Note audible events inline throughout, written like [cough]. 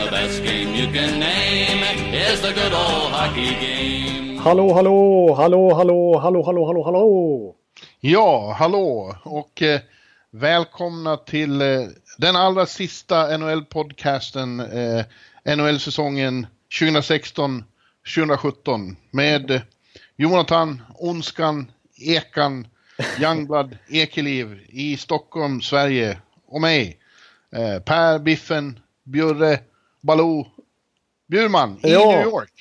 The best game you can name is the good old hockey game. Hallå, hallå, hallå, hallå, hallå, hallå, hallå, hallå. Ja, hallå och eh, välkomna till eh, den allra sista NHL-podcasten eh, NHL-säsongen 2016-2017 med eh, Jonathan, Onskan, Ekan, Youngblood, [laughs] Ekeliv i Stockholm, Sverige och mig. Eh, per, Biffen, Bjurre, Baloo, Bjurman i Ja. New York.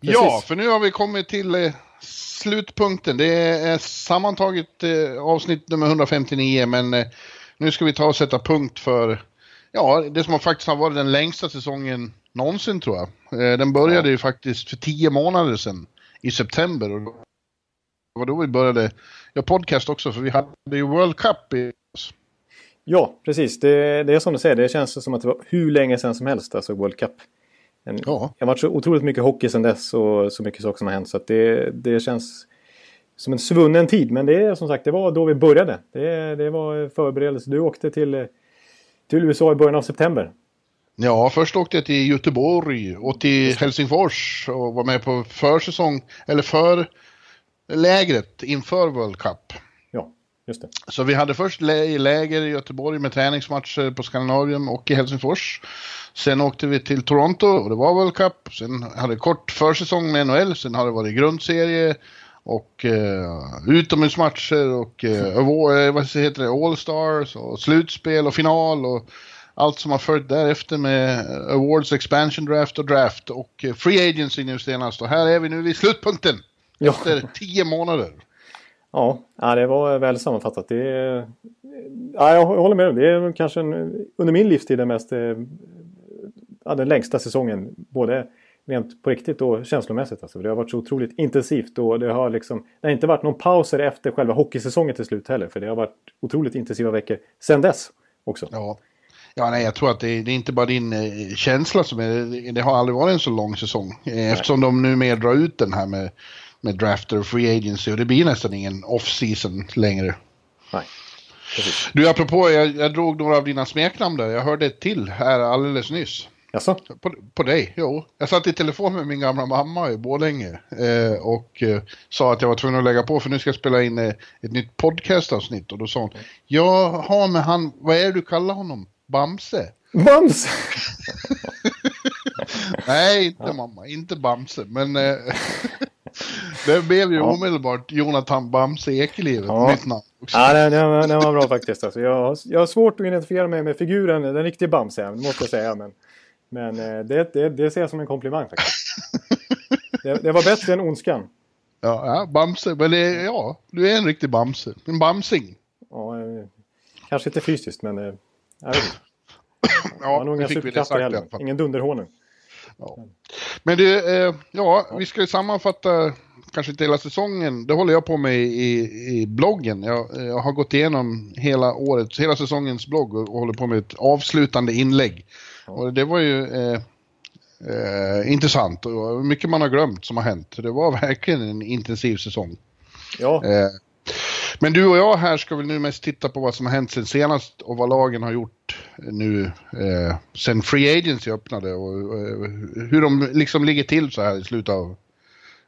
Ja, Precis. för nu har vi kommit till eh, slutpunkten. Det är sammantaget eh, avsnitt nummer 159, men eh, nu ska vi ta och sätta punkt för ja, det som faktiskt har varit den längsta säsongen någonsin tror jag. Eh, den började ju faktiskt för tio månader sedan i september. Och det var då vi började göra podcast också, för vi hade ju World Cup i Ja, precis. Det, det är som du säger, det känns som att det var hur länge sedan som helst, alltså World Cup. En, Ja. Det har varit så otroligt mycket hockey sedan dess och så mycket saker som har hänt. Så att det, det känns som en svunnen tid. Men det är som sagt, det var då vi började. Det, det var förberedelse. Du åkte till, till USA i början av september. Ja, först åkte jag till Göteborg och till Helsingfors och var med på försäsong, eller för lägret inför World Cup. Just det. Så vi hade först lä- läger i Göteborg med träningsmatcher på Skandinavium och i Helsingfors. Sen åkte vi till Toronto och det var World Cup. Sen hade vi kort försäsong med NHL, sen har det varit grundserie och eh, utomhusmatcher och eh, eh, vad heter det, All-Stars och slutspel och final och allt som har följt därefter med Awards, Expansion Draft och Draft och eh, Free Agency nu senast. Och här är vi nu vid slutpunkten Ja. efter tio månader. Ja, det var väl sammanfattat. Det, ja, jag håller med. Det är kanske en, under min livstid den mest eh, ja, den längsta säsongen. Både rent på riktigt och känslomässigt. Alltså. Det har varit så otroligt intensivt och det har liksom det har inte varit någon pauser efter själva hockeysäsongen till slut heller. För det har varit otroligt intensiva veckor sedan dess också. Ja. Ja, nej, jag tror att det, det är inte bara din eh, känsla som är, det har aldrig varit en så lång säsong. Eh, eftersom de nu mer drar ut den här med, med drafter och free agency och det blir nästan ingen off-season längre. Nej, precis. Du, apropå, jag, jag drog några av dina smeknamn där, jag hörde ett till här alldeles nyss. Jaså? På, på dig, jo. Jag satt i telefon med min gamla mamma i Borlänge eh, och eh, sa att jag var tvungen att lägga på för nu ska jag spela in eh, ett nytt podcastavsnitt och då sa hon Jag har med han, vad är det du kallar honom? Bamse? Bams! [laughs] Nej, inte mamma, inte Bamse, men eh, [laughs] det blev ju omedelbart Jonathan Bamse Ekeliv, Ja. nytt namn. också. Ja, den, den, var- den var bra faktiskt. Alltså, jag, har, jag har svårt att identifiera mig med figuren, den riktiga Bamse, det måste jag säga. Men, men eh, det, det, det ser jag som en komplimang faktiskt. [laughs] Det, det var bättre än Ondskan. Ja, ja, Bamse, men det, ja, du är en riktig Bamse, en Bamsing. Ja, eh, kanske inte fysiskt, men... eh, Jag vet inte. [laughs] Ja, inga fick vi det sagt i alla fall. Ingen dunderhonung. Men du, eh, ja, vi ska ju sammanfatta kanske inte hela säsongen. Det håller jag på med i, i bloggen. Jag, jag har gått igenom hela året, hela säsongens blogg och, och håller på med ett avslutande inlägg. Och det var ju eh, eh, intressant och mycket man har glömt som har hänt. Det var [laughs] verkligen en intensiv säsong. Ja, Eh, men du och jag här ska väl nu mest titta på vad som har hänt sen senast och vad lagen har gjort eh, nu eh, sen Free Agency öppnade och eh, hur de liksom ligger till så här i slutet av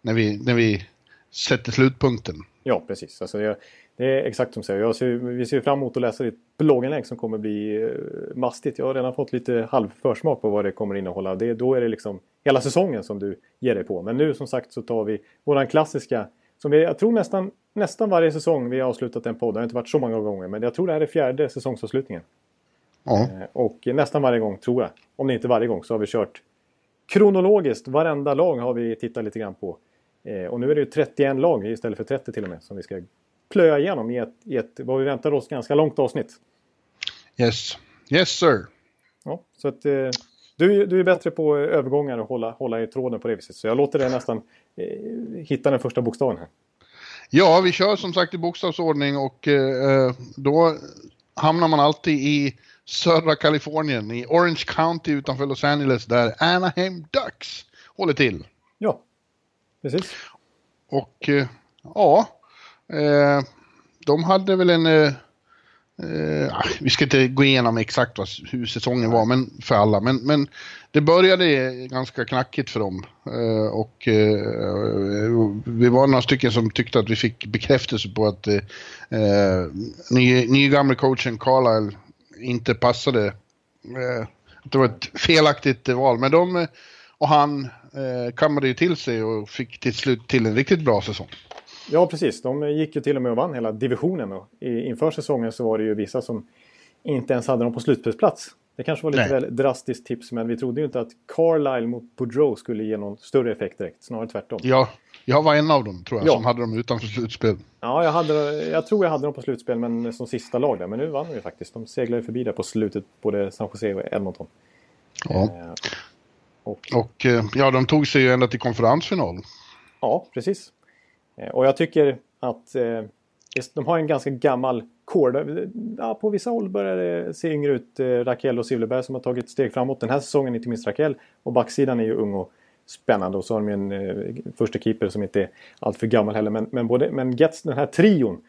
när vi, när vi sätter slutpunkten. ja precis. Alltså, det, det är exakt som du säger. Jag ser, vi ser fram emot att läsa ditt blogginlägg som kommer bli eh, mastigt. Jag har redan fått lite halvförsmak på vad det kommer innehålla. Det, då är det liksom hela säsongen som du ger dig på. Men nu som sagt så tar vi våran klassiska som vi, jag tror nästan, nästan varje säsong vi har avslutat en podd. Det har inte varit så många gånger men jag tror det här är fjärde säsongsavslutningen. Ja, Eh, Och nästan varje gång, tror jag, om det inte varje gång, så har vi kört kronologiskt. Varenda lag har vi tittat lite grann på. Eh, Och nu är det ju 31 lag istället för 30 till och med som vi ska plöja igenom i ett, i ett vad vi väntar oss, ganska långt avsnitt. yes. Yes sir. Ja, så att, eh, du, du är bättre på övergångar och hålla, hålla i tråden på det viset. Så jag låter dig nästan hitta den första bokstaven här. Ja, vi kör som sagt i bokstavsordning och eh, då hamnar man alltid i södra Kalifornien, i Orange County utanför Los Angeles, där Anaheim Ducks håller till. Ja, precis. Och eh, ja, eh, de hade väl en... Eh, ah, vi ska inte gå igenom exakt vad, hur säsongen var men, för alla, men, men det började ganska knackigt för dem. Eh, och eh, vi var några stycken som tyckte att vi fick bekräftelse på att eh, eh ny, nygamle coachen Carlisle inte passade. Eh, det var ett felaktigt val, men de eh, och han eh, kammade ju till sig och fick till slut till en riktigt bra säsong. Ja, precis. De gick ju till och med och vann hela divisionen. Och inför säsongen så var det ju vissa som inte ens hade dem på slutspelsplats. Det kanske var lite Nej. väl drastiskt tips, men vi trodde ju inte att Carlisle mot Boudreau skulle ge någon större effekt direkt. Snarare tvärtom. Ja, jag var en av dem tror jag ja. som hade dem utanför slutspel. Ja, jag, hade, jag tror jag hade dem på slutspel, men som sista lag där. Men nu vann vi faktiskt. De seglade förbi där på slutet, både San Jose och Edmonton. Ja. Eh, och, och eh, ja, de tog sig ju ända till konferensfinal. Ja, precis. Eh, och jag tycker att eh, de har en ganska gammal core. Eh, ja, på vissa håll börjar det se yngre ut. Raquel och Silverberg som har tagit steg framåt den här säsongen, inte minst Raquel. Och backsidan är ju ung och spännande. Och så har de en eh, första keeper som inte är alltför gammal heller. Men, men, både, men Gets, den här trion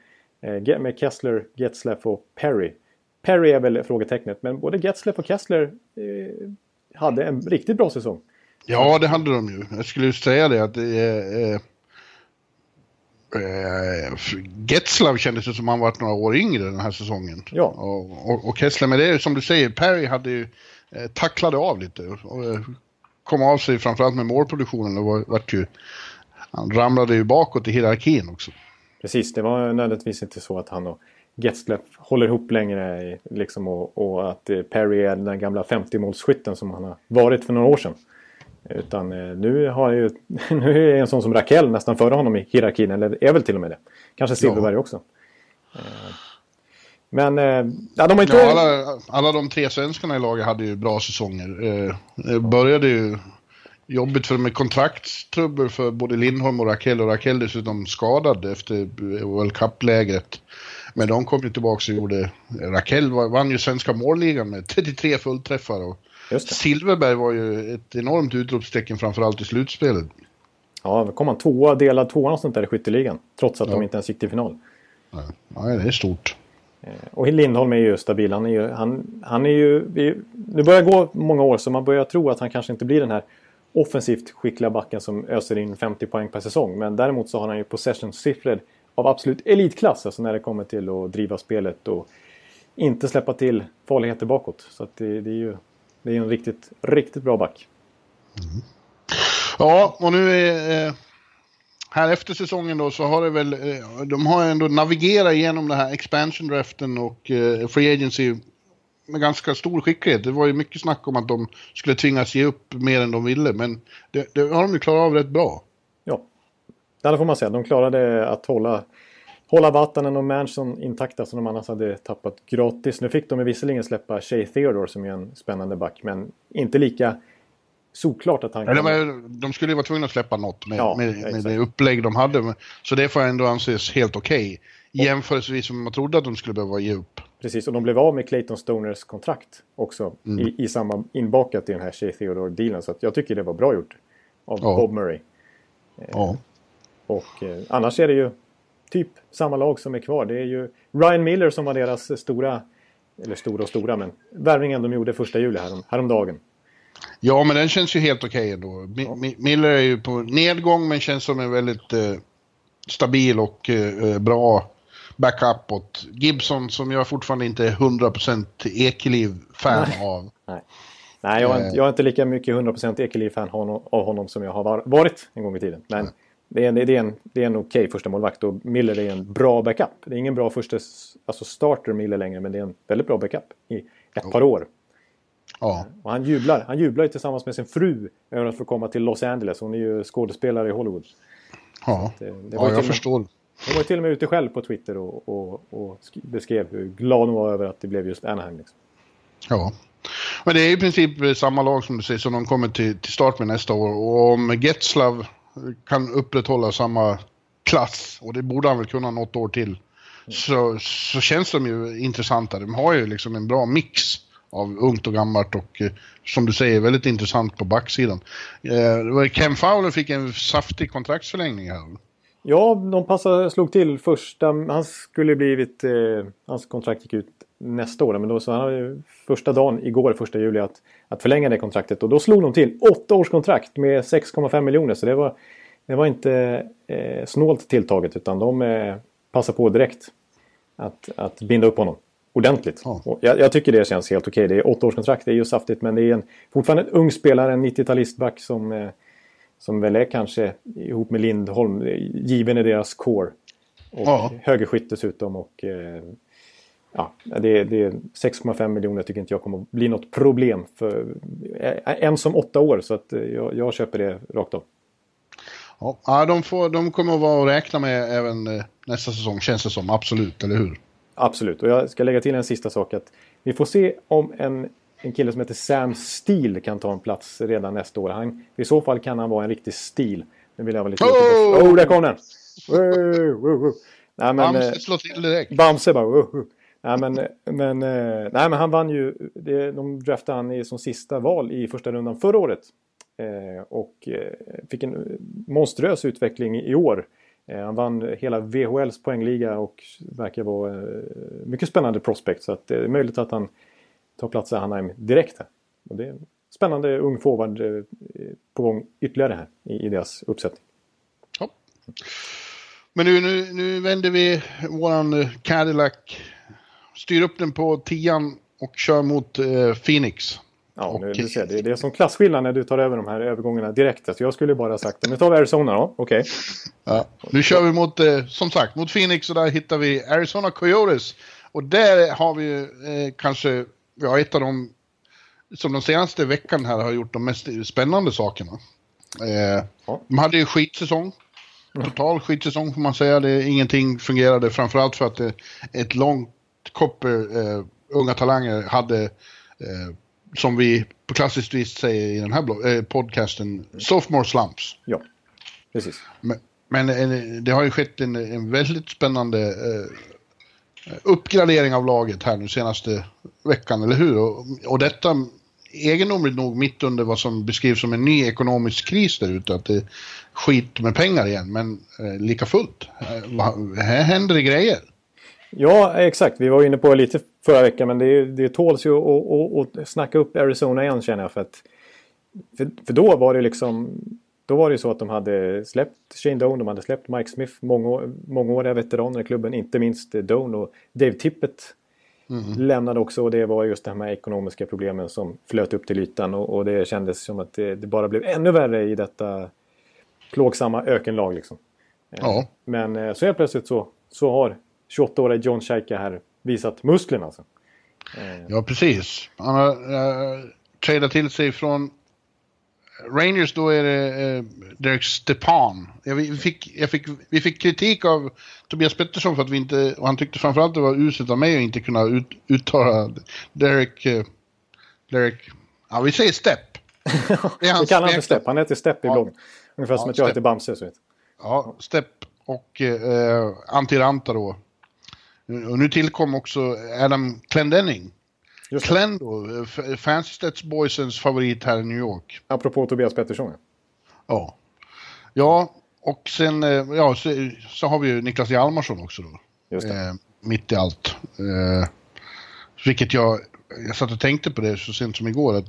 eh, med Kessler, Getzleff och Perry. Perry är väl frågetecknet, men både Getzleff och Kessler eh, hade en riktigt bra säsong. Ja, det hade de ju. Jag skulle just säga det att det är... Eh, Getzlav kändes det som han varit några år yngre den här säsongen. Ja. Och, och, och Kessler, men det är som du säger, Perry hade ju eh, tacklade av lite. Och, eh, kom av sig framförallt med målproduktionen och var, vart ju... Han ramlade ju bakåt i hierarkin också. Precis, det var nödvändigtvis inte så att han och Getzlaff håller ihop längre. Liksom, och, och, att eh, Perry är den gamla 50-målsskytten som han har varit för några år sedan. Utan eh, nu, har ju, [laughs] nu är en sån som Raquel nästan före honom i hierarkin, eller är väl till och med det. Kanske Silverberg ja. också. Eh, men ja, de har inte... Ja, alla, alla de tre svenskarna i laget hade ju bra säsonger. Det började ju jobbigt för med kontraktstrubbel för både Lindholm och Raquel och Raquel dessutom skadad efter World Cup-lägret. Men de kom ju tillbaka och gjorde... Raquel vann ju svenska målligan med 33 fullträffar. Och Silverberg var ju ett enormt utropstecken framförallt i slutspelet. Ja, kom han tvåa, delad tvåa och sånt där i skytteligan. Trots att ja. de inte ens gick till final. Ja, det är stort. Eh, och Lindholm är ju stabil. Han är ju, han, han är ju, nu börjar gå många år så man börjar tro att han kanske inte blir den här offensivt skickliga backen som öser in 50 poäng per säsong. Men däremot så har han ju possession-siffror av absolut elitklass. Alltså när det kommer till att driva spelet och inte släppa till farligheter bakåt. Så det, det, är ju det är en riktigt, riktigt bra back. Mm. Ja, och nu är... Eh, här efter säsongen då så har det väl... Eh, de har ändå navigerat igenom den här expansion draften och eh, free agency med ganska stor skicklighet. Det var ju mycket snack om att de skulle tvingas ge upp mer än de ville, men det, det har de ju klarat av rätt bra. Ja, det får man säga. De klarade att hålla, hålla Vatanen och Manson intakta som de annars hade tappat gratis. Nu fick de visserligen släppa Shay Theodore som är en spännande back, men inte lika såklart att han kan... Eller, de skulle ju vara tvungna att släppa något med, ja, med, med det upplägg de hade. Så det får ändå anses helt okej. Okay. Jämförelsevis som man trodde att de skulle behöva ge upp. Precis, och de blev av med Clayton Stoners kontrakt också mm. i, i samma inbakat i den här Shea Theodore-dealen. Så jag tycker det var bra gjort av ja. Bob Murray. Ja. Och eh, annars är det ju typ samma lag som är kvar. Det är ju Ryan Miller som var deras stora, eller stora och stora, men värvningen de gjorde första juli härom, häromdagen. Ja, men den känns ju helt okej okay ändå. Ja. Miller är ju på nedgång men känns som en väldigt eh, stabil och eh, bra backup åt Gibson som jag fortfarande inte är 100% Ekeliv-fan av. Nej. Nej, jag är, inte, jag är inte lika mycket 100% Ekeliv-fan av honom som jag har varit en gång i tiden. Men Nej. Det är en, det är en, det är en okej okay första målvakt och Miller är en bra backup. Det är ingen bra första alltså starter Miller längre men det är en väldigt bra backup i ett oh. par år. Ja. Och han jublar. Han jublar ju tillsammans med sin fru över att få komma till Los Angeles. Hon är ju skådespelare i Hollywood. Ja, det, det ja jag med, förstår. Hon var till och med ute själv på Twitter och, och, och beskrev hur glad hon var över att det blev just Anaheim. Liksom. Ja. Men det är i princip samma lag som du säger som de kommer till, till start med nästa år. Och om Getzlav kan upprätthålla samma klass, och det borde han väl kunna något år till, så, så känns de ju intressanta. De har ju liksom en bra mix av ungt och gammalt och eh, som du säger väldigt intressant på backsidan. Eh, Ken Fowler fick en saftig kontraktsförlängning här. Ja, de passade, slog till första... Han skulle blivit... Eh, hans kontrakt gick ut nästa år. Men då så han första dagen igår, första juli, att, att förlänga det kontraktet. Och då slog de till åtta års kontrakt med 6,5 miljoner. Så det var, det var inte eh, snålt tilltaget utan de eh, passade på direkt att, att binda upp honom ordentligt. Ja. Jag, jag, tycker det känns helt okej. Det är åtta års kontrakt, det är ju saftigt. Men det är en, fortfarande en ung spelare, en 90-talistback som, eh, som väl är kanske ihop med Lindholm given i deras core. Och ja. högerskytt dessutom. Och, eh, ja, det, det är 6,5 miljoner tycker inte jag kommer bli något problem. För, en som åtta år så att jag, jag köper det rakt av. Ja, de, får, de kommer att vara att räkna med även eh, nästa säsong känns det som, absolut, eller hur? Absolut, och jag ska lägga till en sista sak att vi får se om en, en kille som heter Sam Steele kan ta en plats redan nästa år. Han, I så fall kan han vara en riktig stil. Nu vill jag vara lite... Oh, oh där kom den! Nej, men, Bamse eh, slår till direkt. Bamse bara... Oh, oh. Nej men, men, eh, nej, men han vann ju, det, de draftade han som sista val i första rundan förra året. Eh, och eh, fick en monströs utveckling i år. Eh, han vann hela VHLs poängliga och verkar vara eh, mycket spännande prospect. Så att eh, det är möjligt att han tar plats i Hanheim direkt här. Och det är en spännande ung forward på gång ytterligare här i, i deras uppsättning. Ja. Men nu, nu, nu vänder vi våran Cadillac styr upp den på tian och kör mot eh, Phoenix. Ja, nu, du ser, det, är, det är som klasskillnad när du tar över de här övergångarna direkt. Så jag skulle bara sagt Nu tar vi Arizona då, okej. Okay. Ja, nu kör vi mot, eh, som sagt, mot Phoenix och där hittar vi Arizona Coyotes. Och där har vi eh, kanske, ja ett av de, som de senaste veckan här har gjort de mest spännande sakerna. Eh, ja. De hade ju skitsäsong. Total skitsäsong får man säga. Det, ingenting fungerade framförallt för att det, ett långt Copper, eh, unga talanger, hade, eh, som vi på klassiskt vis säger i den här eh, podcasten, sophomore slumps. Ja, precis. Men, men eh, det har ju skett en, en väldigt spännande eh, uppgradering av laget här nu senaste veckan, eller hur? Och, och detta egendomligt nog mitt under vad som beskrivs som en ny ekonomisk kris där ute, att det är skit med pengar igen, men eh, lika fullt. Eh, här händer det grejer. Ja, exakt. Vi var inne på lite förra veckan men det, det tåls ju att, att, snacka upp Arizona igen känner jag. För, att, för, för, då var det liksom då var det så att de hade släppt Shane Doan, de hade släppt Mike Smith, mångå, mångåriga veteraner i klubben, inte minst Doan och Dave Tippett mm. lämnade också och det var just de här ekonomiska problemen som flöt upp till ytan och, och det kändes som att det, det, bara blev ännu värre i detta plågsamma ökenlag liksom. Ja. Men eh, så helt plötsligt så, så har 28-åriga John Shaika här visat musklerna. Alltså. Ja, precis. Han har uh, tradat till sig från Rangers då är det uh, Derek Stepan. Ja, vi, fick, jag fick, vi fick kritik av Tobias Pettersson för att vi inte, och han tyckte framförallt det var uselt av mig att inte kunna ut, uttala Derek, uh, Derek, ja vi säger Stepp. vi [laughs] kallar han för Stepp, han heter Stepp i ja. bloggen. Ungefär ja, som att jag heter Bamse. Så vet. Ja, Stepp och eh, Antiranta då. Och nu tillkom också Adam Clendenning. Clen då, Fancy Boysens favorit här i New York. Apropå Tobias Pettersson. Ja. Ja, och sen eh, ja, så, så har vi ju Niklas Hjalmarsson också då. Just. Eh, mitt i allt. Eh, vilket jag, jag satt och tänkte på det så sent som igår. Att,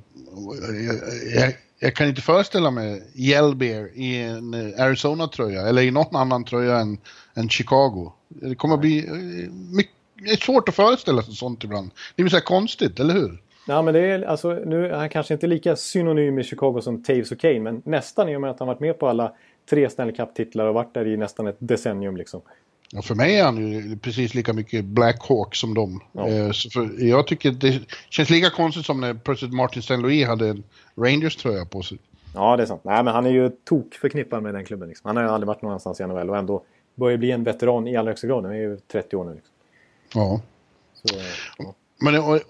jag, jag, jag kan inte föreställa mig Yellbeer i en Arizona-tröja eller i någon annan tröja än, än Chicago. Det kommer att bli eh, mycket, det är svårt att föreställa sig sånt ibland. Det är så här konstigt, eller hur? Ja, men det är, alltså, nu är han kanske inte lika synonym med Chicago som Taves och Kane, men nästan i och med att han varit med på alla tre Stanley Cup-titlar och varit där i nästan ett decennium. Liksom. Ja, för mig är han ju precis lika mycket Black Hawk som dem. Ja. Eh, för, jag tycker det känns lika konstigt som när plötsligt Martin St. Louis hade en Rangers-tröja på sig. Ja, det är sant. Nej, men han är ju tok förknippad med den klubben. Liksom. Han har ju aldrig varit någonstans i NHL och ändå börjar bli en veteran i allra högsta grad. Han är ju 30 år nu. Liksom. Ja. Så, ja. Men och,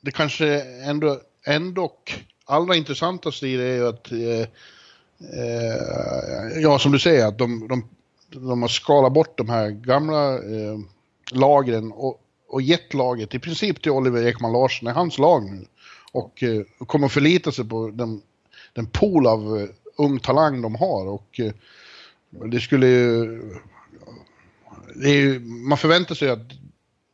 det kanske ändå, ändå allra intressantaste i det är ju att, eh, eh, ja som du säger, att de, de, de har skalat bort de här gamla eh, lagren och, och gett laget i princip till Oliver Ekman Larsson, är hans lag nu. Och, eh, kommer förlita sig på den, den pool av uh, ung talang de har. Och uh, det skulle ju... Det ju, man förväntar sig att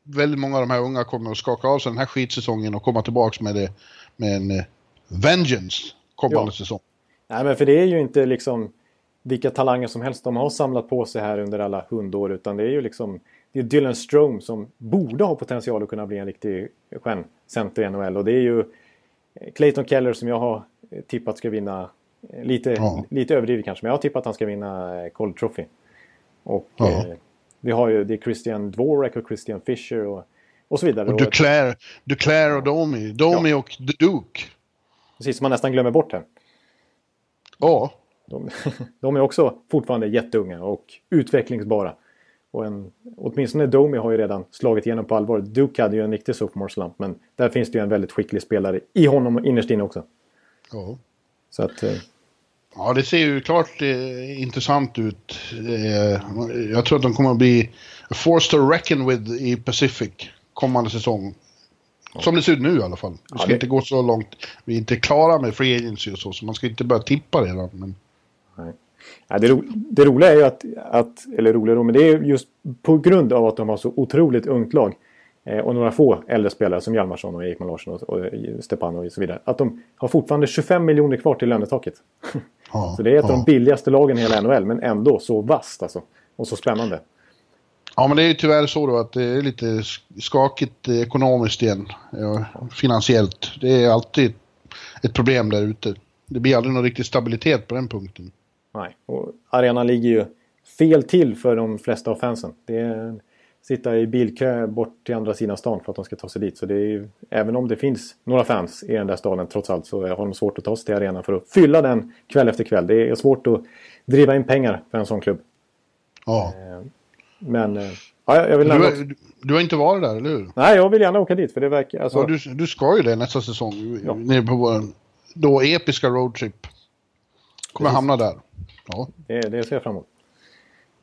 väldigt många av de här unga kommer att skaka av sig den här skitsäsongen och komma tillbaka med, det, med en uh, vengeance kommande ja. säsong. Nej, men för det är ju inte liksom vilka talanger som helst de har samlat på sig här under alla hundår utan det är ju liksom det är Dylan Strome som borde ha potential att kunna bli en riktig stjärncenter i NHL och det är ju Clayton Keller som jag har tippat ska vinna Lite, ja. lite överdrivet kanske, men jag har tippat att han ska vinna Cold Trophy. Och ja. eh, vi har ju det är Christian Dvorak och Christian Fischer och, och så vidare. Och Duclair, Duclair och Domi. Domi ja. och The Duke. Precis, som man nästan glömmer bort här. Ja. De, [laughs] de, är också fortfarande jätteunga och utvecklingsbara. Och en, åtminstone Domi har ju redan slagit igenom på allvar. Duke hade ju en riktig sophomore slump men där finns det ju en väldigt skicklig spelare i honom innerst inne också. Ja. Så att, eh... Ja, det ser ju klart eh, intressant ut. Eh, jag tror att de kommer att bli a force to reckon with i Pacific kommande säsong. Som det ser ut nu i alla fall. Vi ska ja, det... inte gå så långt. Vi är inte klara med free agency och så, så man ska inte börja tippa redan. Men... Nej. Ja, det, ro det, roliga är ju att, att, eller roliga men det är just på grund av att de har så otroligt ungt lag och några få äldre spelare som Hjalmarsson och Ekman Larsson och, och Stepanov och så vidare. Att de har fortfarande 25 miljoner kvar till lönetaket. [laughs] Ja, så det är ett ja. av de billigaste lagen i hela NHL men ändå så vasst alltså. Och så spännande. Ja men det är ju tyvärr så då att det är lite skakigt ekonomiskt igen. Ja, finansiellt. Det är alltid ett problem där ute. Det blir aldrig någon riktig stabilitet på den punkten. Nej, och arenan ligger ju fel till för de flesta av fansen. Det är sitta i bilkö bort till andra sidan stan för att de ska ta sig dit. Så det är ju, även om det finns några fans i den där staden trots allt så har de svårt att ta sig till arenan för att fylla den kväll efter kväll. Det är svårt att driva in pengar för en sån klubb. Ja. Eh, men eh, ja, jag vill du, har, du har inte varit där, eller hur? Nej, jag vill gärna åka dit för det verkar... Alltså... Ja, du, du ska ju det nästa säsong. Ja. Nere på vår då episka roadtrip. Kommer Precis. hamna där. Ja. Det, det ser jag fram emot.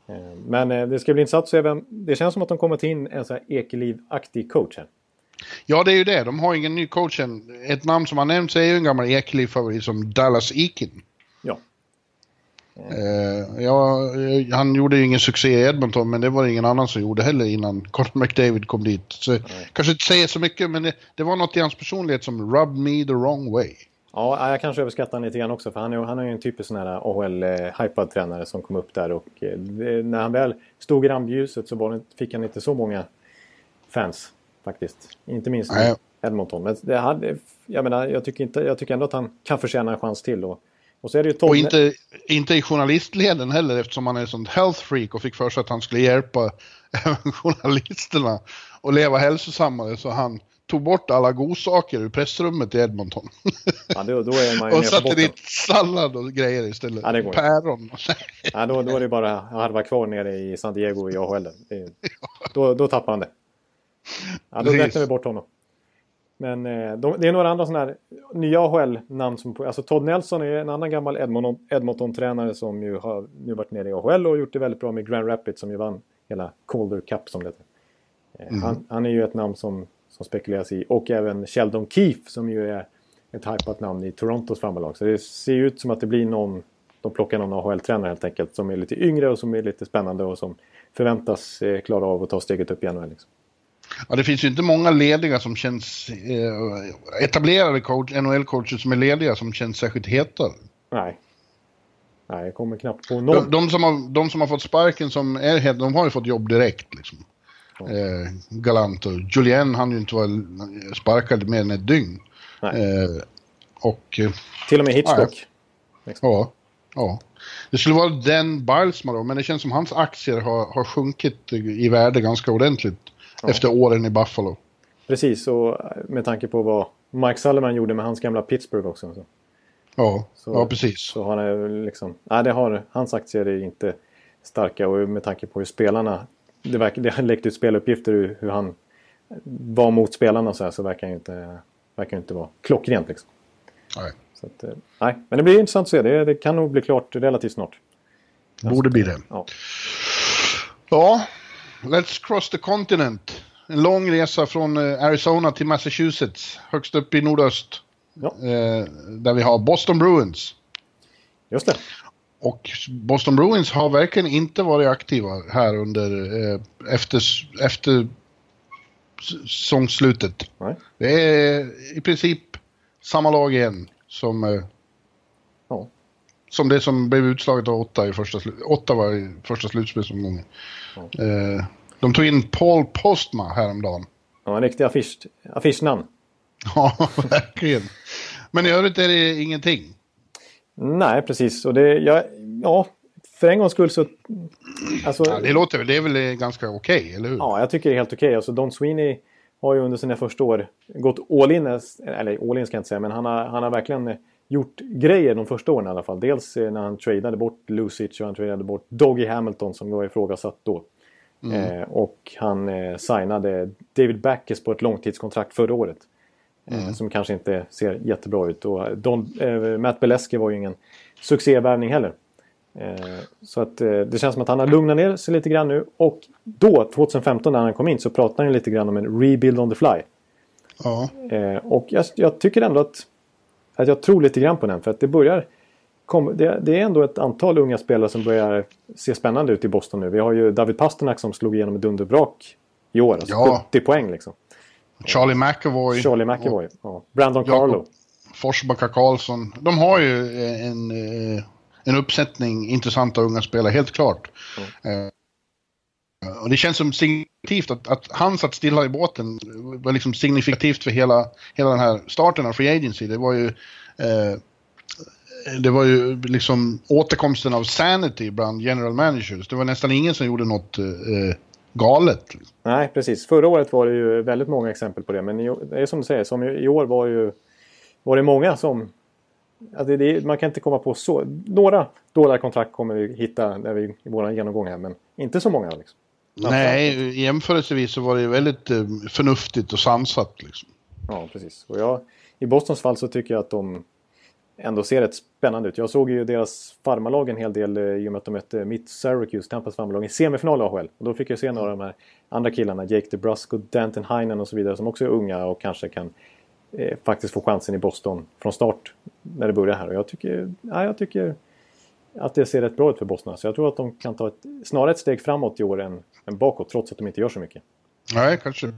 Eh, men eh, det ska bli intressant att se vem... Det känns som att de kommer ta in en sån här Ekeliv-aktig coach här. Ja, det är ju det. De har ingen ny coach än. Ett namn som har nämnts är ju en gammal Ekeliv-favorit som Dallas Eakin. Ja. Uh, ja. Han gjorde ju ingen succé i Edmonton, men det var det ingen annan som gjorde heller innan [laughs] Conor McDavid kom dit. Så, kanske inte säger så mycket, men det, det var något i hans personlighet som rubbed me the wrong way. Ja, jag kanske överskattar honom lite grann också för han är, han är ju en typisk sån här AHL-hypad tränare som kom upp där och eh, när han väl stod i rampljuset så det, fick han inte så många fans faktiskt. Inte minst i Edmonton. Men det hade, jag, menar, jag, tycker inte, jag tycker ändå att han kan förtjäna en chans till. Och, och, så är det ju Tom... och inte, inte i journalistleden heller eftersom han är sånt health freak och fick för sig att han skulle hjälpa [laughs] journalisterna och leva hälsosammare så han tog bort alla godsaker ur pressrummet i Edmonton. Ja, då, då är man ju [laughs] och satte dit sallad och grejer istället. Ja, det går Päron. ja, då, då är det bara vara kvar nere i San Diego i AHL. Då, då tappar han det. Ja, då räknar vi bort honom. Men eh, de, det är några andra sådana här nya AHL-namn. Som, alltså Todd Nelson är en annan gammal Edmonton-tränare som ju har nu varit nere i AHL och gjort det väldigt bra med Grand Rapids som ju vann hela Calder Cup som det heter. Eh, mm. Han, han, är ju ett namn som som spekuleras i. Och även Sheldon Keefe som ju är ett hypat namn i Torontos farmarlag. Så det ser ut som att det blir någon, de plockar någon AHL-tränare helt enkelt som är lite yngre och som är lite spännande och som förväntas eh, klara av att ta steget upp i NHL. Liksom. Ja, det finns ju inte många lediga som känns eh, etablerade coach, NHL-coacher som är lediga som känns särskilt heta. Nej. Nej, jag kommer knappt på någon. De, de, som har, de som har fått sparken som är heta, de har ju fått jobb direkt liksom eh, galant. Och Julien han ju inte vara sparkad mer än ett dygn. Eh, och... Eh, Till och med Hitchcock. Ja, ja. Det skulle vara den Bilesma då, men det känns som hans aktier har, har sjunkit i värde ganska ordentligt ja. efter åren i Buffalo. Precis, och med tanke på vad Mike Sullivan gjorde med hans gamla Pittsburgh också. Så. Ja, så, ja precis. Så han är liksom, nej, det har, hans aktier är inte starka och med tanke på hur spelarna det, verkar, det har läckt ut speluppgifter hur han var mot spelarna så, här, så verkar han inte verkar inte vara klockrent liksom. Nej. Så att, eh, nej, men det blir intressant att se. Det, det kan nog bli klart relativt snart. Borde bli det. Ja. Ja, let's cross the continent. En lång resa från eh, Arizona till Massachusetts, högst upp i nordöst. Ja. Eh, där vi har Boston Bruins. Just det. Och Boston Bruins har verkligen inte varit aktiva här under eh, efter, efter säsongsslutet. Det är i princip samma lag igen som, eh, Ja. som det som blev utslaget av åtta i första, åtta var i första slutspelsomgången. Eh, de tog in Paul Postma häromdagen. Ja, en riktig affisch, affischnamn. [laughs] Ja, verkligen. Men i övrigt är det ingenting. Nej, precis. Och det, ja, ja, för en gångs skull så... Alltså, Ja, det låter väl, det är väl ganska okej, eller hur? Ja, jag tycker det är helt okej. Alltså Don Sweeney har ju under sina första år gått all in, eller all in ska jag inte säga, men han har, han har verkligen eh, gjort grejer de första åren i alla fall. Dels eh, när han tradade bort Lucic och han tradade bort Doggy Hamilton som var ifrågasatt då. Eh, och han eh, signade David Backes på ett långtidskontrakt förra året. Eh, som kanske inte ser jättebra ut. Och Don, eh, Matt Beleski var ju ingen succévärvning heller. Eh, Så att eh, det känns som att han har lugnat ner sig lite grann nu. Och då, 2015 när han kom in, så pratade han lite grann om en rebuild on the fly. Ja. Eh, Och jag, jag tycker ändå att, att jag tror lite grann på den. För att det börjar... Kom, det, det är ändå ett antal unga spelare som börjar se spännande ut i Boston nu. Vi har ju David Pasternak som slog igenom ett dunderbrak i år. Alltså Ja. 70 poäng liksom. Charlie McAvoy. Charlie McAvoy. Ja. Brandon Carlo. Forsbacka Karlsson. De har ju en, eh, en uppsättning intressanta unga spelare, helt klart. Eh, Och det känns som signifikativt att, att han satt stilla i båten var liksom signifikativt för hela, hela den här starten av Free Agency. Det var ju eh, det var ju liksom återkomsten av sanity bland general managers. Det var nästan ingen som gjorde något eh, galet. Nej, precis. Förra året var det ju väldigt många exempel på det. Men det är som du säger, som i år var, ju, var det många som... Alltså det, man kan inte komma på så... Några dåliga kontrakt kommer vi hitta när vi, i vår genomgång här, men inte så många. Liksom. Nej, jämförelsevis så var det väldigt eh, förnuftigt och sansat. Liksom. Ja, precis. Och jag, I Bostons fall så tycker jag att de ändå ser rätt spännande ut. Jag såg ju deras farmarlag en hel del eh, i och med att de mötte mitt Syracuse, Tampas farmarlag, i semifinal i AHL. Och då fick jag se några av de här andra killarna, Jake DeBrusco, Danton Heinen och så vidare, som också är unga och kanske kan eh, faktiskt få chansen i Boston från start när det börjar här. Och jag tycker, ja, jag tycker att det ser rätt bra ut för Boston. Så jag tror att de kan ta ett, snarare ett steg framåt i år än, än bakåt, trots att de inte gör så mycket. Nej, kanske.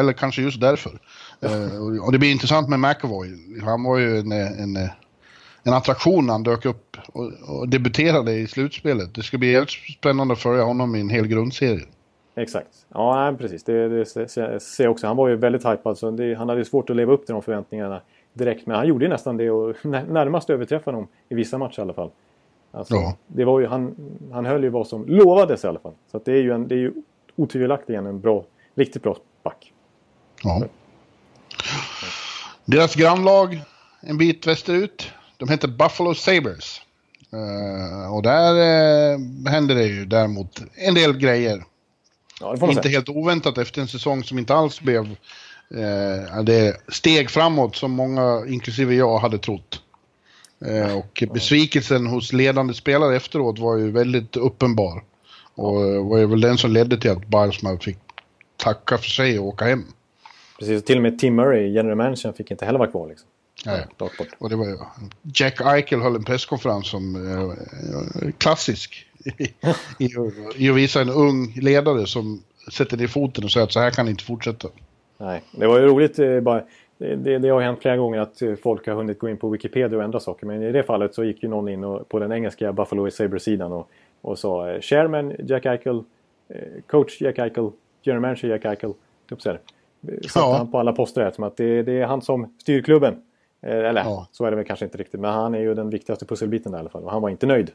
Eller kanske just därför. Eh, och det blir intressant med McAvoy. Han var ju en, en, en attraktion när han dök upp och, och debuterade i slutspelet. Det ska bli helt spännande att följa honom i en hel grundserie. Exakt. Ja, nej, precis. Det, det ser- jag också. Han var ju väldigt hypad. Så det, han hade ju svårt att leva upp till de förväntningarna direkt. Men han gjorde ju nästan det och [laughs] när- närmast överträffa dem i vissa matcher i alla fall. Alltså, Ja. det var ju, han, han höll ju vad som lovades i alla fall. Så det är ju, en, det är ju otvivelaktigt en bra, riktigt bra back. Ja. Deras grannlag en bit västerut, de heter Buffalo Sabres. Eh, och där uh, händer det ju däremot en del grejer. Ja, Inte säga. helt oväntat efter en säsong som inte alls blev eh, det steg framåt som många, inklusive jag, hade trott. Eh, och besvikelsen hos ledande spelare efteråt var ju väldigt uppenbar. Och var ju väl den som ledde till att Bilesman fick tacka för sig och åka hem. Precis, till och med Tim Murray, general manager, fick inte heller vara kvar. Liksom. Nej. Och det var ju, Jack Eichel höll en presskonferens som eh, klassisk [laughs] i, i, att visa en ung ledare som sätter ner foten och säger att så här kan det inte fortsätta. Nej, det var ju roligt. eh, Bara, det, det, det har hänt flera gånger att eh, folk har hunnit gå in på Wikipedia och ändra saker. Men i det fallet så gick ju någon in och, på den engelska Buffalo Sabres-sidan och, och sa eh, Chairman Jack Eichel, Coach Jack Eichel, General Manager Jack Eichel. Typ så här. Satte Ja. han på alla poster här som att det, det är han som styr klubben. Eller Ja. så är det väl kanske inte riktigt. Men han är ju den viktigaste pusselbiten där i alla fall. Och han var inte nöjd.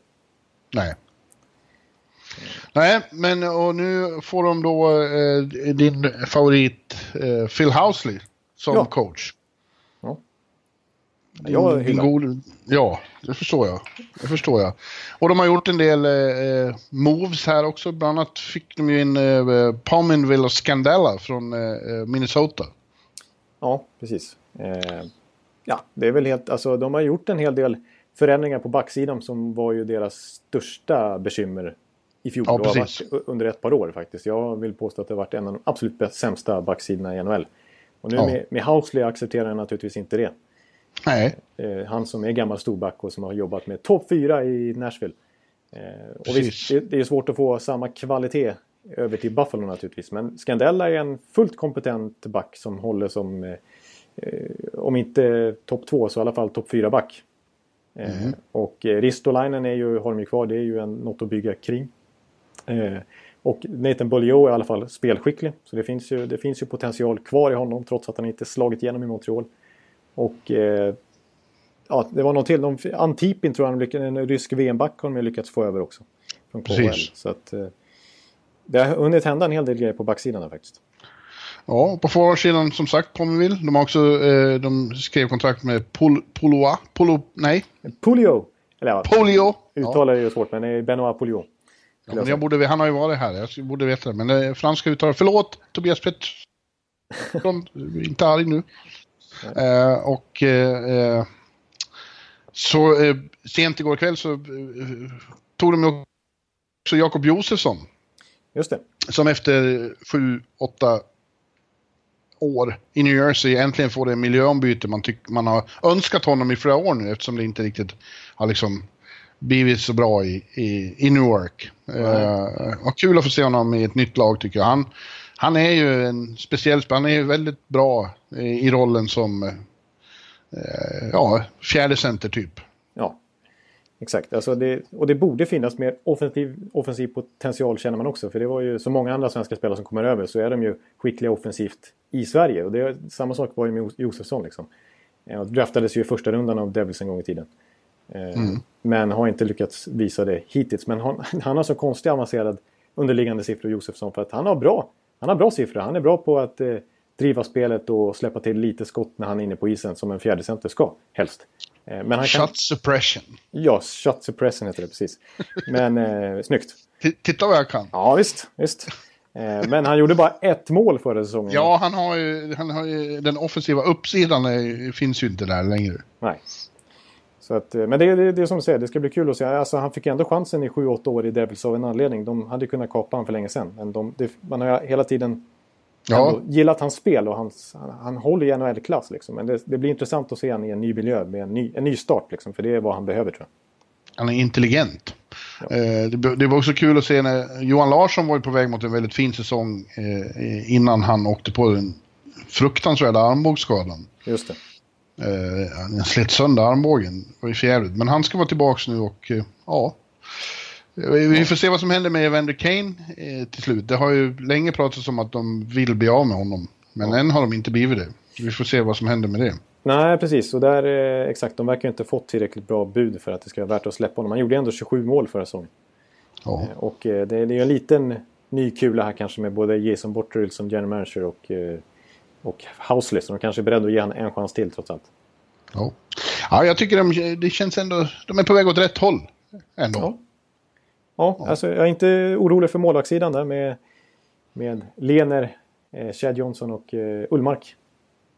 Nej. Nej, men och nu får de då eh, din favorit eh, Phil Housley som Ja. coach. Ja. Jag Din hyllar. god, ja, det förstår jag. Det förstår jag. Och de har gjort en del eh, moves här också. Bland annat fick de ju in eh, Pominville och Scandella från eh, Minnesota. Ja, precis. Eh, ja, det är väl helt, alltså de har gjort en hel del förändringar på backsidan som var ju deras största bekymmer i fjol. Ja, och har varit under ett par år faktiskt. Jag vill påstå att det har varit en av de absolut bäst, sämsta backsidorna i NHL. Och nu Ja. med, med Housley accepterar jag naturligtvis inte det. Nej, Eh, han som är gammal storback och som har jobbat med topp 4 i Nashville. Eh, och visst, det, det är svårt att få samma kvalitet över till Buffalo naturligtvis. Men Scandella är en fullt kompetent back som håller som, eh, eh, om inte topp 2 så i alla fall topp 4 back. Eh, Och eh, Ristolainen är ju, har de ju kvar, det är ju en, något att bygga kring. Eh, och Nathan Beaulieu är i alla fall spelskicklig. Så det finns, ju, det finns ju potential kvar i honom trots att han inte slagit igenom i Montreal. Och eh, ja, det var något till. De, Antipin tror jag, en rysk VM-back har de lyckats få över också. Från KHL. Precis. Så att, eh, det har hunnit hända en hel del grejer på backsidan där faktiskt. Ja, på forwardsidan som sagt Pomerville. De har också, eh, de skrev kontrakt med Pol, Poloa, Polo, nej, Pulio! Eller ja, Polio. Ja, uttalar är ju svårt men det är Benoit Pulio. Ja, men jag borde, han har ju varit här, jag borde veta det. Men är franska uttal. Förlåt Tobias [laughs] Pettersson, inte arg nu. Eh, och eh, eh, så eh, sent igår kväll så eh, tog de också Jakob Josefsson. Just det. Som efter sju, åtta år i New Jersey äntligen får det miljöombyte man, tyck, man har önskat honom i flera år nu eftersom det inte riktigt har liksom blivit så bra i, i, i Newark. Uh, och kul att få se honom i ett nytt lag tycker jag. Han, han är ju en speciell spelare, han är ju väldigt bra i, i rollen som uh, ja, fjärde center typ. Ja, exakt. Alltså det, och det borde finnas mer offensiv, offensiv potential känner man också. För det var ju så många andra svenska spelare som kommer över så är de ju skickliga offensivt i Sverige. Och det, samma sak var ju med Josefsson liksom. Eh, och draftades ju i första rundan av Devils en gång i tiden. Eh, Men har inte lyckats visa det hittills. Men han, [laughs] han har så konstigt avancerad underliggande siffror Josefsson för att han har bra, han har bra siffror. Han är bra på att eh, driva spelet och släppa till lite skott när han är inne på isen som en fjärde center ska, helst. Eh, Men han kan, Shot suppression. Ja, shot suppression heter det precis. Men eh, [laughs] snyggt. T- titta vad jag kan. Ja, visst. visst. Eh, men han gjorde bara ett mål förra säsongen. Ja, han har ju, han har ju den offensiva uppsidan är, finns ju inte där längre. Nej. Så att, eh, men det, det, det är som du säger, det ska bli kul att se. Alltså, han fick ändå chansen i 7-8 år i Devils av en anledning. De hade kunnat kapa honom för länge sedan. Men de, det, man har hela tiden Ja, gillat hans spel och hans, han, han håller i NHL-klass. Liksom. Men det, det blir intressant att se honom i en ny miljö med en ny, en ny start. Liksom, för det är vad han behöver tror jag. han är intelligent. Eh, det, var också kul att se när Johan Larsson var på väg mot en väldigt fin säsong eh, innan han åkte på den fruktansvärda armbågsskadan. Just det. Eh, han slet sönder armbågen. Det var ju jävligt. Men han ska vara tillbaks nu och eh, ja. Vi får se vad som händer med Evander Kane eh, till slut. Det har ju länge pratats om att de vill bli av med honom. Men än har de inte blivit det. Vi får se vad som händer med det. Nej, precis. Och där, eh, exakt, de verkar ju inte ha fått tillräckligt bra bud för att det ska vara värt att släppa honom. Han gjorde ändå 27 mål förra säsongen. Ja. Eh, Och eh, det, det är en liten ny kula här kanske med både Jason Botterill som general manager och, eh, och Housley. Så de kanske är beredda att ge honom en chans till trots allt. Ja, ja jag tycker de, det känns ändå... De är på väg åt rätt håll. Ändå. Ja. Ja, alltså jag är inte orolig för målvaktssidan där med, med Lener, eh, Chad Johnson och eh, Ullmark.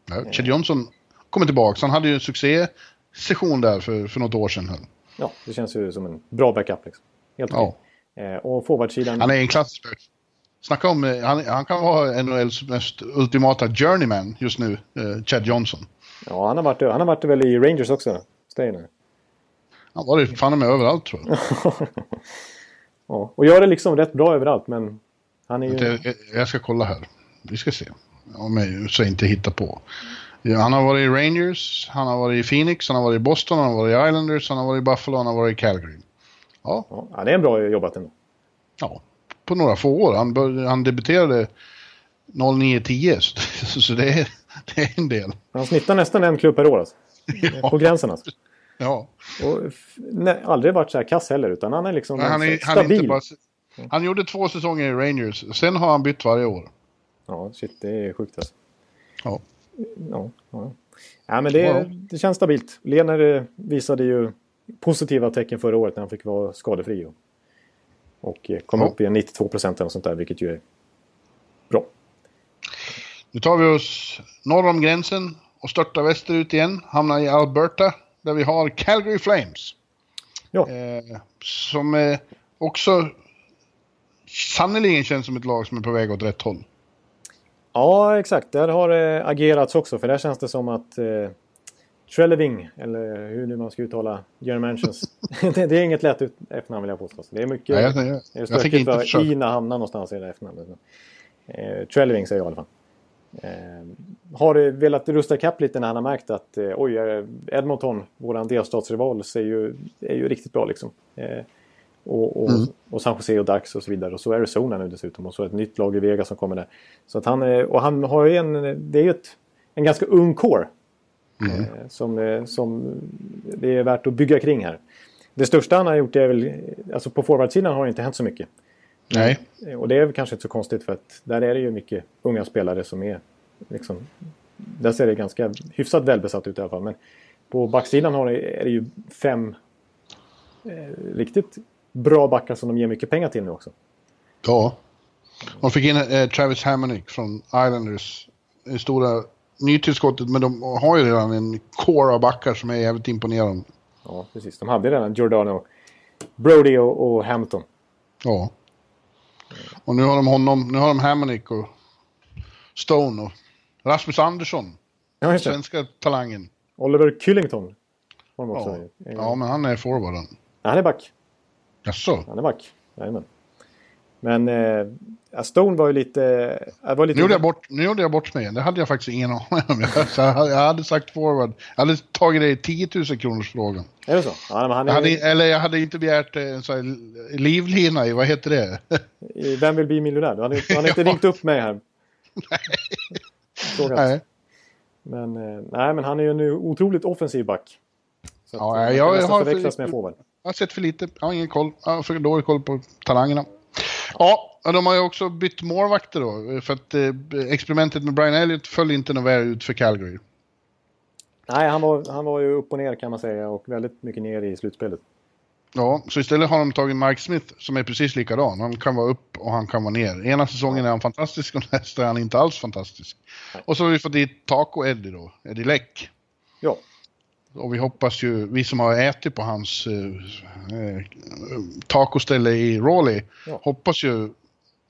Ja, Chad Johnson kommer tillbaka. Han hade ju en succésession där för, för något år sedan. Ja, det känns ju som en bra backup. Liksom. Helt Ja. okej. Eh, och forwardsidan... Han är en klassisk. Snacka om... eh, Han, han kan vara NHLs mest ultimata journeyman just nu, eh, Chad Johnson. Ja, han har varit, han har varit väl i Rangers också. Steiner. Han var det fan med överallt tror jag. [laughs] Ja, och gör det liksom rätt bra överallt men han är ju... Jag ska kolla här. Vi ska se. Om jag så inte hittar på. Ja, han har varit i Rangers, han har varit i Phoenix, han har varit i Boston, han har varit i Islanders, han har varit i Buffalo, han har varit i Calgary. Ja, Ja, det är en bra jobbat ändå. ja på några få år. Han, bör, han debuterade 09-10, så, [laughs] så det, är, det är en del. Han snittar nästan en klubb per år alltså. [laughs] På gränsen alltså. Ja, Och nej, aldrig varit så här kass heller utan han är liksom men han, är, han, stabil. inte bara, han gjorde två säsonger i Rangers, sen har han bytt varje år. Ja, shit, det är sjukt alltså. Ja. Ja, ja. ja men det, Ja. det känns stabilt. Lener eh, visade ju positiva tecken förra året när han fick vara skadefri. Och, och eh, kom Ja. upp i en 92 procent eller sånt där, vilket ju är bra. Nu tar vi oss norr om gränsen och störtar västerut igen. Hamnar i Alberta där vi har Calgary Flames. Ja. Eh, som eh, också sannerligen känns som ett lag som är på väg åt rätt håll. Ja, exakt. Där har det agerats också. För där känns det som att Trelleving, eller hur nu man ska uttala General Mansions. [laughs] det, det är inget lätt ut- efternamn vill jag påstå. Det är mycket... Nej, jag, jag, det är stökigt försöka. Ina hamnar någonstans i det efternamnet. Eh, Trelleving säger jag i alla fall. Eh, har velat rusta ikapp lite när han har märkt att eh, oj, eh, Edmonton, våran delstatsrival, är ju, är ju riktigt bra liksom. Eh, och, och, Mm. och San Jose och Dax och så vidare. Och så Arizona nu dessutom. Och så ett nytt lag i Vegas som kommer där. Så att han, eh, och han har ju en, det är ju ett, en ganska ung core. Mm. Eh, som, eh, som det är värt att bygga kring här. Det största han har gjort är väl, alltså på forwardsidan har det inte hänt så mycket. Nej, Eh, Och det är väl kanske inte så konstigt för att där är det ju mycket unga spelare som är liksom, där ser det ganska hyfsat välbesatt ut i alla fall. Men på backsidan har det, är det ju fem eh, riktigt bra backar som de ger mycket pengar till nu också. ja. De fick in eh, Travis Hamonic från Islanders. Det stora nytillskottet, men de har ju redan en core av backar som är jävligt imponerande. Ja, precis. De hade redan Giordano, Brody och, och Hampton. Ja. Och nu har de honom, nu har de Hamonic och Stone och Rasmus Andersson, Ja, just det. svenska talangen. Oliver Kyllington. Ja. Ja, men han är forwarden. Han är back. Jaså? Han är back. Jajamän. Men eh, Stone var ju lite... eh, Var lite Nu gjorde, jag bort, nu gjorde jag bort mig. Det hade jag faktiskt ingen [laughs] aning om. Jag, jag, hade- jag sagt forward. Jag hade tagit det i 10 000 kronors frågan. Är det så? Ja, men han Jag är, hade, eller jag hade inte begärt eh, en sån här livlina i, vad heter det? i Vem vill bli miljonär? Du du hade inte [laughs] ringt upp mig här. [laughs] Frågat. Nej. Men, eh, nej, men han är ju en otroligt offensiv back. Så Ja, att, eh, jag kan nästan har- förväxlas med forward. Jag har sett för lite, jag har ingen koll. Jag har för dålig koll på talangerna. Ja, de har ju också bytt målvakter då. För att eh, experimentet med Brian Elliott föll inte något väl ut för Calgary. Nej, han var, han var ju upp och ner kan man säga och väldigt mycket ner i slutspelet. Ja, så istället har de tagit Mike Smith som är precis likadan. Han kan vara upp och han kan vara ner. Ena säsongen är han fantastisk och [laughs] nästa är han inte alls fantastisk. Och så har vi fått dit Taco Eddie då, Eddie Läck. Ja, Och vi hoppas ju, vi som har ätit på hans eh, eh, tacoställe i Raleigh, Ja. hoppas ju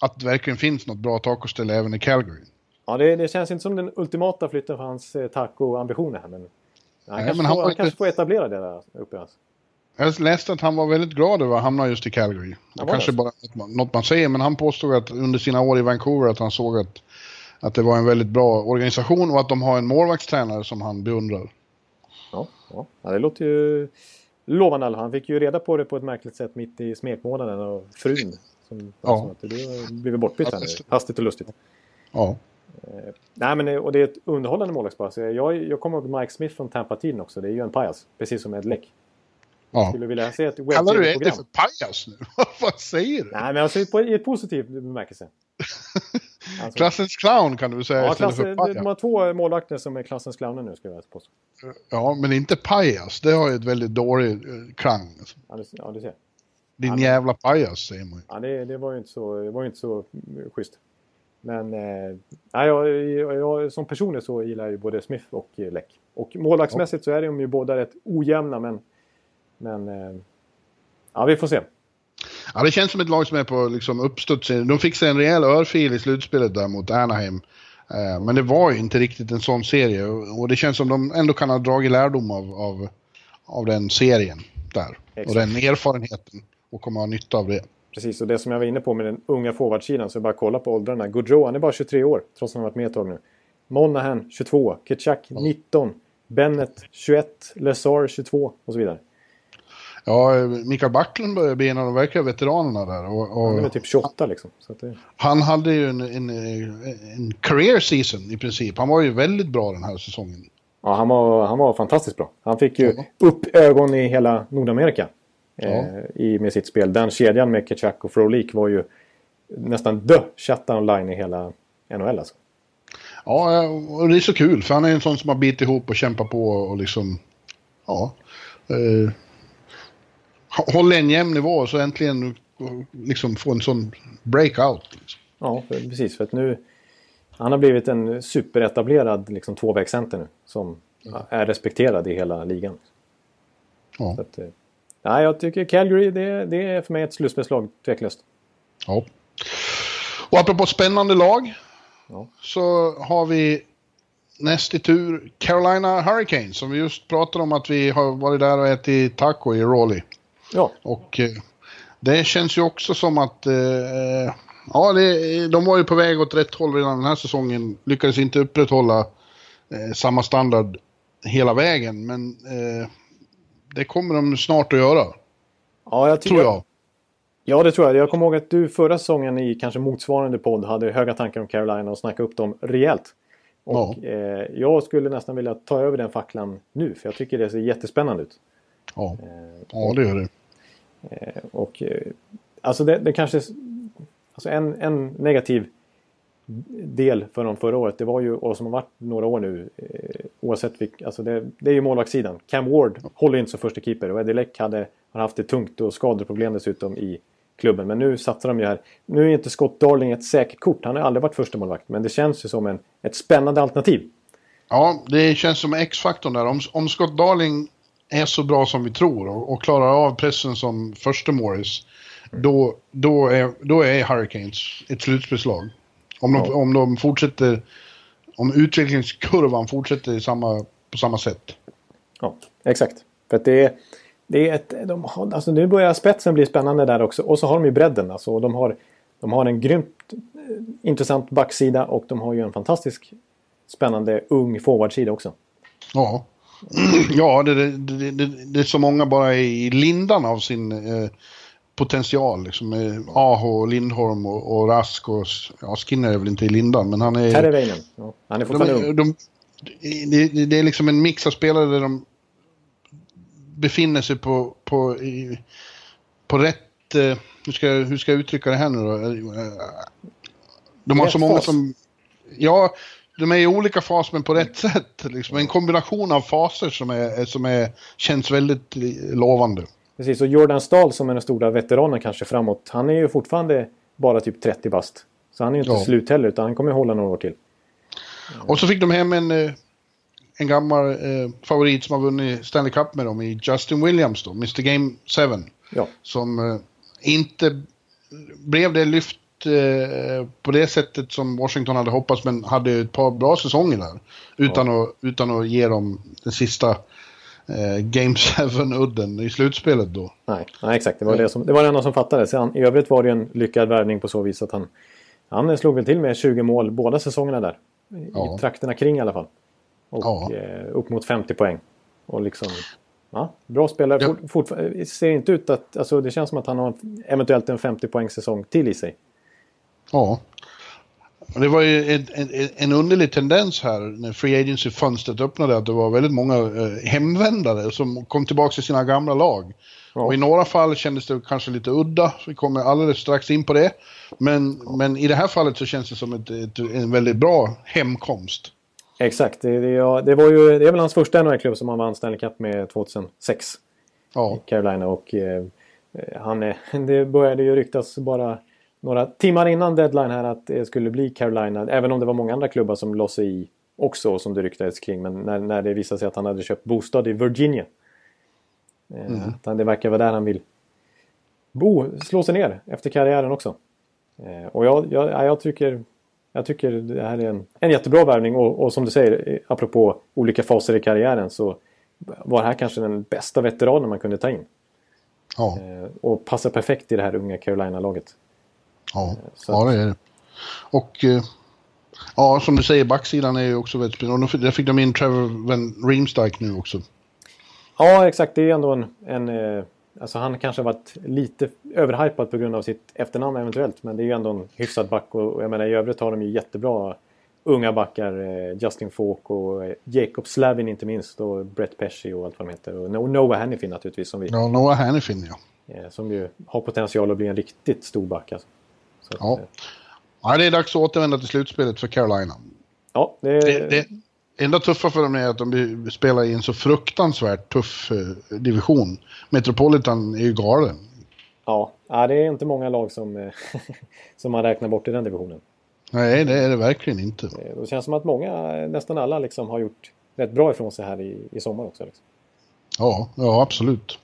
att det verkligen finns något bra tacoställe även i Calgary. ja det, det känns inte som den ultimata flytten för hans eh, taco-ambitioner här. Men han, Nej, kanske, men han får, han inte- kanske får etablera det där uppe. Alltså. Jag läste att han var väldigt glad över att hamna just i Calgary. Det kanske det? bara något man säger, men han påstod att under sina år i Vancouver att han såg att, att det var en väldigt bra organisation och att de har en målvaktstränare som han beundrar. Ja, ja. det låter ju lovande. alla. Han fick ju reda på det på ett märkligt sätt mitt i smekmånaden av frun. Som, Ja. som att det blivit bortbytt här nu. Hastigt och lustigt. Ja, Nej, men det- och det är ett underhållande målvaktspar. Så jag, jag kommer ihåg Mike Smith från Tampa-tiden också. Det är ju en pajas. Precis som Ed Läck. ja. Skulle vilja se ett Kallar du Eddie för pajas nu? [laughs] Vad säger du? Nej, men alltså på, i ett positivt bemärkelse. [laughs] Alltså, Klassens clown kan du säga ja, klass, för de pajas. har två målvakter som är klassens clowner nu, skulle jag påstå. Ja, men inte pajas. Det har ju ett väldigt dåligt eh, klang. alltså. Ja, du, ja, du ser. Din Ja, jävla pajas, säger man ju. Ja, det, det var ju inte så, det var inte så mm, schysst. Men eh, jag, jag, jag, som personer så gillar jag ju både Smith och eh, Läck. Och målvaktsmässigt så är de ju båda rätt ojämna, men... Men... Eh, ja, vi får se. Ja, det känns som ett lag som är på liksom, uppstuds. De fick sig en rejäl örfil i slutspelet där mot Anaheim. Eh, men det var ju inte riktigt en sån serie. Och det känns som de ändå kan ha dragit lärdom av, av, av den serien där. Exakt. Och den erfarenheten. Och kommer ha nytta av det. Precis, och det som jag var inne på med den unga forwardsidan, så bara kolla på åldrarna. Gaudreau, han är bara 23 år, trots att han har varit med ett tag nu. Monahan, 22. Kitchak, 19. Bennett, 21. Lazar, 22 och så vidare. Ja, Mikael Backlund börjar bli en av de verkliga veteranerna där. Och, Han är och typ 28 liksom. Det, han hade ju en, en, en career season i princip. Han var ju väldigt bra den här säsongen. ja, han, var, han var fantastiskt bra. Han fick ju Ja. upp ögon i hela Nordamerika Ja. eh, i, med sitt spel. Den kedjan med Kitchak och Frolik var ju nästan the shutdown line i hela NHL alltså. Ja, och det är så kul för han är en sån som har bitit ihop och kämpat på och liksom... Ja. Eh, håller en jämn nivå och så äntligen liksom få en sån breakout. Liksom. Ja, precis. För att nu... han har blivit en superetablerad liksom, tvåvägscenter nu. Som är respekterad i hela ligan. Ja. Att, eh, nej, jag tycker Calgary, det, det är för mig ett slutspelslag, tveklöst. ja. Och apropå spännande lag. Ja. Så har vi näst i tur Carolina Hurricanes som vi just pratade om att vi har varit där och ätit taco i Raleigh. Ja, Och eh, det känns ju också som att eh, ja, det, de var ju på väg åt rätt håll redan den här säsongen. Lyckades inte upprätthålla eh, samma standard hela vägen, men eh, det kommer de snart att göra, ja jag tror jag. Ja, det tror jag. Jag kommer ihåg att du förra säsongen i kanske motsvarande podd hade höga tankar om Carolina och snackade upp dem rejält. Och Ja. eh, jag skulle nästan vilja ta över den facklan nu, för jag tycker det ser jättespännande ut. Ja, Eh, ja det gör det. Eh, Och eh, alltså det, det kanske... Alltså en, en negativ del för dem förra året, det var ju, och som har varit några år nu, eh, oavsett vilk, alltså det, det är ju målvaktssidan. Cam Ward håller inte som första keeper och Eddie Leck hade, har haft det tungt och skadeproblem dessutom i klubben. Men nu satsar de ju här. Nu är inte Scott Darling ett säkert kort, han har aldrig varit första målvakt men det känns ju som en, ett spännande alternativ. Ja, det känns som X-faktorn där. Om, om Scott Darling är så bra som vi tror och, och klarar av pressen som första Morris, då, då, är, då är Hurricanes ett slutspelslag. Om de, Ja. om de fortsätter, om utvecklingskurvan fortsätter samma, på samma sätt. Ja, exakt. För att det är, det är ett, de har, alltså nu börjar spetsen bli spännande där också. Och så har de ju bredden. Alltså, de, har, de har en grymt eh, intressant backsida och de har ju en fantastisk spännande ung forwardsida också. Ja, [clears throat] ja det, det, det, det, är så många bara i lindan av sin eh, potential. Liksom, med Aho, Lindholm och, och Rask och ja, Skinner är väl inte i lindan, men han är... Terveinen. Ja, han är De, fortfarande ung. de, det, det är liksom en mix av spelare där de befinner sig på, på, i, på rätt... Eh, hur, ska, hur ska jag uttrycka det här nu då? Eh, De har Rätt så många fas. som... Ja, de är i olika faser men på rätt sätt. Liksom. En kombination av faser som, är, som är, känns väldigt lovande. Precis, och Jordan Stahl som är den stora veteranen kanske framåt. Han är ju fortfarande bara typ 30 bast. Så han är ju inte Ja. slut heller utan han kommer hålla några år till. Och så fick de hem en, eh, en gammal eh, favorit som har vunnit Stanley Cup med dem i Justin Williams då, Mr Game 7. Ja, Som eh, inte blev det lyft eh, på det sättet som Washington hade hoppats men hade ett par bra säsonger där. Utan, att, utan att ge dem den sista eh, Game [laughs] 7-udden i slutspelet då. nej, nej exakt. Det var, det, som, det var det enda som fattades. I övrigt var det en lyckad värvning på så vis att han, han slog väl till med 20 mål båda säsongerna där. I Ja. trakterna kring i alla fall. Och Ja. eh, upp mot 50 poäng. Och liksom, ja, bra spelare. Ja. Fort, fortfar- ser inte ut att, alltså det känns som att han har eventuellt en 50 poängs säsong till i sig. Ja. Det var ju en, en, en underlig tendens här när Free Agency-fönstret öppnade att det var väldigt många eh, hemvändare som kom tillbaka till sina gamla lag. Ja. Och i några fall kändes det kanske lite udda, vi kommer alldeles strax in på det. Men, men i det här fallet så känns det som ett, ett, en väldigt bra hemkomst. Exakt, det, det, ja, det var ju, det är väl hans första NHL-klubb som han vann Stanley Cup med 2006. Ja, Carolina och eh, han är, [laughs] det började ju ryktas bara några timmar innan deadline här att det skulle bli Carolina. Även om det var många andra klubbar som låg sig i också som det ryktades kring. Men när, när det visade sig att han hade köpt bostad i Virginia. Eh, att det verkar vara där han vill bo, slå sig ner efter karriären också. Eh, och jag, jag, ja, jag, tycker, jag tycker det här är en, en jättebra värvning och, och som du säger, eh, apropå olika faser i karriären så var det här kanske den bästa veteranen man kunde ta in. ja, och passar perfekt i det här unga Carolina-laget. Ja, så ja det är det. Och eh, ja, som du säger, backsidan är ju också väldigt spännande. Där fick de in Trevor Van Riemsdyk nu också. Ja, exakt. Det är ändå en... en eh, alltså han kanske har varit lite överhypad på grund av sitt efternamn eventuellt. Men det är ju ändå en hyfsad back. Och, jag menar i övrigt har de ju jättebra unga backar. Eh, Justin Falk och eh, Jacob Slavin inte minst. Och Brett Pesci och allt vad de heter. Och No- Noah Hannifin naturligtvis. Som, vi, Ja, Noah Hannifin ja. eh, som ju har potential att bli en riktigt stor back. Alltså. Så Ja. eh, Ja, det är dags att återvända till slutspelet för Carolina. ja det, Det, det enda tuffa för dem är att de spelar i en så fruktansvärt tuff eh, division. Metropolitan är ju galen. ja, ja, det är inte många lag som, eh, [laughs] som man räknar bort i den divisionen. Nej, det är det verkligen inte. Det känns som att många, nästan alla, liksom har gjort rätt bra ifrån sig här i, i sommar också. Liksom. Ja, ja, absolut.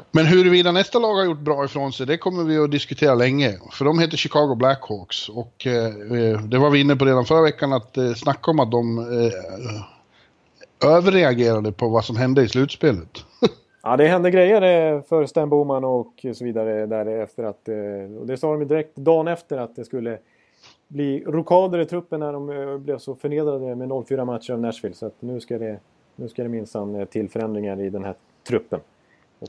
Alltså. Men huruvida nästa lag har gjort bra ifrån sig, det kommer vi att diskutera länge. För de heter Chicago Blackhawks och eh, eh, det var vi inne på redan förra veckan att eh, snacka om att de eh, överreagerade på vad som hände i slutspelet. [laughs] ja, det hände grejer eh, för Stan Boman och så vidare därefter att, eh, och det sa de direkt dagen efter att det skulle bli rokader i truppen när de blev så förnedrade med 0-4 matcher av Nashville. Så att nu ska det, nu ska det minsann till förändringar i den här truppen.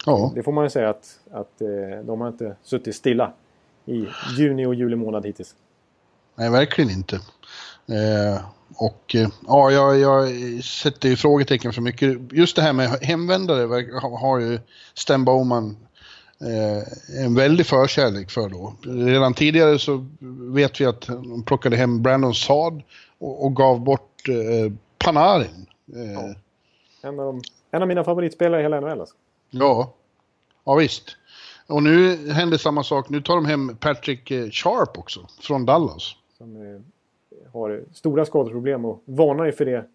Ja. Det får man ju säga att, att eh, de har inte suttit stilla i juni och juli månad hittills. Nej, verkligen inte. Eh, och eh, ja, jag, jag sätter ju frågetecken för mycket. Just det här med hemvändare har ju Sten Bowman eh, en väldig förkärlek för då. Redan tidigare så vet vi att de plockade hem Brandon Saad och, och gav bort eh, Panarin. Eh. Ja. En, av de, en av mina favoritspelare i hela NHL alltså. Ja, ja visst. Och nu händer samma sak. Nu tar de hem Patrick eh, Sharp också, från Dallas. Som eh, har stora skadeproblem och varnar ju för det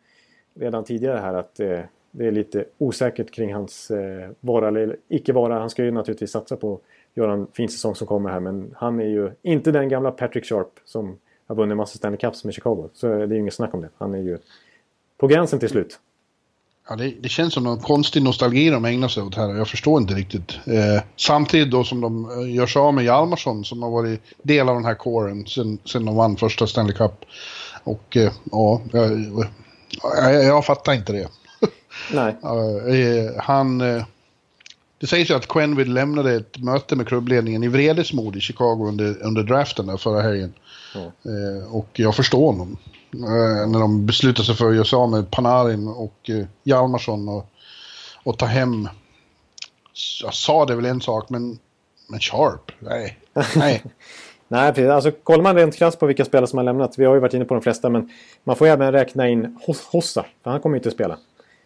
redan tidigare här att eh, det är lite osäkert kring hans eh, vara eller icke vara. Han ska ju naturligtvis satsa på att göra en fin säsong som kommer här men han är ju inte den gamla Patrick Sharp som har vunnit massa Stanley Cups med Chicago. Så det är ju inget snack om det. Han är ju på gränsen till slut. Ja, det, det, känns som någon konstig nostalgi de ägnar sig åt här jag förstår inte riktigt. Eh, samtidigt då som de eh, gör sig av med Hjalmarsson som har varit del av den här kåren sen, sen de vann första Stanley Cup. Och eh, ja, jag, jag, jag fattar inte det. [laughs] Nej. uh, han... Uh, det sägs ju att Quenville lämnade ett möte med klubbledningen i vredesmod i Chicago under, under draften där förra helgen. Mm. Och jag förstår honom. När de beslutade sig för att göra sig av med Panarin och uh, Hjalmarsson och, och ta hem... Jag sa det väl en sak, men, men Sharp? Nej. Nej. [laughs] Nej, precis. Alltså, kollar man rent krasst på vilka spelare som har lämnat. Vi har ju varit inne på de flesta, men man får även räkna in Hossa. För han kommer ju inte att spela.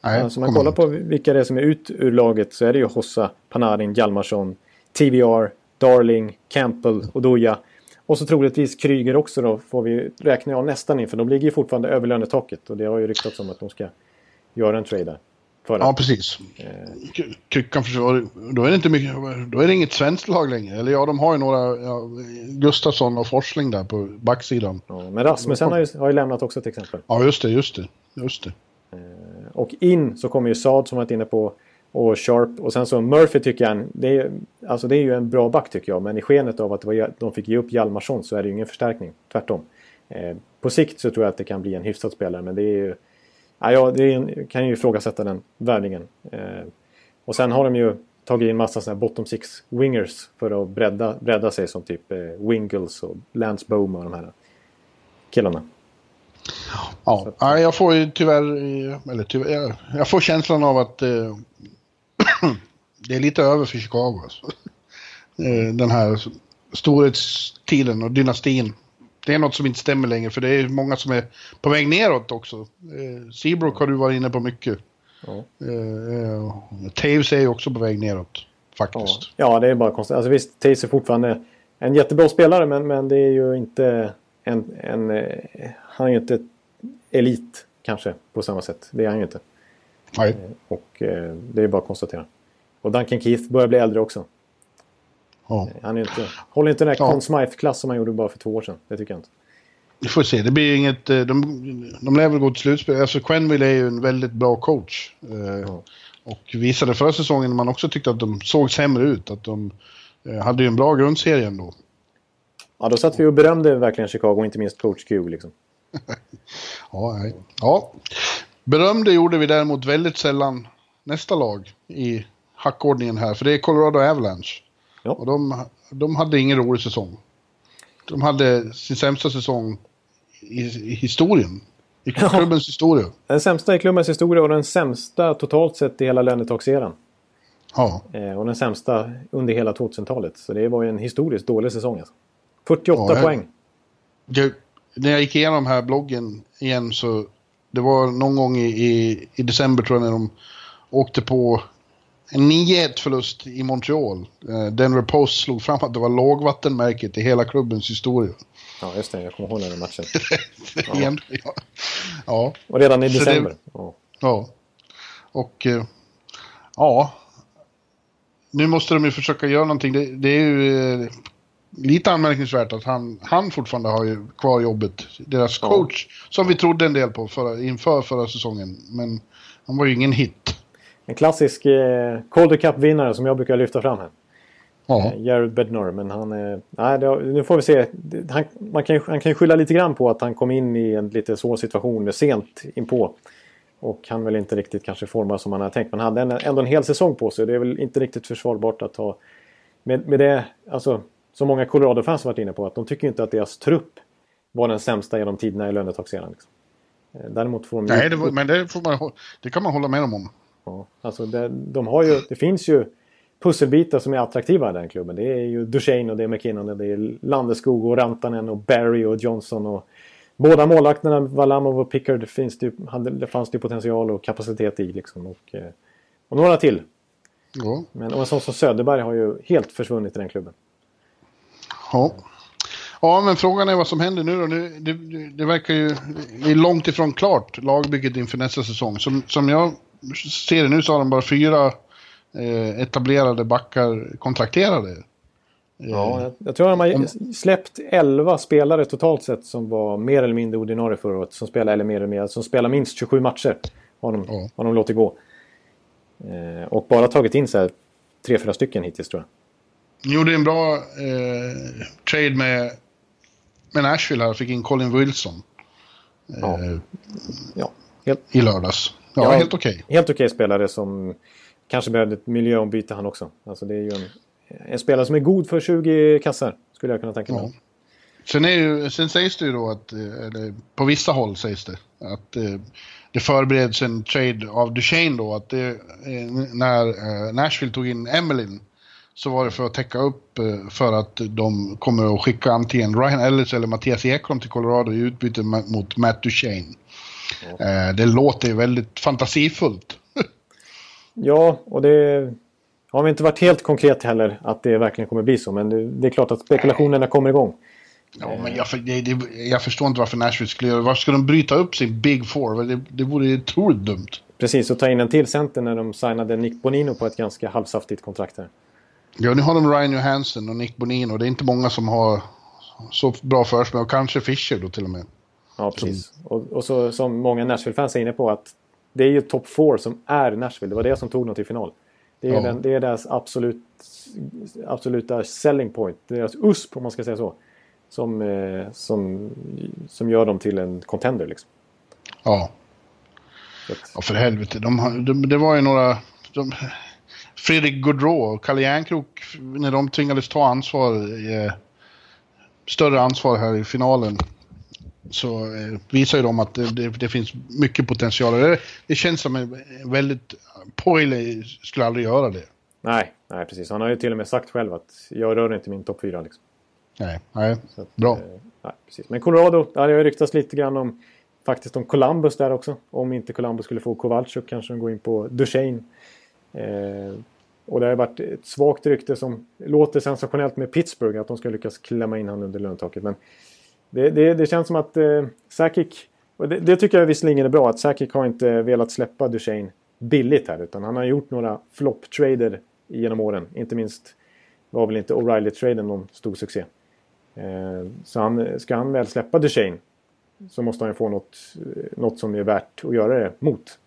Nej, alltså, om man kollar på vilka det är som är ut ur laget så är det ju Hossa, Panarin, Hjalmarsson, TVR, Darling, Campbell och Doja. Och så troligtvis Kryger också då får vi räkna av nästan in för de ligger ju fortfarande över lönetaket och det har ju ryktats om att de ska göra en trade där. Ja, precis. Eh. Kryckan försvar, då är det inte mycket, då är det inget svenskt lag längre. Eller ja, de har ju några, ja, Gustafsson och Forsling där på backsidan. Ja, men Rasmussen har ju, har ju lämnat också till exempel. Ja, just det, just det. Just det. Och in så kommer ju Saad som varit inne på och Sharp och sen så Murphy tycker jag, det är, alltså det är ju en bra back tycker jag. Men i skenet av att var, de fick ge upp Hjalmarsson så är det ju ingen förstärkning. Tvärtom. Eh, på sikt så tror jag att det kan bli en hyfsad spelare men det är ju... Ja, det en, kan ju ifrågasätta den värvningen. Eh, och sen har de ju tagit in massa sådana här bottom six wingers för att bredda, bredda sig som typ eh, Wingles och Lance Bohm och de här killarna. Ja, ja jag får ju tyvärr, eller tyvärr, jag får känslan av att eh, [clears throat] det är lite över för Chicago. Alltså. Eh, den här storhetstiden och dynastin. Det är något som inte stämmer längre för det är många som är på väg neråt också. Eh, Seabrook har du varit inne på mycket. Ja. Eh, Taves är ju också på väg neråt faktiskt. Ja, ja det är bara konstigt. Alltså visst, Taves är fortfarande en jättebra spelare men, men det är ju inte en, en, han är ju inte elit kanske på samma sätt. Det är han ju inte. Nej. Eh, och eh, det är bara att konstatera. Och Duncan Keith börjar bli äldre också. Ja. Han är inte, håller inte den här ja. Conn Smythe-klass som han gjorde bara för två år sedan. Det tycker jag inte. Vi får se, det blir inget... De, de lär väl gå till slutspel. Alltså Quenville är ju en väldigt bra coach. Ja. Och visade förra säsongen man också tyckte att de såg sämre ut. Att de hade ju en bra grundserie ändå. Ja, då satt vi och berömde verkligen Chicago, inte minst coach Q liksom. [laughs] ja, nej. ja. Berömde gjorde vi däremot väldigt sällan nästa lag i hackordningen här, för det är Colorado Avalanche. Ja. Och de, de hade ingen rolig säsong. De hade sin sämsta säsong i, i historien. I klubbens ja. historia. Den sämsta i klubbens historia och den sämsta totalt sett i hela lönetagseran. Ja. Eh, och den sämsta under hela 2000-talet. Så det var ju en historiskt dålig säsong. Alltså. 48 ja, poäng. Jag, när jag gick igenom här bloggen igen så det var någon gång i, i, i, december tror jag när de åkte på en 9-1 förlust i Montreal. Eh, Denver Post slog fram att det var lågvattenmärket i hela klubbens historia. Ja, just det. Jag kommer ihåg den matchen. [laughs] ja. ja. ja. Och redan i december. Det, ja. Och eh, ja, nu måste de ju försöka göra någonting. Det, det är ju eh, lite anmärkningsvärt att han, han fortfarande har ju kvar jobbet. Deras coach, ja. som vi trodde en del på förra, inför förra säsongen. Men han var ju ingen hit. En klassisk eh, Calder Cup-vinnare som jag brukar lyfta fram här. Ja. Eh, Jared Bednar, men han... Eh, nej, det, nu får vi se. Han, man kan, han kan ju skylla lite grann på att han kom in i en lite svår situation sent inpå. Och han väl inte riktigt kanske formar som han hade tänkt. Men han hade ändå en hel säsong på sig. Det är väl inte riktigt försvarbart att ha... Med, med det, alltså som många Colorado-fans varit inne på, att de tycker inte att deras trupp var den sämsta genom tiderna i lönetaksserien. Liksom. Eh, däremot får de... Nej, det, men det, får man, det kan man hålla med dem om. Ja, alltså det, de har ju, det finns ju pusselbitar som är attraktiva i den klubben. Det är ju Duchene och det är McKinnon och det är Landeskog och Rantanen och Barry och Johnson och Båda målvakterna, Valamov och Pickard, finns det, hade, det fanns det potential och kapacitet i. Liksom, och, eh, och några till. Ja. Men och en sån som Söderberg har ju helt försvunnit i den klubben. Ja. Ja, men frågan är vad som händer nu då. Nu, det, det verkar ju... Det är långt ifrån klart, lagbygget inför nästa säsong. Som, som jag ser det nu så har de bara fyra eh, etablerade backar kontrakterade. Ja, jag, tror de har släppt 11 spelare totalt sett som var mer eller mindre ordinarie förra året. Som spelar, eller mer eller mer, som spelar minst 27 matcher. Har de, ja. har de låtit gå. Eh, och bara tagit in så här 3-4 stycken hittills tror jag. Gjorde en bra eh, trade med, med Nashville här. Fick in Colin Wilson. Eh, ja. ja. Helt, I lördags. Ja, ja helt okej. Okay. Helt okej okay spelare som kanske behövde ett miljöombyte han också. Alltså det är ju en, en spelare som är god för 20 kassar. Skulle jag kunna tänka mig. Ja. Sen, är ju, sen sägs det ju då att, eh, eller på vissa håll sägs det, att eh, det förbereds en trade av Duchene då. Att det, eh, när Nashville tog in Emmeline så var det för att täcka upp eh, för att de kommer att skicka antingen Ryan Ellis eller Mattias Ekholm till Colorado i utbyte mot Matt Duchene. Mm. Det låter väldigt fantasifullt. [laughs] ja, och det har vi inte varit helt konkret heller att det verkligen kommer bli så. Men det är klart att spekulationerna kommer igång. Ja, men jag, det, det, jag förstår inte varför Nashville skulle göra Varför skulle de bryta upp sin Big Four? Det, det vore otroligt dumt. Precis, och ta in en till center när de signade Nick Bonino på ett ganska halvsaftigt kontrakt här. Ja, nu har de Ryan Johansson och Nick Bonino. Det är inte många som har så bra försprång. Och kanske Fischer då till och med. Ja, precis. Som... Och, och så, som många Nashville-fans är inne på att det är ju top four som är Nashville. Det var det som tog dem till final. Det är, ja. den, det är deras absolut, absoluta selling point. Deras USP om man ska säga så. Som, eh, som, som gör dem till en contender liksom. Ja. Ja för helvete. De, de, det var ju några... De, Fredrik Gaudreau och Kalle Järnkrok, när de tvingades ta ansvar, eh, större ansvar här i finalen, så eh, visar ju de att det, det, det finns mycket potential. Det, det, känns som en väldigt... Poile skulle aldrig göra det. Nej, nej, precis. Han har ju till och med sagt själv att jag rör inte min topp fyra. Liksom. Nej, nej. Att, bra. Eh, nej, precis. Men Colorado, ja, det har ryktats lite grann om faktiskt om Columbus där också. Om inte Columbus skulle få Kowalczyk kanske de går in på Duchene. Eh, och det har varit ett svagt rykte som låter sensationellt med Pittsburgh att de ska lyckas klämma in honom under löntaket. Men det, det, det, känns som att eh, Sakic, och det, det, tycker jag visserligen är bra, att Sakic har inte velat släppa Duchene billigt här utan han har gjort några flop-trader genom åren. Inte minst var väl inte O'Reilly-traden någon stor succé. Eh, så han, ska han väl släppa Duchene så måste han ju få något, eh, något som är värt att göra det mot.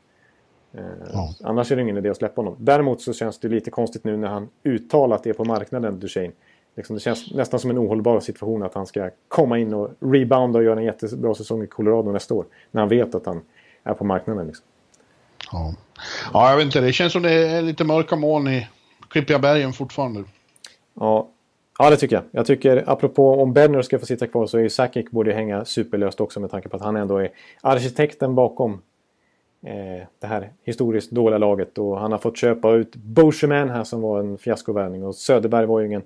Eh, ja. Annars är det ingen idé att släppa honom. Däremot så känns det lite konstigt nu när han uttalat är på marknaden, Duchene. Liksom det känns nästan som en ohållbar situation att han ska komma in och rebounda och göra en jättebra säsong i Colorado nästa år. När han vet att han är på marknaden. Liksom. Ja. ja, jag vet inte. Det känns som det är lite mörka moln i Klippiga bergen fortfarande. Ja, Ja, det tycker jag. Jag tycker, apropå om Benner ska få sitta kvar så är ju Sakic borde hänga superlöst också med tanke på att han ändå är arkitekten bakom Eh, det här historiskt dåliga laget. Och han har fått köpa ut Boscheman här som var en fiaskovärvning. Och Söderberg var ju ingen,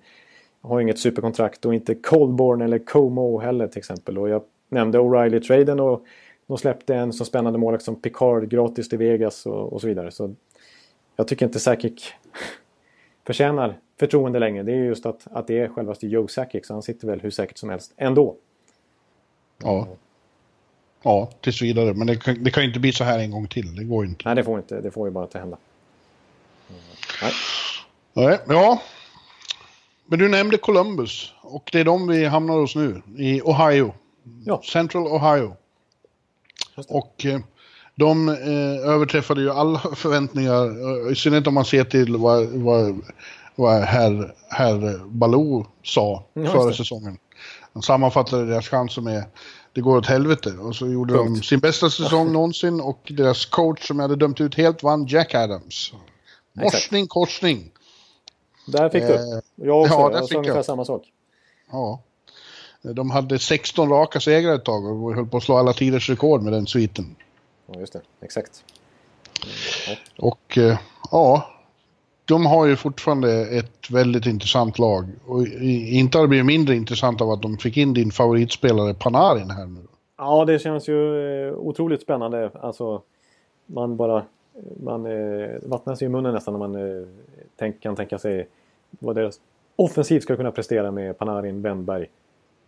har ju inget superkontrakt och inte Colborn eller Como heller till exempel. Och jag nämnde O'Reilly-traden och de släppte en så spännande målvakt som Picard gratis till Vegas och, och så vidare. Så jag tycker inte Sakic förtjänar förtroende längre. Det är just att, att det är självaste Joe Sakic, så han sitter väl hur säkert som helst ändå. Ja. Ja, tills vidare. Men det kan, det kan inte bli så här en gång till. Det går inte. Nej, det får inte. Det får ju bara inte hända. Nej. Nej, ja. Men du nämnde Columbus. Och det är de vi hamnar hos nu. I Ohio. Ja. Central Ohio. Och eh, de eh, överträffade ju alla [laughs] förväntningar. eh, I synnerhet om man ser till vad, vad, vad herr, herr Baloo sa Ja, det. säsongen. Han sammanfattade deras chanser med det går åt helvete. Och så gjorde de Punkt. sin bästa säsong någonsin och deras coach som jag hade dömt ut helt vann Jack Adams. Morsning, korsning. Där fick du. Eh, Jag också. ja, där jag fick ungefär jag. samma sak. Ja. De hade 16 raka segrar ett tag och höll på att slå alla tiders rekord med den sviten. Ja, just det. Exakt. Och eh, ja, de har ju fortfarande ett väldigt intressant lag. Och inte har det blivit mindre intressant av att de fick in din favoritspelare Panarin här nu. Ja, det känns ju eh, otroligt spännande. Alltså, man bara... Man eh, vattnar sig i munnen nästan när man eh, tänk, kan tänka sig vad deras offensiv ska kunna prestera med Panarin, Wennberg,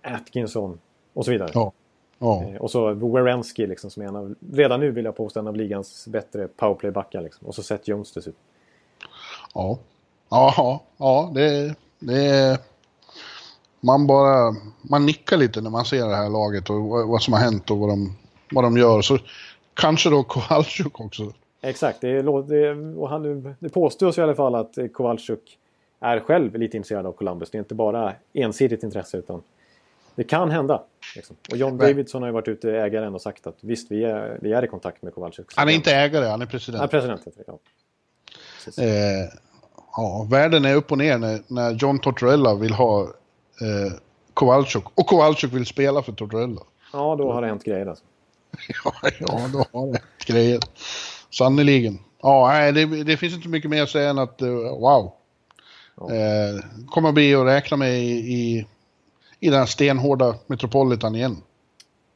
Atkinson och så vidare. Ja. Ja, Eh, och så Werenski liksom, som är en av, redan nu vill jag påstå en av ligans bättre powerplaybackar. Liksom. Och så Seth Jones dessutom. Ja. Ja, ja, det, det är... Man bara... Man nickar lite när man ser det här laget och vad som har hänt och vad de, vad de gör. Så kanske då Kowalczyk också. Exakt, det, det, och han, det påstås i alla fall att Kowalczyk är själv lite intresserad av Columbus. Det är inte bara ensidigt intresse utan det kan hända. Liksom. Och John Nej. Davidson har ju varit ute, ägaren, och sagt att visst, vi är, vi är i kontakt med Kowalczyk. Han är inte ägare, han är president. president heter det. Ja. Eh, ja, världen är upp och ner när, när John Tortorella vill ha eh, Kowalczyk. Och Kowalczyk vill spela för Tortorella. Ja, då har det hänt grejer alltså. [laughs] Ja, ja då har det hänt grejer. Sannerligen. Ja, nej, det, det finns inte mycket mer att säga än att eh, wow. Ja. Eh, kommer att bli att räkna med i, i, i den här stenhårda Metropolitan igen.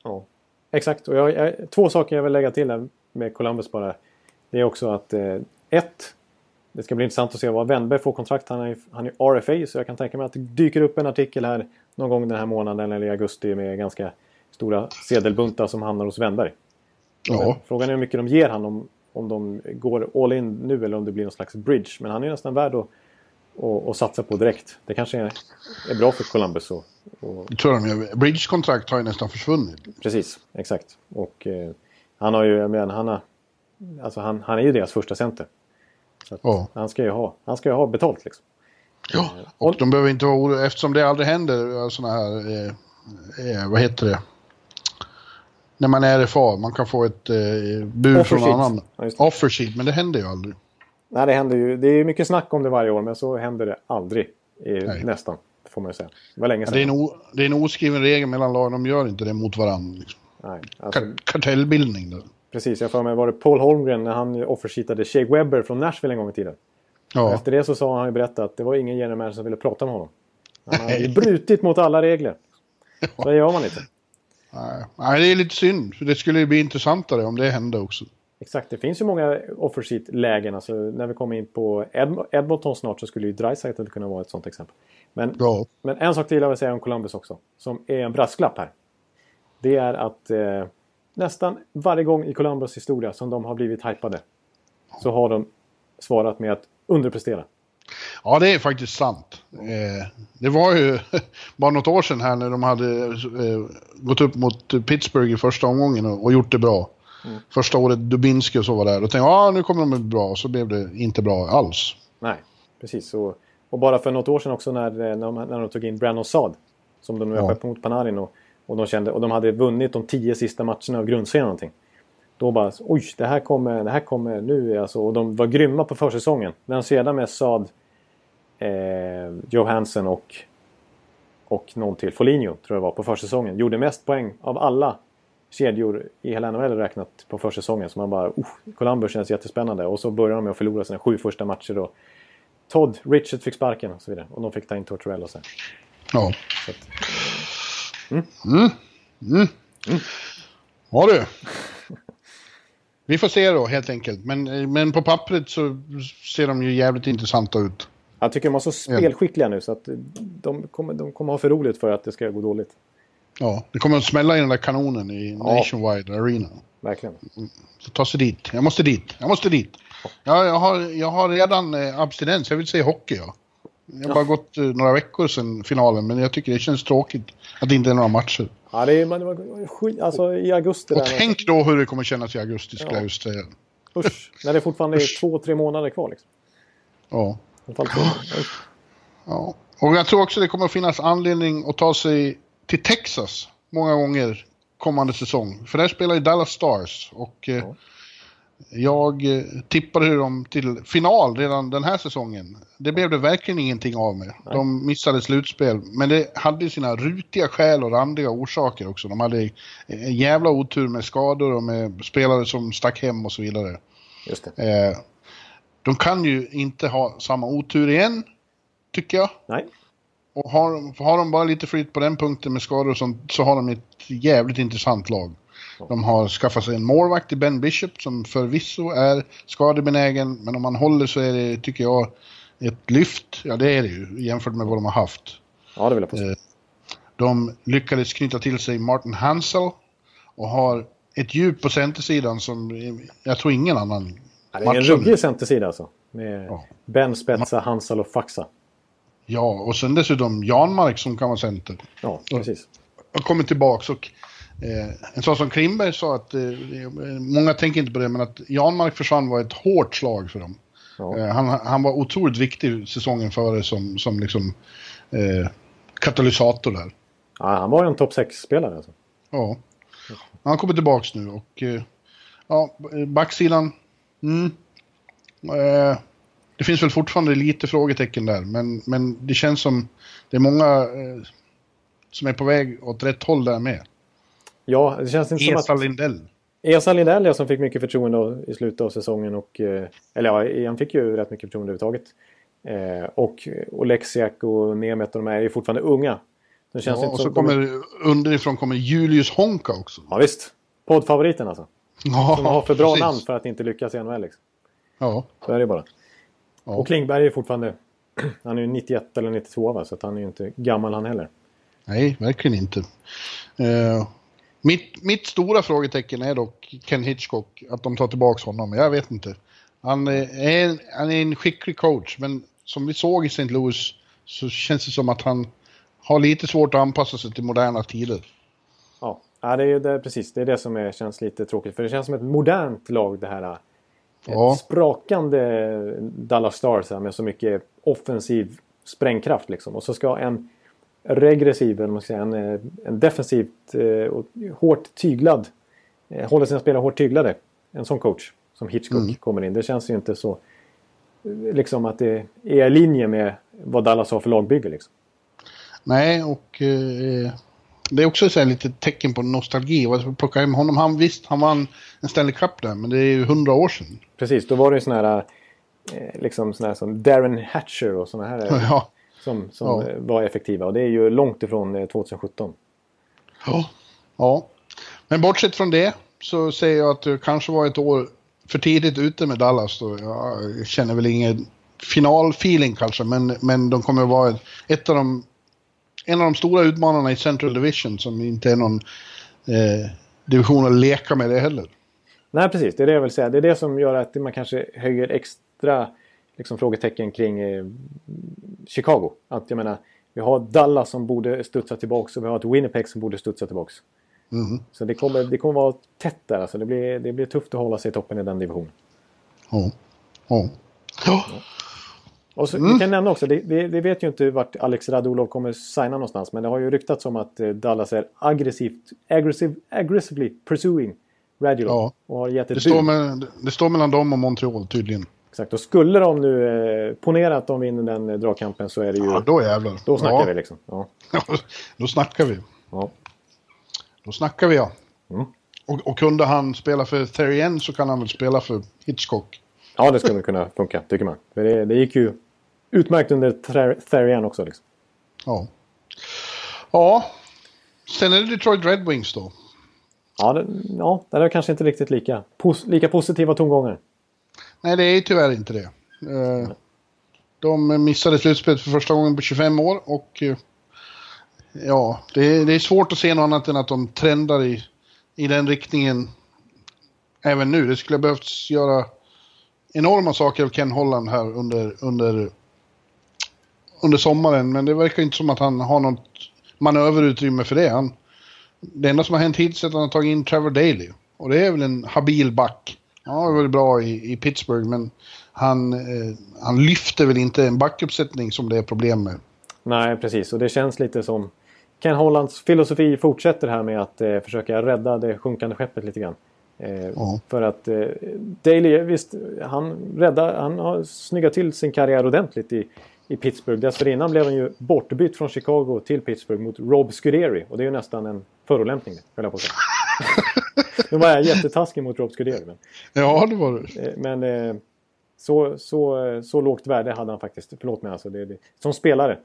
Ja, exakt. Och jag, jag, två saker jag vill lägga till här med Columbus bara. Det är också att eh, ett, det ska bli intressant att se vad Wennberg får kontrakt. Han är, han är RFA så jag kan tänka mig att det dyker upp en artikel här någon gång den här månaden eller i augusti med ganska stora sedelbuntar som hamnar hos Wennberg. Ja, Frågan är hur mycket de ger han om, om de går all in nu eller om det blir någon slags bridge. Men han är nästan värd att, att, att satsa på direkt. Det kanske är, är bra för Columbus. Och, och, det tror jag de gör. Bridge-kontrakt har ju nästan försvunnit. Precis, exakt. Och eh, han har ju, jag menar, han har, alltså han, han är ju deras första center. Ja. han ska ju ha, han ska ju ha betalt liksom. Ja, och de behöver inte vara oroliga eftersom det aldrig händer sådana här, eh, eh, vad heter det? När man är RFA, man kan få ett eh, bud Offer från någon annan. Ja. Offer sheet, men det händer ju aldrig. Nej, det händer ju. Det är mycket snack om det varje år, men så händer det aldrig. Nej. nästan, får man ju säga. Det var länge Ja, sedan. det, är en o, det är en oskriven regel mellan lagen, de gör inte det mot varandra. Liksom. Nej, alltså, Kar kartellbildning där. Precis, jag får mig var det Paul Holmgren när han offersheetade Shea Webber från Nashville en gång i tiden. Ja, Efter det så sa han ju berättat att det var ingen general manager som ville prata med honom. Han hade ju brutit mot alla regler. [laughs] Så det gör man inte. nej, nej, det är lite synd, för det skulle ju bli intressantare om det hände också. Exakt, det finns ju många offersheet-lägen. Alltså, när vi kommer in på Ed- Edmonton snart så skulle ju Dreisaitl kunna vara ett sånt exempel. Men, Ja, men en sak till jag vill säga om Columbus också. Som är en brasklapp här. Det är att eh, nästan varje gång i Columbus historia som de har blivit hypade. Så har de svarat med att underprestera. ja det är faktiskt sant. Eh, det var ju [laughs] bara något år sedan här när de hade eh, gått upp mot Pittsburgh i första omgången och, och gjort det bra. Mm. Första året Dubinski och så var där. Då tänkte jag, ja nu kommer de bli bra. Och så blev det inte bra alls. Nej, precis. Och, och bara för något år sedan också när, eh, när, de, när de tog in Brandon Saad. Som de nu har Ja. mot Panarin. Och, och, de kände, och de hade vunnit de tio sista matcherna av grundserien någonting. Då bara, oj, det här kommer, det här kommer nu. Alltså, och de var grymma på försäsongen. Men sedan med Saad, eh, Johansson och, och någon till, Foligno tror jag var, på försäsongen. Gjorde mest poäng av alla kedjor i hela NHL räknat på försäsongen. Så man bara, oh, Columbus känns jättespännande. Och så börjar de med att förlora sina sju första matcher. Och Todd Richard fick sparken och så vidare. Och de fick ta in Tortorella sen. Ja. Så att, Ja du. Vi får se då helt enkelt. Men, men på pappret så ser de ju jävligt intressanta ut. Jag tycker de är så spelskickliga nu så att de kommer, de kommer ha för roligt för att det ska gå dåligt. Ja, det kommer att smälla i den där kanonen i ja. Nationwide Arena. Verkligen. Så ta sig dit. Jag måste dit. Jag måste dit. Ja, jag, har, jag har redan eh, abstinens. Jag vill se hockey, ja. Det har bara gått eh, några veckor sedan finalen, men jag tycker det känns tråkigt att det inte är några matcher. Ja, det är, man, alltså i augusti. Och där, tänk då hur det kommer kännas i augusti, skulle ja. jag just säga. Usch, när det fortfarande är två, tre månader kvar liksom. Ja. Ja. Och jag tror också det kommer finnas anledning att ta sig till Texas många gånger kommande säsong. För där spelar ju Dallas Stars och eh, ja. Jag eh, tippade dem till final redan den här säsongen. Det blev det verkligen ingenting av med. Nej. De missade slutspel, men det hade sina rutiga skäl och randiga orsaker också. De hade en jävla otur med skador och med spelare som stack hem och så vidare. Just det. Eh, de kan ju inte ha samma otur igen, tycker jag. Nej. Och har, har de bara lite flyt på den punkten med skador och sånt, så har de ett jävligt intressant lag. De har skaffat sig en målvakt i Ben Bishop som förvisso är skadebenägen, men om man håller så är det, tycker jag, ett lyft. Ja, det är det ju jämfört med vad de har haft. Ja, det vill jag påstå. Eh, de lyckades knyta till sig Martin Hansel och har ett djup på centersidan som jag tror ingen annan Ja, det är en ruggig centersida alltså. Med ja. Ben, Spetsa, Hansal och Faxa. Ja, och sen dessutom Janmark som kan vara center. Ja, precis. Och kommer tillbaks och en sån som Krimberg sa att, eh, många tänker inte på det, men att Janmark försvann var ett hårt slag för dem. Ja. Eh, han, han var otroligt viktig säsongen före som, som liksom eh, katalysator där. Ja, han var en topp 6-spelare alltså. Ja. Han kommer tillbaks nu och eh, ja, backsidan Mm. Eh, det finns väl fortfarande lite frågetecken där, men, men det känns som det är många eh, som är på väg åt rätt håll där med. Ja, det känns inte Esa som att... Lindell. Esa Lindell ja, som fick mycket förtroende i slutet av säsongen. Och, eh, eller ja, han fick ju rätt mycket förtroende överhuvudtaget. Eh, och Oleksiak och Nemeth och de är ju fortfarande unga. Det känns ja, inte och så kommer de... underifrån kommer Julius Honka också. Ja visst. Poddfavoriten alltså. Ja, som har för bra precis. namn för att inte lyckas i NHL. Liksom. Ja. Så är det bara. Ja. Och Klingberg är fortfarande... [clears throat] Han är ju 91 eller 92 va? Så han är ju inte gammal han heller. Nej, verkligen inte. Uh, mitt, mitt stora frågetecken är dock Ken Hitchcock. Att de tar tillbaka honom. Jag vet inte. Han är, han är en skicklig coach, men som vi såg i St. Louis så känns det som att han har lite svårt att anpassa sig till moderna tider. Ja, det är, det, precis. Det är det som är, känns lite tråkigt. För det känns som ett modernt lag det här. Ett sprakande Dallas Stars här, med så mycket offensiv sprängkraft liksom. Och så ska en regressiv, eller man ska säga, en, en defensivt eh, och hårt tyglad, eh, håller sina spelare hårt tyglade. En sån coach som Hitchcock mm. kommer in. Det känns ju inte så liksom att det är i linje med vad Dallas har för lagbygge liksom. Nej, och eh, det är också så här lite tecken på nostalgi. Att plocka hem honom. Han, visst, han vann en Stanley Cup där, men det är ju hundra år sedan. Precis, då var det ju sådana här, eh, liksom såna här som Darren Hatcher och sådana här [laughs] ja. Som, som ja. var effektiva. Och det är ju långt ifrån 2017. Eh, ja. ja. Men bortsett från det så säger jag att det kanske var ett år för tidigt ute med Dallas. Då. Jag känner väl ingen finalfeeling kanske, men, men de kommer att vara ett av de en av de stora utmanarna i Central Division som inte är någon eh, division att leka med det heller. Nej, precis. Det är det jag vill säga. Det är det som gör att man kanske höjer extra liksom, frågetecken kring eh, Chicago. Att jag menar, vi har Dallas som borde studsa tillbaka och vi har ett Winnipeg som borde studsa tillbaka. Mm. Så det kommer, det kommer vara tätt där. Alltså det, blir, det blir tufft att hålla sig i toppen i den divisionen. Ja. Ja. ja. Och så, mm. Vi kan nämna också, det, vi, vi, vet ju inte vart Alex Radulov kommer signa någonstans. Men det har ju ryktats om att eh, Dallas är aggressivt, aggressive, aggressively pursuing Radulov. Ja. Och har gett ett det, står med, det står mellan dem och Montreal tydligen. Exakt, och skulle de nu eh, ponera att de vinner den eh, dragkampen så är det ju... Ja, då jävlar. Då snackar ja. vi liksom. Ja. [laughs] då snackar vi. Ja. Då snackar vi ja. Mm. Och, och kunde han spela för Therrien så kan han väl spela för Hitchcock. Ja, det skulle kunna funka, tycker man. För det, det gick ju utmärkt under Therian också. Liksom. Ja. Ja. Sen är det Detroit Red Wings då. Ja, det, ja, det är kanske inte riktigt lika, pos, lika positiva tongångar. Nej, det är tyvärr inte det. Eh, de missade slutspelet för första gången på 25 år och eh, ja, det är, det är svårt att se något annat än att de trendar i, i den riktningen även nu. Det skulle ha behövts göra enorma saker av Ken Holland här under, under, under sommaren, men det verkar inte som att han har något manöverutrymme för det. Han, det enda som har hänt hittills är att han har tagit in Trevor Daley. Och det är väl en habil back. Han har varit bra i, i Pittsburgh, men han, eh, han lyfter väl inte en backuppsättning som det är problem med. Nej, precis. Och det känns lite som Ken Hollands filosofi fortsätter här med att eh, försöka rädda det sjunkande skeppet lite grann. Eh, ja. För att eh, Daley, visst, han, räddar, han har snyggat till sin karriär ordentligt i, i Pittsburgh. Dessförinnan blev han ju bortbytt från Chicago till Pittsburgh mot Rob Scuderi. Och det är ju nästan en förolämpning, höll jag på att säga. Nu var jag jättetaskig mot Rob Scuderi. Men, ja, det var du. Eh, men eh, så, så, så lågt värde hade han faktiskt. Förlåt mig alltså. Det, det, som spelare.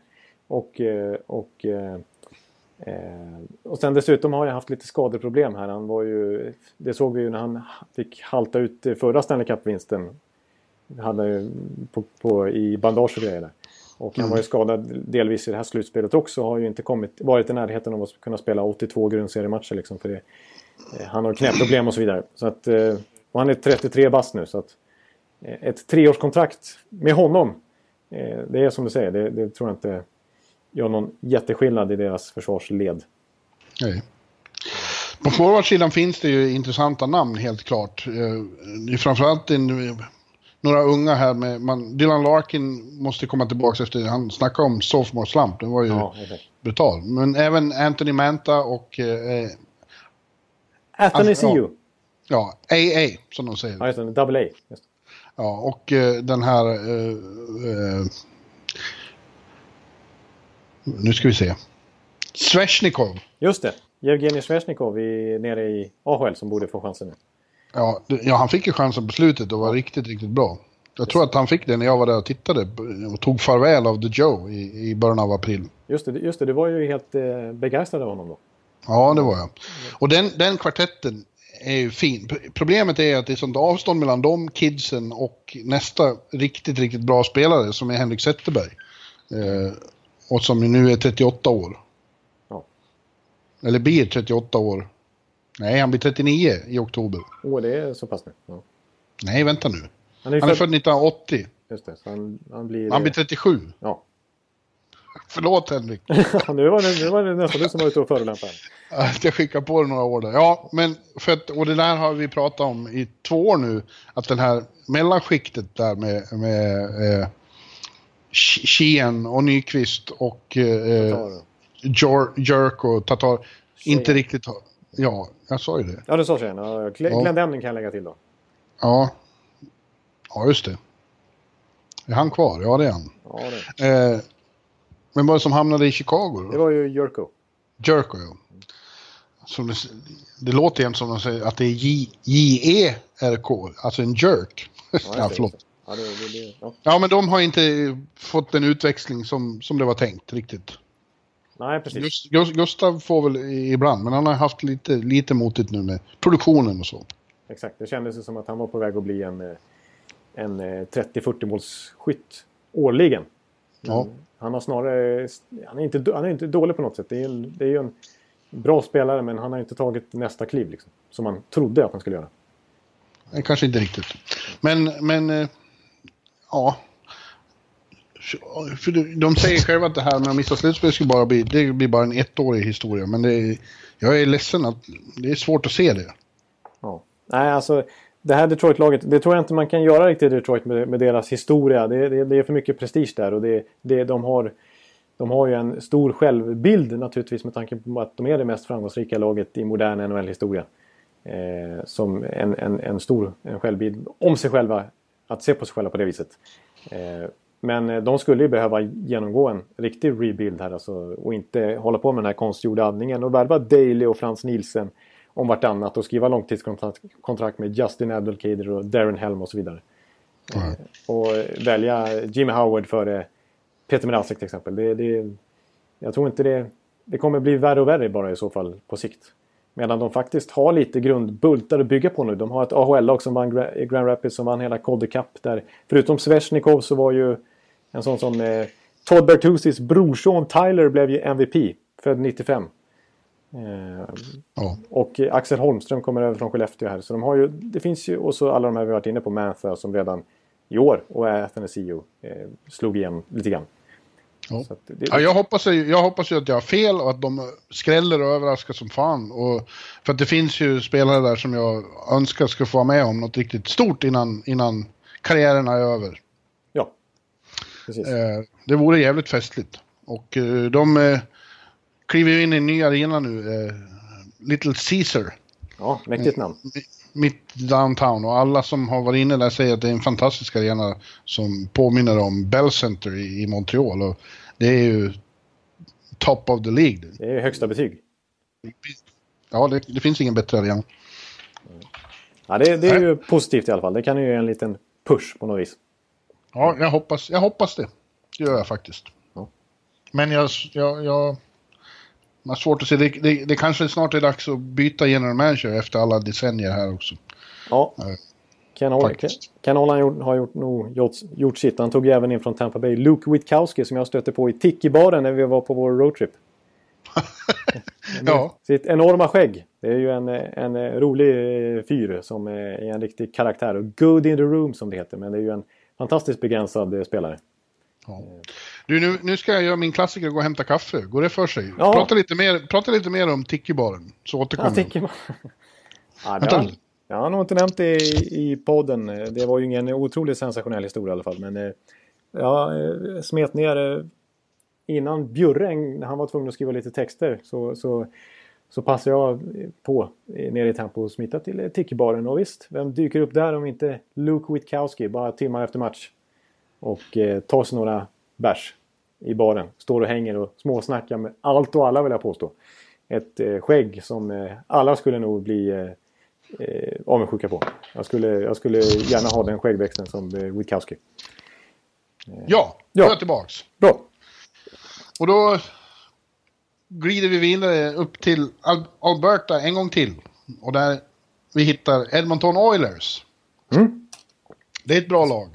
Och, eh, och och sen dessutom har jag haft lite skadeproblem här. Han var ju, det såg vi ju när han fick halta ut förra Stanley Cup-vinsten. Hade på, på, I bandage och grejer där. Och han mm. var ju skadad delvis i det här slutspelet också. Har ju inte kommit, varit i närheten av att kunna spela 82 grundseriematcher. Liksom för det. Eh, han har knäproblem och så vidare. Så att, eh, och han är 33 bast nu. Så att, eh, ett treårskontrakt med honom. Det är som du säger, det, det tror jag inte gör någon jätteskillnad i deras försvarsled. Nej. På forwardsidan finns det ju intressanta namn helt klart. Det är framförallt en, några unga här med, man, Dylan Larkin måste komma tillbaka efter, han snackade om sophomore slump, den var ju ja, brutal. Men även Anthony Manta och... Eh, Anthony ja, ja, AA som de säger. Ja, just det, double A. Just. Ja, och eh, den här... Eh, eh, nu ska vi se. Sveshnikov. Just det. Jevgenij Sveshnikov nere i AHL som borde få chansen nu. Ja, ja, han fick ju chansen på slutet och var riktigt, riktigt bra. Jag tror att han fick det när jag var där och tittade och tog farväl av The Joe i, i början av april. Just det, just det, du var ju helt eh, begeistrad av honom då. Ja, det var jag. Och den, den kvartetten är ju fin. Problemet är att det är sånt avstånd mellan de kidsen och nästa riktigt, riktigt bra spelare som är Henrik Zetterberg. Eh, och som nu är 38 år. Ja. Eller blir 38 år. Nej, han blir 39 i oktober. Åh, oh, det är så pass nu? Ja. Nej, vänta nu. Han är, han är född 1980. Just det, han, han blir... Han blir 37. Ja. Förlåt Henrik. [laughs] nu, var det, nu var det nästan du som var ute och förolämpade. Jag skickar på det några år där. Ja, men för att, och det där har vi pratat om i två år nu. Att den här mellanskiktet där med, med eh, Sheehan och Nyqvist och eh, Jerk och Tatar inte riktigt har... Ja, jag sa ju det. Ja, du sa Sheehan. Ja, Glenn kan jag lägga till då. Ja. Ja, just det. Är han kvar? Ja, det är han. Ja, det. Eh, men vad som hamnade i Chicago då? Det var ju Jerko. Jerko, ja. Som det, det låter igen som de säger att det är J-E-R-K, alltså en jerk. Ja, [laughs] ja förlåt. Ja, det, det, ja. ja, men de har inte fått en utväxling som, som det var tänkt riktigt. Nej, precis. Gust, Gustav får väl ibland, men han har haft lite, lite motigt nu med produktionen och så. Exakt, det kändes som att han var på väg att bli en, eh, en 30-40 eh, målsskytt årligen. Ja. Han har snarare... Han är, inte, han är inte dålig på något sätt. Det är, en, det är ju en bra spelare, men han har inte tagit nästa kliv liksom, som man trodde att han skulle göra. Kanske inte riktigt. Men, men eh, ja. För de säger själva att det här med att missa slutspel skulle bara bli, det blir bara en ettårig historia. Men det är, jag är ledsen att det är svårt att se det. Ja. Nej, alltså det här Detroit-laget, det tror jag inte man kan göra riktigt i Detroit med, med deras historia. Det, det, det, är för mycket prestige där och det, det, de, har, de har ju en stor självbild naturligtvis med tanke på att de är det mest framgångsrika laget i modern NHL-historia. Eh, som en, en, en stor en självbild om sig själva att se på sig själva på det viset. Eh, men eh, de skulle ju behöva genomgå en riktig rebuild här alltså, och inte hålla på med den här konstgjorda andningen och värva Daley och Frans Nielsen om vartannat och skriva långtidskontrakt med Justin Abdelkader och Darren Helm och så vidare. Mm. Och välja Jimmy Howard före Peter Mrazek till exempel. Det, det, jag tror inte det... Det kommer bli värre och värre bara i så fall på sikt. Medan de faktiskt har lite grundbultar att bygga på nu. De har ett AHL-lag som vann Grand Rapids som vann hela Calder Cup. Där, förutom Sveshnikov så var ju en sån som eh, Todd Bertuzis brorson Tyler blev ju MVP. Född 95. Eh, ja. Och Axel Holmström kommer över från Skellefteå här. Så de har ju, det finns ju, och så alla de här vi varit inne på, Mantha som redan i år och är Athanasio eh, slog igen lite grann. Ja. Det, ja, jag, hoppas, jag hoppas ju att jag har fel och att de skräller och överraskar som fan. Och, för att det finns ju spelare där som jag önskar ska få vara med om något riktigt stort innan, innan karriären är över. Ja, precis. Eh, det vore jävligt festligt. Och eh, de eh, kliver in i en ny arena nu, eh, Little Caesar. Ja, mäktigt namn. Eh, mitt downtown och alla som har varit inne där säger att det är en fantastisk arena som påminner om Bell Center i, i Montreal. Och det är ju top of the League. Det är högsta betyg. Ja, det, det finns ingen bättre arena. Ja, det, det är ju positivt i alla fall. Det kan ju ge en liten push på något vis. Ja, jag hoppas, jag hoppas det. Det gör jag faktiskt. Ja. Men jag, jag, jag man har svårt att se. Det, det, det kanske snart är dags att byta general manager efter alla decennier här också. Ja. Ken Ken Holland har gjort, nog gjort, gjort sitt. Han tog ju även in från Tampa Bay Luke Witkowski som jag stötte på i Tiki-baren när vi var på vår roadtrip. [laughs] ja. Sitt enorma skägg. Det är ju en, en rolig fyr som är en riktig karaktär. Och good in the room som det heter. Men det är ju en fantastiskt begränsad spelare. Ja. Du, nu, nu ska jag göra min klassiker och gå och hämta kaffe. Går det för sig? Ja. Prata, lite mer, prata lite mer om Tiki-baren, så återkommer ja, tiki ja, Jag har nog inte nämnt det i, i podden. Det var ju ingen otroligt sensationell historia i alla fall. Men eh, jag eh, smet ner eh, innan Bjurre, när han var tvungen att skriva lite texter, så, så, så passade jag på nere i Tempo och smittade till Tiki-baren. Och visst, vem dyker upp där om inte Luke Witkowski bara timmar efter match? Och eh, tar sig några bärs i baren. Står och hänger och småsnackar med allt och alla vill jag påstå. Ett eh, skägg som eh, alla skulle nog bli eh, eh, avundsjuka på. Jag skulle, jag skulle gärna ha den skäggväxten som eh, Witkowski. Eh, ja, är jag tillbaks. Bra. Och då glider vi vidare upp till Alberta en gång till. Och där vi hittar Edmonton Oilers. Mm. Det är ett bra lag.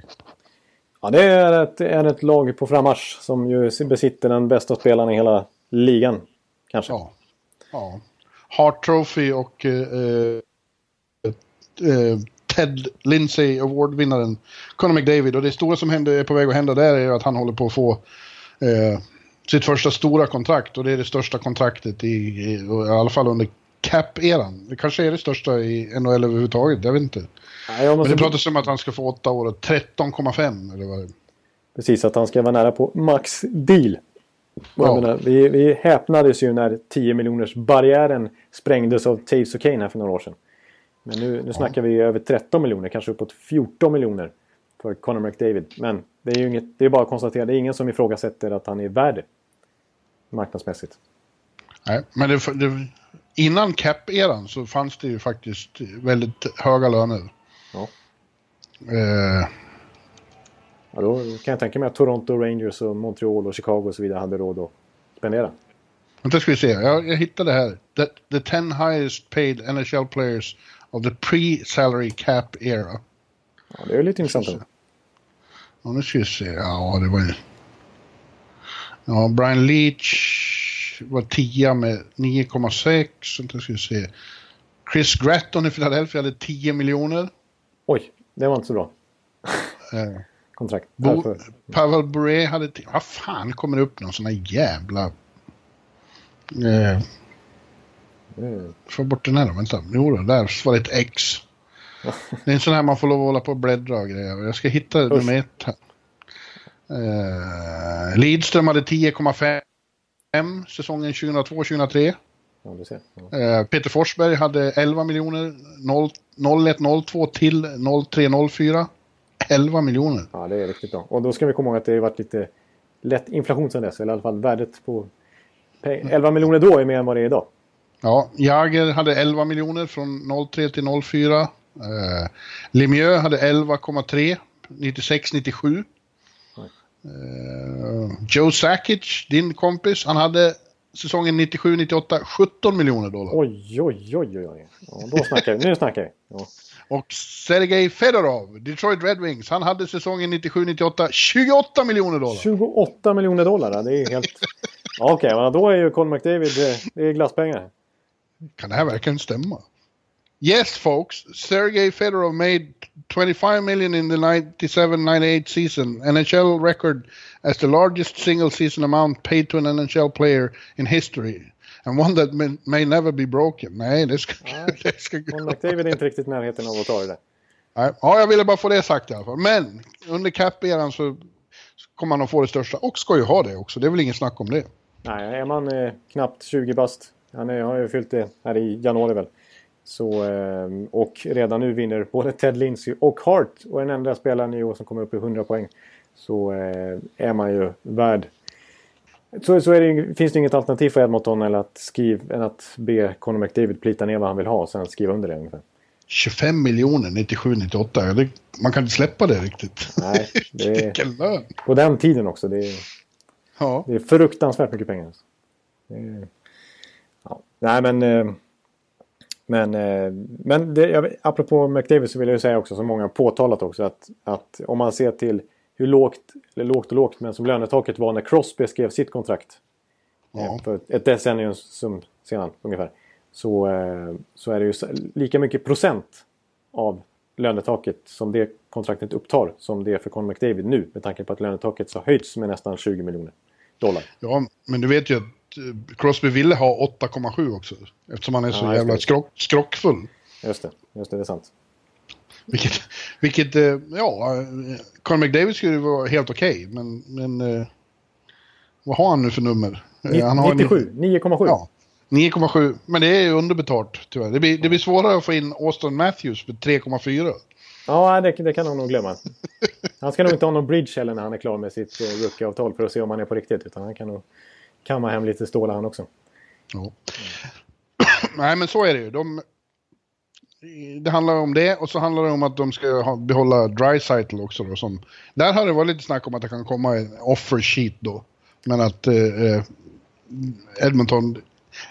Ja, det är ett, är ett lag på frammarsch som ju besitter den bästa spelaren i hela ligan. Kanske. Ja. ja. Hart Trophy och eh, eh, eh Ted Lindsay Award-vinnaren Conor McDavid. Och det stora som händer, är på väg att hända där är att han håller på att få eh, sitt första stora kontrakt. Och det är det största kontraktet i, i, i alla fall under cap-eran. Det kanske är det största i NHL överhuvudtaget, jag vet inte. Nej, Men det pratas om att han ska få åtta år 13,5 eller vad det är. Precis, att han ska vara nära på max deal. Ja. Menar, vi, vi häpnades ju när 10 miljoners barriären sprängdes av Taves och Kane här för några år sedan. Men nu, nu ja. snackar vi över 13 miljoner, kanske uppåt 14 miljoner för Conor McDavid. Men det är ju inget, det är bara att konstatera, det är ingen som ifrågasätter att han är värd. Marknadsmässigt. Nej, men det, det, innan cap-eran så fanns det ju faktiskt väldigt höga löner. Ja. Eh. ja. Då kan jag tänka mig att Toronto Rangers och Montreal och Chicago och så vidare hade råd att spendera. Vänta ska vi se, jag, jag hittade här. The, the ten highest paid NHL players of the pre-salary cap era. Ja, det är lite intressant. Ja, nu ska vi se. Ja, det var ju... Ja, Brian Leach var 10 med 9,6. Vänta ska vi se. Chris Gratton i Philadelphia hade 10 miljoner. Oj, det var inte så bra. [laughs] Eh, Kontrakt. Bo, Pavel Bure hade... Vad fan kommer det upp någon sån här jävla... Eh, mm. Få bort den här då, vänta. Jo då, där var det ett X. [laughs] det är en sån här man får lov att hålla på och bläddra och grejer. Jag ska hitta Usch. nummer ett här. Eh, Lidström hade 10,5 säsongen 2002-2003. Ja, ja. eh, Peter Forsberg hade 11 miljoner 0102 till 0304. 11 miljoner. Ja, det är riktigt bra. Och då ska vi komma ihåg att det har varit lite lätt inflation sedan dess. Eller i alla fall värdet på 11 miljoner då är mer än vad det är idag. Ja, Jager hade 11 miljoner från 03 till 04. Eh, Lemieux hade 11,3 96-97. Eh, Joe Sakic, din kompis, han hade säsongen 97-98 17 miljoner dollar. Oj, oj, oj, oj. Ja, då snackar vi. Nu snackar vi. Ja. Och Sergej Fedorov, Detroit Red Wings, han hade säsongen 97-98 28 miljoner dollar. 28 miljoner dollar, det är helt... Okej, okay, men då är ju Conor McDavid, det är glasspengar. Kan det här verkligen stämma? Yes folks, Sergej Fedorov made 25 million in the 97-98 season, NHL record as the largest single season amount paid to an NHL player in history. And one that may, may never be broken. Nej, det ska... Nej, [laughs] det ska McDavid är inte riktigt närheten av att ta det där. Nej, ja, jag ville bara få det sagt i alla fall. Men under cap-eran så kommer han att få det största och ska ju ha det också. Det är väl ingen snack om det. Nej, är man eh, knappt 20 bast, han är, har ju fyllt det här i januari väl. Så, eh, och redan nu vinner både Ted Lindsey och Hart och den enda spelaren i år som kommer upp i 100 poäng. Så eh, är man ju värd så, så det, finns det inget alternativ för Edmonton eller att skriva, än att be Conor McDavid plita ner vad han vill ha och sen skriva under det ungefär. 25 miljoner 97-98. Man kan inte släppa det riktigt. Nej, [laughs] det är, på den tiden också. Det är, ja. det är fruktansvärt mycket pengar. Är, ja. Nej, men... Men, eh, men det, apropå McDavid så vill jag säga också, som många har påtalat också, att, att om man ser till hur lågt, eller lågt och lågt, men som lönetaket var när Crosby skrev sitt kontrakt. Ja. Eh, för ett decennium sedan ungefär. Så, eh, så är det ju lika mycket procent av lönetaket som det kontraktet upptar som det är för Conor McDavid nu med tanke på att lönetaket har höjts med nästan 20 miljoner dollar. Ja, men du vet ju att Crosby ville ha 8,7 också eftersom han är så ja, jävla skrock, skrockfull. Just det, just det, det är sant. Vilket, vilket eh, ja, Conor McDavid skulle vara helt okej, okay, men, men eh, vad har han nu för nummer? 97, 9,7. Ja, 9,7, men det är underbetalt tyvärr. Det blir, det blir svårare att få in Austin Matthews för 3,4. Ja, det, det, kan han nog glömma. Han ska nog inte ha någon bridge heller när han är klar med sitt uh, rookieavtal för att se om han är på riktigt. Utan han kan nog kamma hem lite stålar han också. Mm. [clears throat] Nej, men så är det ju. De, det handlar om det och så handlar det om att de ska ha, behålla Drycytle också. Då, som, där har det varit lite snack om att det kan komma en offer sheet då. Men att eh Edmonton,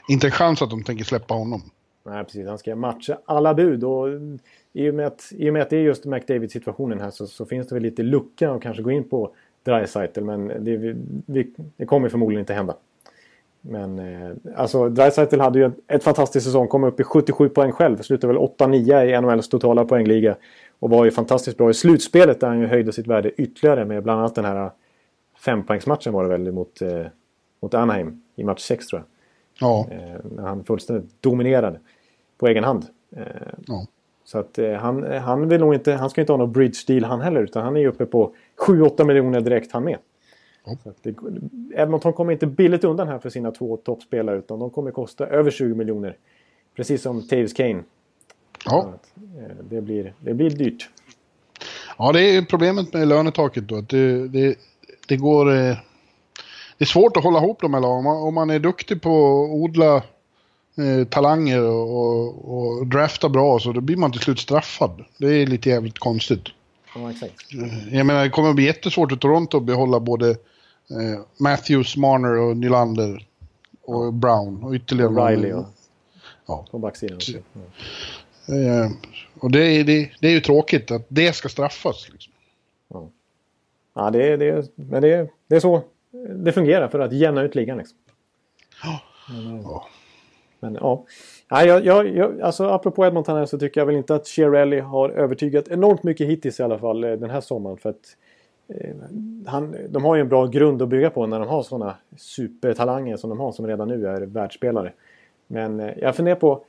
inte en chans att de tänker släppa honom. Nej, precis. Han ska matcha alla bud. Och i, och med att, I och med att det är just McDavid-situationen här så, så, finns det väl lite lucka att kanske gå in på Drycytle. Men det, vi, det kommer förmodligen inte hända. Men eh, alltså Dreisaitl hade ju ett, ett fantastiskt säsong. Kom upp i 77 poäng själv. Slutade väl 8-9 i NHLs totala poängliga. Och var ju fantastiskt bra i slutspelet där han ju höjde sitt värde ytterligare med bland annat den här fempoängsmatchen var det väl mot, eh, mot Anaheim i match 6 tror jag. Ja. Eh, när han fullständigt dominerade på egen hand. Eh, ja. Så att eh, han, han vill nog inte, han ska inte ha någon bridge deal han heller utan han är ju uppe på 7-8 miljoner direkt han med. Ja. Det, Edmonton kommer inte billigt undan här för sina två toppspelare utan de kommer kosta över 20 miljoner. Precis som Taves Kane. Ja. Eh, det, blir, det blir dyrt. Ja, det är problemet med lönetaket då. Att det, det, det går... Eh, det är svårt att hålla ihop de här lagen. Om man är duktig på att odla eh, talanger och, och, och, drafta bra så då blir man till slut straffad. Det är lite jävligt konstigt. Ja, exakt. Jag menar, det kommer att bli jättesvårt i Toronto att behålla både eh, Matthews, Marner och Nylander och. Brown och ytterligare och Riley och, ja. på backsidan också. Ja. Eh, och det är, det, det, är ju tråkigt att det ska straffas. Liksom. Ja, ja det, det, men det, det är så det fungerar för att jämna ut ligan. Liksom. Ja. Men, ja. Men ja. Nej, jag, jag, jag, alltså, apropå Edmonton här så tycker jag väl inte att Chiarelli har övertygat enormt mycket hittills i alla fall eh, den här sommaren. För att Eh, han, de har ju en bra grund att bygga på när de har sådana supertalanger som de har som redan nu är världsspelare. Men eh, jag funderar på...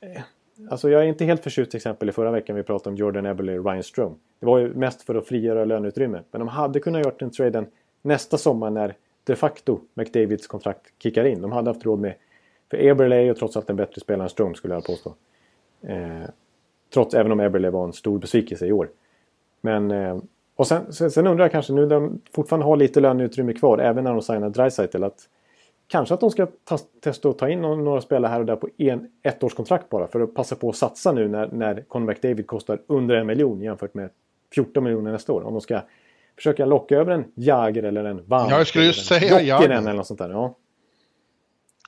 Eh, alltså jag är inte helt förtjust till exempel i förra veckan vi pratade om Jordan Eberle och Ryan Strom. Det var ju mest för att frigöra löneutrymme. Men de hade kunnat gjort den traden nästa sommar när de facto McDavids kontrakt kickar in. De hade haft råd med... För Eberle är ju trots allt en bättre spelare än Strome skulle jag påstå. Eh, trots, även om Eberle var en stor besvikelse i år. Men eh, och sen, sen, sen, undrar jag kanske nu när de fortfarande har lite löneutrymme kvar, även när de signar Dreisaitl, att kanske att de ska ta, testa att ta in några spelare här och där på en ettårskontrakt bara för att passa på att satsa nu när, när Conor McDavid kostar under en miljon jämfört med 14 miljoner nästa år. Om de ska försöka locka över en Jager eller en Vann. Ja, jag skulle just säga Jokinen eller något sånt där. Ja.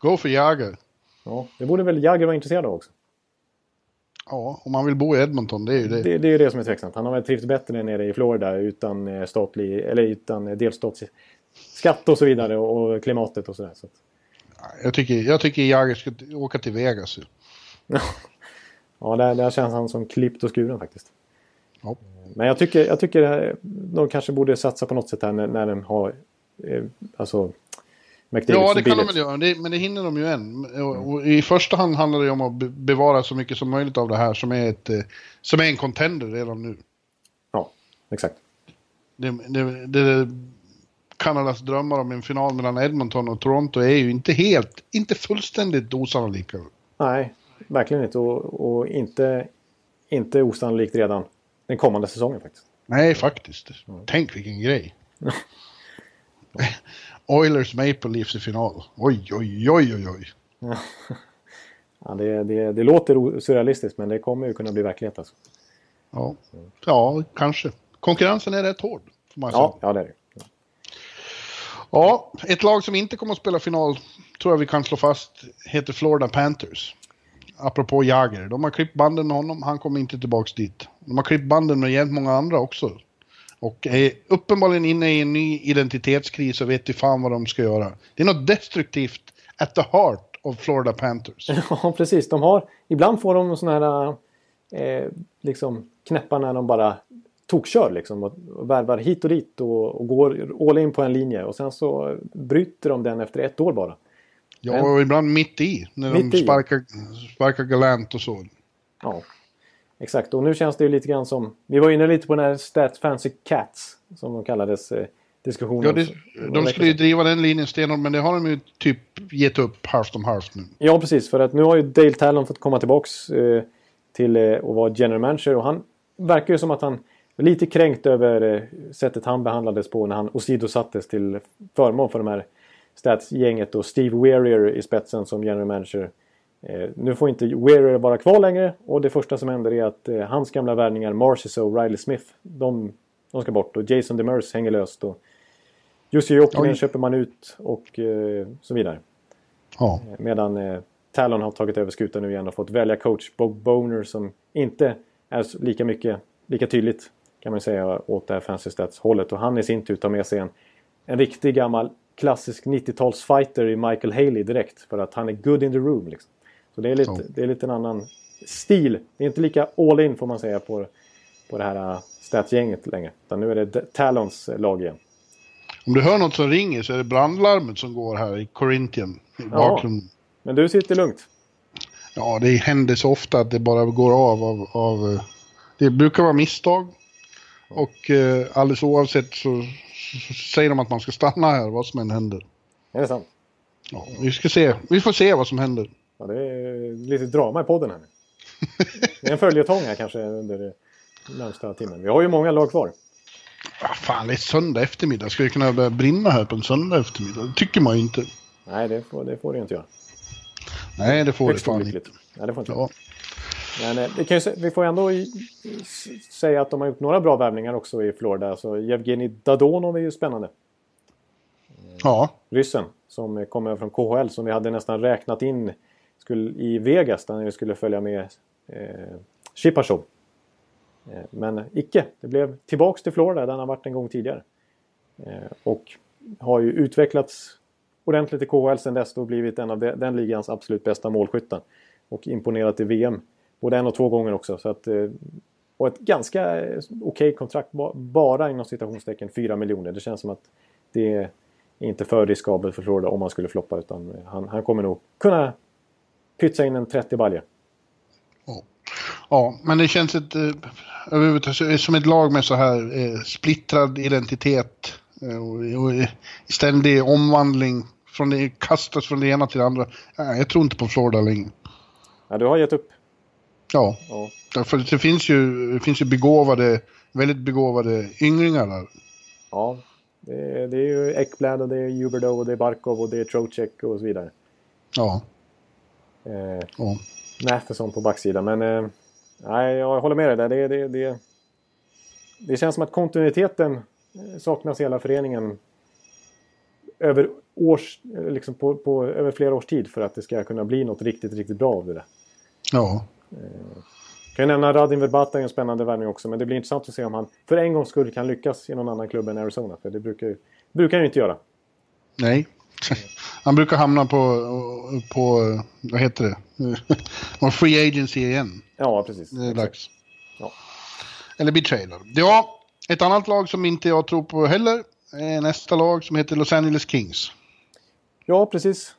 Gå för Jagr. Ja, det borde väl Jagr vara intresserad av också. Ja, om man vill bo i Edmonton, det är ju det. Det, det är ju det som är tveksamt. Han har väl trivts bättre nere i Florida utan eh, statlig, eller utan eh, delstatsskatt och så vidare och klimatet och sådär. Så. Jag tycker, jag tycker Jagr ska åka till Vegas. [laughs] ja, där, där känns han som klippt och skuren faktiskt. Ja. Men jag tycker, jag tycker de kanske borde satsa på något sätt här när, när de har eh, alltså McDavid Ja, det kan de väl göra, det, men det hinner de ju än. Och, och I första hand handlar det om att bevara så mycket som möjligt av det här som är, ett, eh, som är en contender redan nu. Ja, exakt. Det, det, det, Kanadas drömmar om en final mellan Edmonton och Toronto är ju inte helt, inte fullständigt osannolika. Nej, verkligen inte. Och, och inte, inte osannolikt redan den kommande säsongen faktiskt. Nej, faktiskt. Tänk vilken grej. [laughs] Oilers Maple Leafs i final. Oj, oj, oj, oj, oj. [laughs] ja, det, det, det låter surrealistiskt men det kommer ju kunna bli verklighet alltså. Ja, ja kanske. Konkurrensen är rätt hård. Ja, ja, det är det. Ja, ett lag som inte kommer att spela final tror jag vi kan slå fast heter Florida Panthers. Apropå Jagger. De har klippt banden med honom, han kommer inte tillbaks dit. De har klippt banden med jämt många andra också. Och är uppenbarligen inne i en ny identitetskris och vet ju fan vad de ska göra. Det är något destruktivt at the heart of Florida Panthers. [laughs] Ja, precis. De har, ibland får de sådana här eh, liksom knäppar när de bara tokkör liksom och, värvar hit och dit och, och, går all in på en linje och sen så bryter de den efter ett år bara. Ja, och ibland mitt i när mitt de sparkar, sparkar galant och så. Ja, exakt. Och nu känns det ju lite grann som... Vi var inne lite på den här Stats Fancy Cats som de kallades. Eh, diskussionen. Ja, det, de skulle ju driva den linjen stenhårt men det har de ju typ gett upp halvt om halvt nu. Ja, precis. För att nu har ju Dale Talon fått komma tillbaks eh, till eh, att vara general manager och han verkar ju som att han lite kränkt över eh, sättet han behandlades på när han åsidosattes till förmån för de här Stats-gänget och Steve Weirier i spetsen som general manager. Eh, nu får inte Weirier vara kvar längre och det första som händer är att eh, hans gamla värvningar Marcis och Riley Smith de, de ska bort och Jason Demers hänger löst. Och Jussi Jokinen köper man ut och eh, så vidare. Ja. Medan Talon har tagit över skutan nu igen och fått välja coach Bob Boner som inte är lika mycket, lika tydligt kan man säga åt det här Fancy Stats-hållet. Och han i sin tur tar med sig en, en riktig gammal klassisk 90-talsfighter i Michael Haley direkt. För att han är good in the room. Liksom. Så det är, lite, det är lite en annan stil. Det är inte lika all in får man säga på, på det här uh, Stats-gänget längre. Utan nu är det Talons uh, lag igen. Om du hör något som ringer så är det brandlarmet som går här i Corinthian. I ja, men du sitter lugnt. Ja, det händer så ofta att det bara går av av... av uh, det brukar vara misstag. Och eh, alldeles oavsett så, så, säger de att man ska stanna här vad som än händer. Är det sant? Ja, vi ska se. Vi får se vad som händer. Ja, det är lite drama i podden här. [laughs] det är en följetong här kanske under närmsta timmen. Vi har ju många lag kvar. Ah, fan, det är söndag eftermiddag. Ska det kunna börja brinna här på en söndag eftermiddag? Det tycker man ju inte. Nej, det får det, får det inte göra. Nej, det får Högst det fan inte. Nej, det får inte ja. Men eh, kan ju, vi får ändå säga att de har gjort några bra värvningar också i Florida. Alltså Evgenij Dadonov är ju spännande. Ja. Ryssen som kommer från KHL som vi hade nästan räknat in skulle, i Vegas där han skulle följa med eh, Shipachov. Eh, men icke. Det blev tillbaks till Florida där han har varit en gång tidigare. Eh, och har ju utvecklats ordentligt i KHL sedan dess och blivit en av de, den ligans absolut bästa målskyttar. Och imponerat i VM Både en och två gånger också. Så att, eh, och ett ganska eh, okej okay kontrakt. Bara inom citationstecken 4 miljoner. Det känns som att det är inte för riskabelt för Florida om han skulle floppa. Utan han, han kommer nog kunna pytsa in en 30 balja. Ja. ja, men det känns ett, eh, som ett lag med så här eh, splittrad identitet. Eh, och, och ständig omvandling. Från det, kastas från det ena till det andra. Jag tror inte på Florida längre. Ja, du har gett upp. Ja, ja. för det finns ju, det finns ju begåvade, väldigt begåvade ynglingar där. Ja, det är, det är ju Ekblad och det är Huberdo och det är Barkov och det är Trocek och så vidare. Ja. Eh, ja. Matheson på backsidan, men eh, nej, jag håller med dig där. Det, det, det, det känns som att kontinuiteten eh, saknas i hela föreningen. över, års, liksom på, på, över flera års tid för att det ska kunna bli något riktigt, riktigt bra av det. Ja. Kan jag nämna Radin Verbata en spännande värvning också. Men det blir intressant att se om han för en gångs skull kan lyckas i någon annan klubb än Arizona. För det brukar, brukar han ju inte göra. Nej. [laughs] Han brukar hamna på, på vad heter det? [laughs] Och free agency igen. Ja, precis. Det är dags. Ja. Eller bli trader. Ja, ett annat lag som inte jag tror på heller är nästa lag som heter Los Angeles Kings. Ja, precis.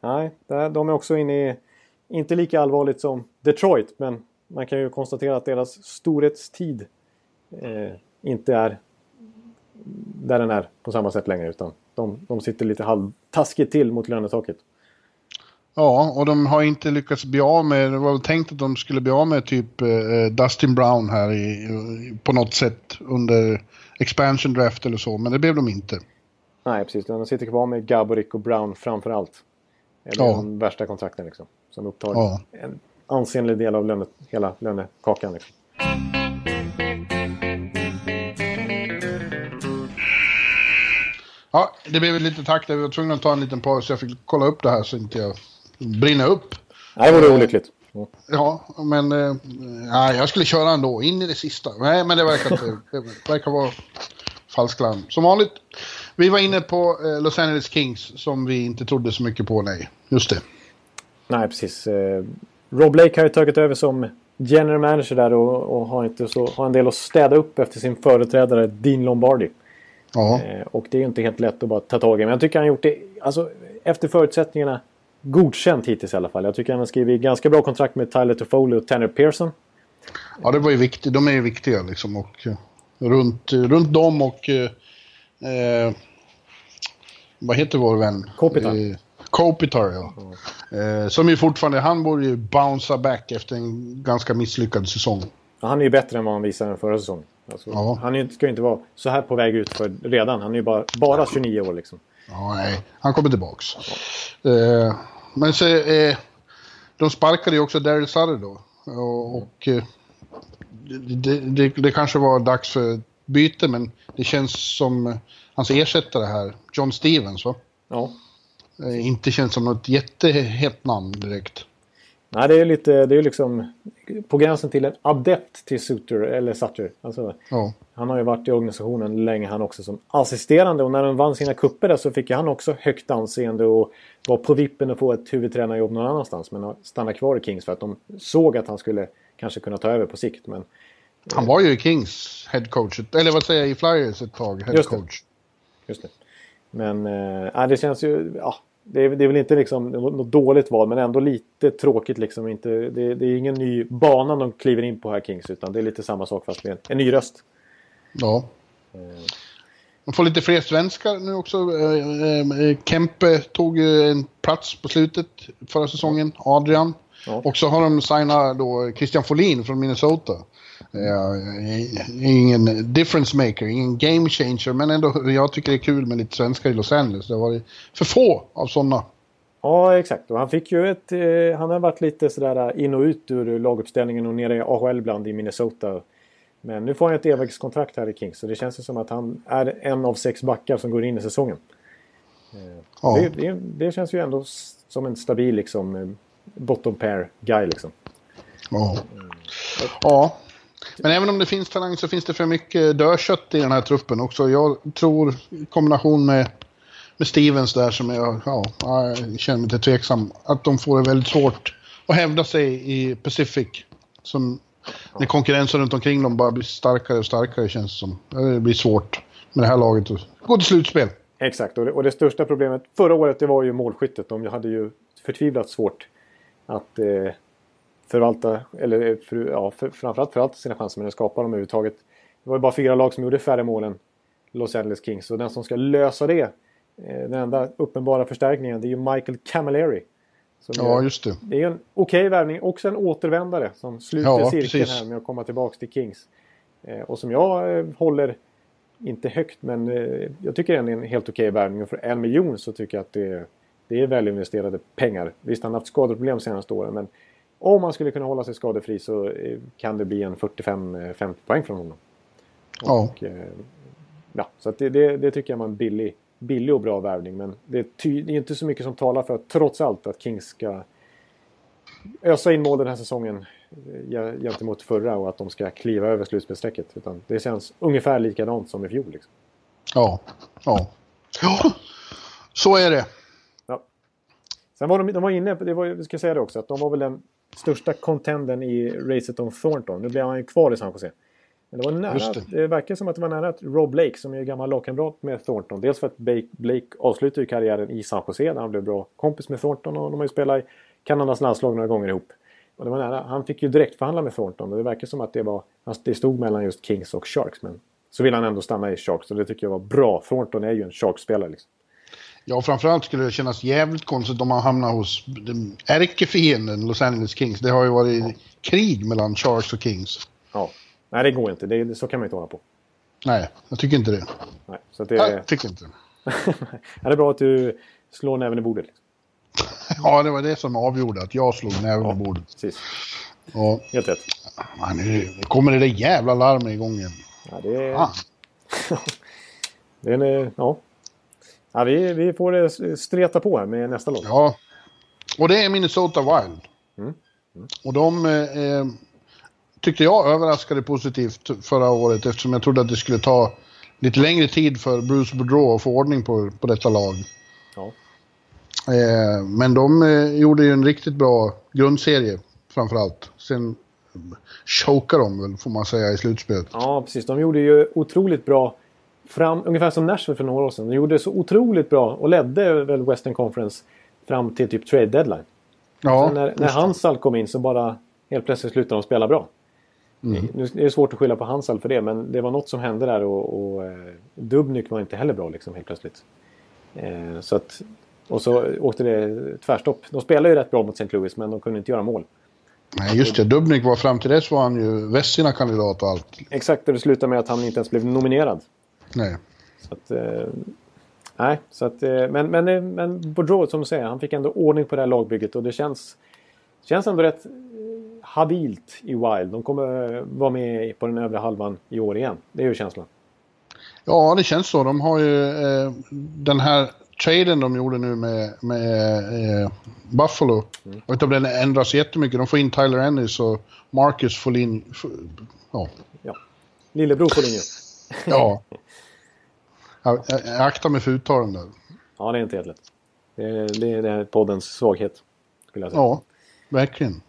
Nej, de är också inne i, inte lika allvarligt som Detroit, men man kan ju konstatera att deras storhetstid eh, inte är där den är på samma sätt längre. Utan de, de sitter lite halvtaskigt till mot lönetaket. Ja, och de har inte lyckats bli av med, det var väl tänkt att de skulle bli av med typ eh, Dustin Brown här i, på något sätt under expansion draft eller så, men det blev de inte. Nej, precis. De sitter kvar med Gaborik och Brown framför allt. Det är ja. de värsta kontrakten liksom. Som upptar ja. en ansenlig del av löne, hela lönekakan. Liksom. Ja, det blev lite tack där. Vi var tvungna att ta en liten paus. Jag fick kolla upp det här så inte jag brinner upp. Nej, det vore olyckligt. Ja, men äh, jag skulle köra ändå, in i det sista. Nej, men det verkar, inte, [laughs] det verkar vara falsk larm. Som vanligt, vi var inne på eh, Los Angeles Kings som vi inte trodde så mycket på, nej. Just det. Nej, precis. Eh, Rob Blake har ju tagit över som general manager där och, och, har, inte så, har en del att städa upp efter sin företrädare Dean Lombardi. Ja. Eh, och det är ju inte helt lätt att bara ta tag i. Men jag tycker han gjort det, alltså efter förutsättningarna, godkänt hittills i alla fall. Jag tycker han har skrivit ganska bra kontrakt med Tyler Toffoli och Tanner Pearson. Ja, det var ju viktigt. De är ju viktiga liksom. Och, uh, runt, runt dem och... Uh, vad heter vår vän? Kopitar. Kopitar, ja. Mm. som ju fortfarande... Han borde ju bouncea back efter en ganska misslyckad säsong. Ja, han är ju bättre än vad han visade den förra säsongen. Alltså, ja. Han ska ju inte vara så här på väg ut för redan. Han är ju bara, bara 29 år liksom. Ja, nej. Han kommer tillbaks. Ja. Uh, men så, uh, de sparkade ju också Daryl Sutter då. Och, och uh, det, det, det, kanske var dags för byte, men det känns som hans ersättare här, John Stevens, va? Ja. Inte känns som något jättehett namn direkt. Nej, det är lite, det är liksom på gränsen till en adept till Sutter, eller Sutter. Alltså, ja. Han har ju varit i organisationen länge han också som assisterande och när de vann sina kupper där så fick han också högt anseende och var på vippen att få ett huvudtränarjobb någon annanstans. Men stannade kvar i Kings för att de såg att han skulle kanske kunna ta över på sikt. Men, han var ju i Kings headcoach, eller vad säger jag, i Flyers ett tag, headcoach. Just det. Men äh, det känns ju, ja, det är, det är väl inte liksom något dåligt val men ändå lite tråkigt liksom. Inte, det, det, är ingen ny bana de kliver in på här Kings utan det är lite samma sak fast med en, en ny röst. Ja. Man får lite fler svenskar nu också. Eh, eh, Kempe tog en plats på slutet förra säsongen. Adrian. Ja. Och så har de signat då Christian Folin från Minnesota. Ingen difference maker, ingen game changer, men ändå jag tycker det är kul med lite svenskar i Los Angeles. Det har varit för få av sådana. Ja, exakt. Och han fick ju ett... Eh, han har varit lite sådär in och ut ur laguppställningen och nere i AHL ibland i Minnesota. Men nu får han ett evighetskontrakt här i Kings så det känns ju som att han är en av sex backar som går in i säsongen. Eh, ja. Det, det, det, känns ju ändå som en stabil liksom eh, bottom pair guy liksom. Ja. ja. Men även om det finns talang så finns det för mycket dödkött i den här truppen också. Jag tror i kombination med, med Stevens där som jag, ja, jag känner mig lite tveksam. Att de får det väldigt svårt att hävda sig i Pacific. Som när konkurrensen runt omkring dem bara blir starkare och starkare känns det som. Det blir svårt med det här laget att gå till slutspel. Exakt, och det, och det största problemet förra året det var ju målskyttet. De hade ju förtvivlat svårt att eh, förvalta, eller för, ja, för, framförallt förvalta sina chanser men att skapa dem överhuvudtaget. Det var ju bara fyra lag som gjorde färre mål än Los Angeles Kings och den som ska lösa det, eh, den enda uppenbara förstärkningen, det är ju Michael Camilleri. ja, just det. Det är en okej okay värvning, också en återvändare som sluter ja, cirkeln här med att komma tillbaka till Kings. Eh, och som jag eh, håller, inte högt, men jag tycker det är en helt okej okay värvning. Och för en miljon så tycker jag att det, det är väl investerade pengar. Visst, han har haft skadeproblem de senaste åren, men om man skulle kunna hålla sig skadefri så eh, kan det bli en 45-50 eh, poäng från honom. Ja. Och, eh, ja så det, det, det, tycker jag var en billig, billig och bra värvning. Men det är, ty- det är inte så mycket som talar för, trots allt, att Kings ska ösa in mål den här säsongen gentemot förra och att de ska kliva över slutspelsstrecket. Utan det känns ungefär likadant som i fjol. Liksom. Ja, ja. Ja, så är det. Ja. Sen var de, de var inne på, det var, vi ska säga det också, att de var väl den största contenden i racet om Thornton. Nu blev han ju kvar i San Jose. Men det var nära, det. det. verkar som att det var nära att Rob Blake, som är gammal lagkamrat med Thornton. Dels för att Blake, avslutade karriären i San Jose, där han blev bra kompis med Thornton och de har ju spelat i Kanadas landslag några gånger ihop. Och det var nära. Han fick ju direkt förhandla med Thornton och det verkar som att det var, det stod mellan just Kings och Sharks. Men så vill han ändå stanna i Sharks och det tycker jag var bra. Thornton är ju en Sharks-spelare liksom. Ja, framförallt skulle det kännas jävligt konstigt om man hamnar hos den ärkefienden Los Angeles Kings. Det har ju varit krig mellan Sharks och Kings. Ja. Nej, det går inte. Det, så kan man inte hålla på. Nej, jag tycker inte det. Nej, så det, Jag tycker inte. [laughs] ja, det är bra att du slår näven i bordet. [laughs] Ja, det var det som avgjorde att jag slog näven i bordet. Precis. Ja, Helt rätt. ja, nu kommer det där jävla larmet igång igen. Ja, det. Ah, [laughs] det är en, ja. Ja, vi, vi får eh, streta på här med nästa lag. ja. Och det är Minnesota Wild. Mm. Och de eh, tyckte jag överraskade positivt förra året eftersom jag trodde att det skulle ta lite längre tid för Bruce Boudreau att få ordning på, på detta lag. Ja. Eh, men de eh, gjorde ju en riktigt bra grundserie framförallt. Sen chokade de väl får man säga i slutspelet. ja, precis. De gjorde ju otroligt bra. Fram, ungefär som Nashville för några år sedan. De gjorde så otroligt bra och ledde väl Western Conference fram till typ trade deadline. Ja, Sen när, när Hansal kom in så bara helt plötsligt slutade de spela bra. Mm. Nu är det svårt att skylla på Hansal för det, men det var något som hände där och, och eh, Dubnyk var inte heller bra liksom helt plötsligt. Eh, så att, och så åkte det tvärstopp. De spelade ju rätt bra mot St. Louis, men de kunde inte göra mål. Nej, just det. Dubnik var fram till dess var han ju Vessina-kandidat och allt. Exakt, och det slutade med att han inte ens blev nominerad. Nej. Så att, eh, nej, så att, eh, men, men, eh, men Boudreau, som du säger, han fick ändå ordning på det här lagbygget och det känns, känns ändå rätt eh, habilt i Wild. De kommer eh, vara med på den övre halvan i år igen. Det är ju känslan. Ja, det känns så. De har ju eh, den här traden de gjorde nu med, med eh, Buffalo. Jag vet inte om den ändras jättemycket. De får in Tyler Ennis och Marcus får in... f- Ja. Ja. Lillebror på linjen. ja. [laughs] Jag, jag, jag aktar mig för uttalen där. Ja, det är inte helt lätt. Det är, det är, det är poddens svaghet. Skulle jag säga. Ja, verkligen.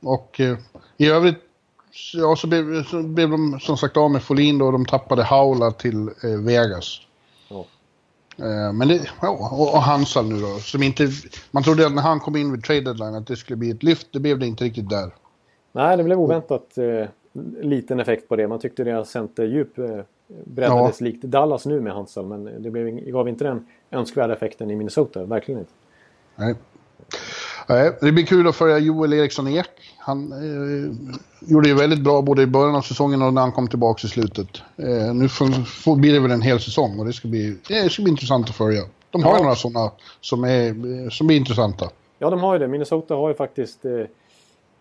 Och eh, i övrigt ja, så, blev, så blev de som sagt av med Folin då och de tappade Haula till eh, Vegas. Ja. Eh, men det, ja, och, och Hansal nu då, som inte... Man trodde att när han kom in vid trade deadline att det skulle bli ett lyft, det blev det inte riktigt där. Nej, det blev oväntat eh, liten effekt på det. Man tyckte deras centerdjup eh, breddades likt Dallas nu med Hansal. Men det blev, gav inte den önskvärda effekten i Minnesota. Verkligen inte. Nej. Det blir kul att följa Joel Eriksson Ek. Han eh, gjorde ju väldigt bra både i början av säsongen och när han kom tillbaka i slutet. Eh, nu får, får, blir det väl en hel säsong och det ska bli, det ska bli intressant att följa. De har Ja. några sådana som är, som är intressanta. Ja, de har ju det. Minnesota har ju faktiskt... Eh,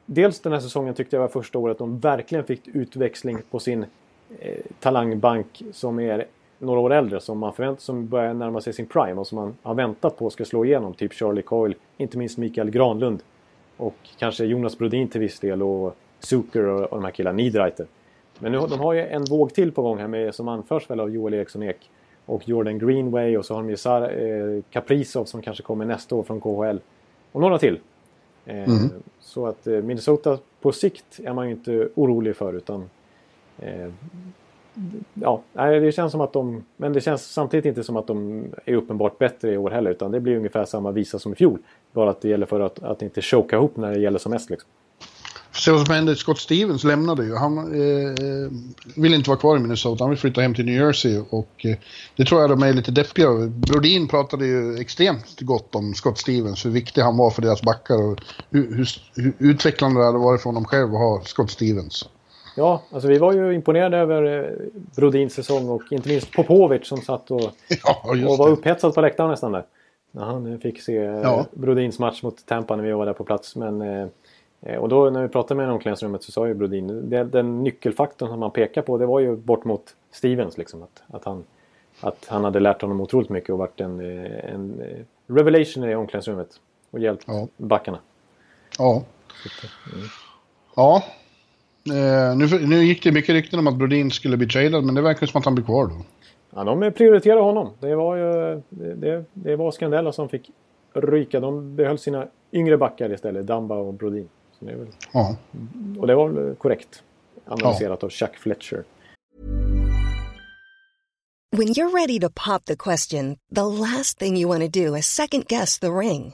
dels den här säsongen tyckte jag var första året de verkligen fick utväxling på sin eh, talangbank som är några år äldre. Som man förväntar som börjar närma sig sin prime och som man har väntat på ska slå igenom. Typ Charlie Coyle, inte minst Mikael Granlund. Och kanske Jonas Brodin till viss del och Zucker och, och de här killarna, Niederreiter. Men nu, har- de har ju en våg till på gång här med, som anförs väl av Joel Eriksson Ek och Jordan Greenway och så har de ju Sar, eh, Kaprizov som kanske kommer nästa år från KHL. Och några till. Eh, Mm. Så att eh, Minnesota på sikt är man ju inte orolig för utan eh, Ja, det känns som att de... Men det känns samtidigt inte som att de är uppenbart bättre i år heller utan det blir ungefär samma visa som i fjol. Bara att det gäller för att, att inte choka ihop när det gäller som mest liksom. Se vad som hände. Scott Stevens lämnade ju. Han eh, eh, vill inte vara kvar i Minnesota. Han vill flytta hem till New Jersey. Och eh, det tror jag de är lite deppiga över. Brodin pratade ju extremt gott om Scott Stevens. Hur viktig han var för deras backar. Och hur, hur, hur utvecklande det hade varit för honom själv att ha Scott Stevens. Ja, alltså vi var ju imponerade över eh, Brodins säsong och inte minst Popovic som satt och, [laughs] Ja, och var det. upphetsad på läktaren nästan där. När han fick se eh, Ja. Brodins match mot Tampa när vi var där på plats. Men, eh, eh, och då när vi pratade med honom i omklädningsrummet så sa ju Brodin, det, den nyckelfaktorn som man pekar på det var ju bort mot Stevens liksom. Att, att han att han hade lärt honom otroligt mycket och varit en, eh, en revelation i omklädningsrummet. Och hjälpt ja. backarna. Ja. Mm. Ja. Eh, nu, nu gick det mycket rykten om att Brodin skulle bli tradad, men det verkar som att han blir kvar då. Ja, de prioriterade honom. Det var ju det, det var Scandella som fick ryka. De behöll sina yngre backar istället, Damba och Brodin. Så det väl, ja. Och det var väl korrekt analyserat ja. av Chuck Fletcher. When you're ready to pop the question, the last thing you want to do is second guess the ring.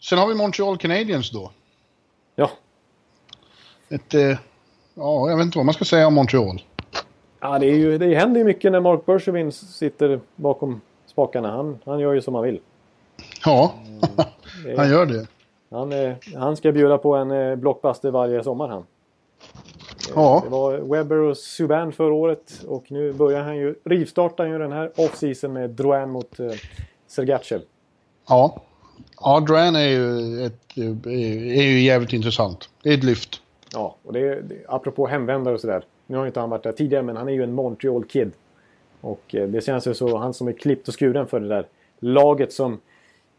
Sen har vi Montreal Canadiens då. Ja. Ett... Eh, ja, jag vet inte vad man ska säga om Montreal. Ja, det, är ju, det händer ju mycket när Mark Bergevin sitter bakom spakarna. Han, han gör ju som han vill. Ja, mm, [laughs] han gör det. Han, eh, han ska bjuda på en eh, blockbuster varje sommar han. Eh, ja. Det var Webber och Subban förra året och nu börjar han ju rivstarta ju den här off-season med Drouin mot eh, Sergachev. Ja. Ja, Drouin är ju, ett, är ju jävligt intressant. Det är ett lyft. Ja, och det, är apropå hemvändare och sådär. Nu har inte han varit där tidigare men han är ju en Montreal Kid. Och eh, det känns ju så, han som är klippt och skuren för det där laget som...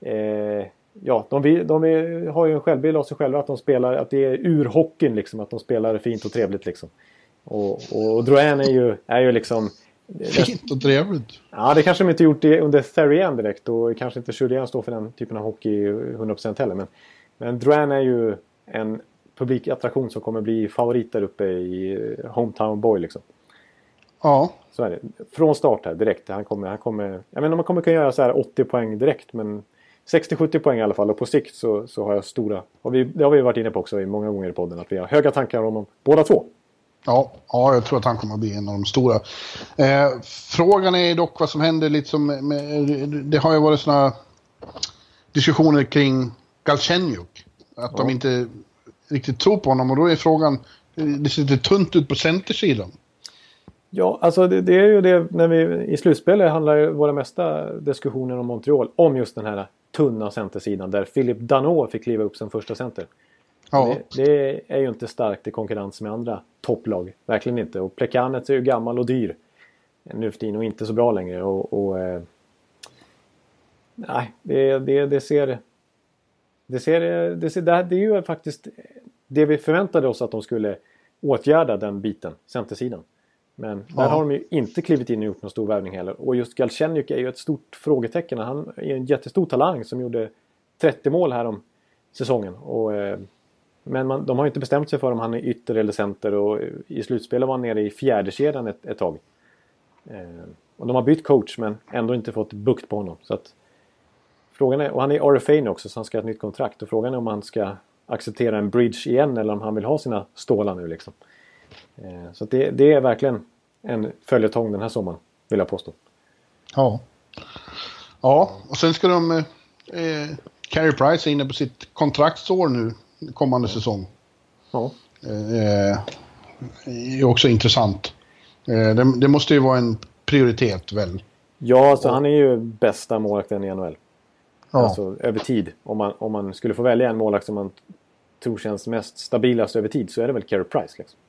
Eh, ja, de, vill, de är, har ju en självbild av sig själva att de spelar, att det är urhockeyn liksom. Att de spelar fint och trevligt liksom. Och, och, och Drouin är ju, är ju liksom... Fint och trevligt? Ja, det kanske de inte gjort under Therrien direkt och kanske inte Julien står för den typen av hockey 100% heller. Men, men Drouin är ju en publikattraktion som kommer bli favorit där uppe i eh, Hometown Boy liksom. Ja. Så är det. Från start här direkt. Han kommer, han kommer, jag om man kommer kunna göra så här 80 poäng direkt men 60-70 poäng i alla fall och på sikt så, så har jag stora, och vi, det har vi varit inne på också i många gånger i podden, att vi har höga tankar om honom båda två. Ja, ja, jag tror att han kommer att bli en av de stora. Eh, frågan är dock vad som händer lite som med, det har ju varit sådana diskussioner kring Galchenyuk. Att ja. de inte riktigt tror på honom och då är frågan, det ser lite tunt ut på centersidan. Ja, alltså det, det, är ju det när vi i slutspelet handlar våra mesta diskussioner om Montreal om just den här tunna centersidan där Philip Danault fick kliva upp som första center. Ja. Det, det, är ju inte starkt i konkurrens med andra topplag. Verkligen inte. Och Plekanec är ju gammal och dyr nu för tiden och inte så bra längre. Och, och eh, nej, det, det, det ser det, ser, det, ser, det är ju faktiskt det vi förväntade oss att de skulle åtgärda den biten, centersidan. Men ja. där har de ju inte klivit in och gjort någon stor värvning heller. Och just Galchenyuk är ju ett stort frågetecken. Han är en jättestor talang som gjorde 30 mål här om säsongen. Och, eh, men man, de har inte bestämt sig för om han är ytter eller center och i slutspelet var han nere i fjärde kedjan ett, ett tag. Eh, och de har bytt coach men ändå inte fått bukt på honom. Så att, Frågan är, och han är RFA nu också så han ska ha ett nytt kontrakt. Och frågan är om han ska acceptera en bridge igen eller om han vill ha sina stålar nu liksom. Eh, så det, det, är verkligen en följetong den här sommaren, vill jag påstå. Ja. Ja, och sen ska de... Eh, eh Carey Price är inne på sitt kontraktsår nu, kommande säsong. Ja. Eh, är också intressant. Eh, det, det, måste ju vara en prioritet väl? Ja, alltså han är ju bästa målvakten i NHL. Ja. Alltså över tid. Om man, om man skulle få välja en målvakt som man tror känns mest stabilast över tid så är det väl Carey Price. Liksom.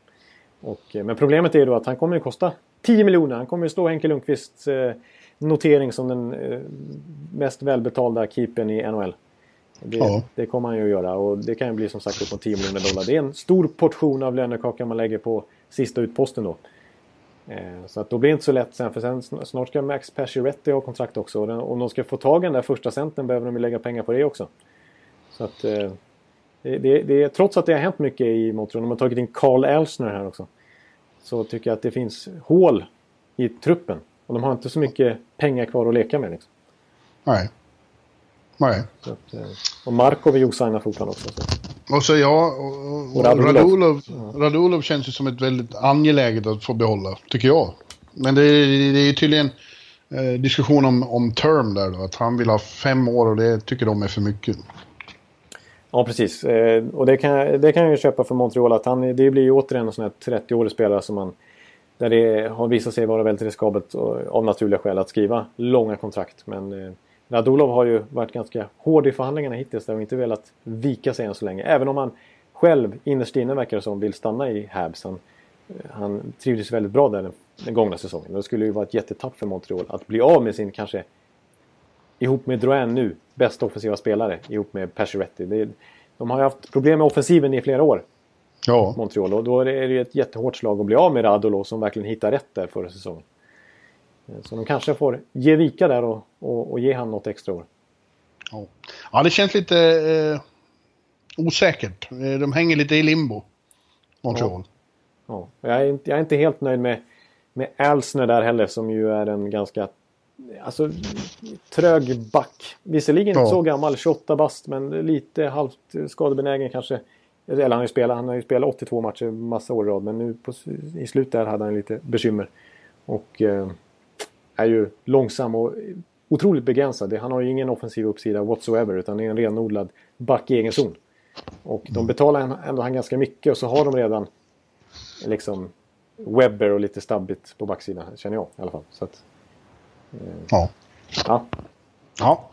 Och, eh, men problemet är då att han kommer att kosta 10 miljoner. Han kommer att slå Henke Lundqvists eh, notering som den eh, mest välbetalda keepern i NHL. Det, ja. det, kommer han ju att göra och det kan ju bli som sagt upp mot 10 miljoner dollar. Det är en stor portion av lönekakan man lägger på sista utposten då. Eh, så att då blir det inte så lätt sen för sen snart ska Max Pacioretty ha kontrakt också. Och om de ska få tag i den där första centern behöver de lägga pengar på det också. Så att eh, det, det, det, trots att det har hänt mycket i Montreal, de har tagit in Carl Elsner här också. Så tycker jag att det finns hål i truppen. Och de har inte så mycket pengar kvar att leka med. Liksom. Nej. Nej. Att, eh, och Markov är ju osignad fortfarande också. Så. Och så ja, och, och Radulov, Radulov känns ju som ett väldigt angeläget att få behålla, tycker jag. Men det, det är ju tydligen eh, diskussion om, om term där då, att han vill ha fem år och det tycker de är för mycket. Ja, precis. Eh, och det kan, det kan jag ju köpa för Montreal. Att han, det blir ju återigen en sån här 30-årig spelare som man... Där det har visat sig vara väldigt riskabelt av naturliga skäl att skriva långa kontrakt. Men eh, Radulov har ju varit ganska hård i förhandlingarna hittills och inte velat vika sig än så länge. Även om han själv innerst inne verkar det som vill stanna i Habs. Han, han trivdes väldigt bra där den, den gångna säsongen. Det skulle ju vara ett jättetapp för Montreal att bli av med sin kanske ihop med Drouin nu bästa offensiva spelare ihop med Pacioretty. de har ju haft problem med offensiven i flera år. Ja. Montreal och då är det ett jättehårt slag att bli av med Radulov som verkligen hittar rätt där förra säsongen. Så de kanske får ge vika där och, och, och ge han något extra år. Ja, ja det känns lite eh, osäkert. Eh, de hänger lite i limbo. Montreal. Ja. ja. Jag, är inte, jag är inte helt nöjd med, med Alsner där heller som ju är en ganska alltså, trög back. Visserligen ja. så gammal, 28 bast, men lite halvt skadebenägen kanske. Eller han har ju spelat, han har ju spelat 82 matcher massa år i rad, men nu på, i slutet där hade han lite bekymmer. Och eh, är ju långsam och otroligt begränsad. Han har ju ingen offensiv uppsida whatsoever utan är en renodlad back i egen zon. Och de betalar ändå han ganska mycket och så har de redan liksom Webber och lite stabbigt på backsidan känner jag i alla fall. Så att, eh, ja. ja. Ja.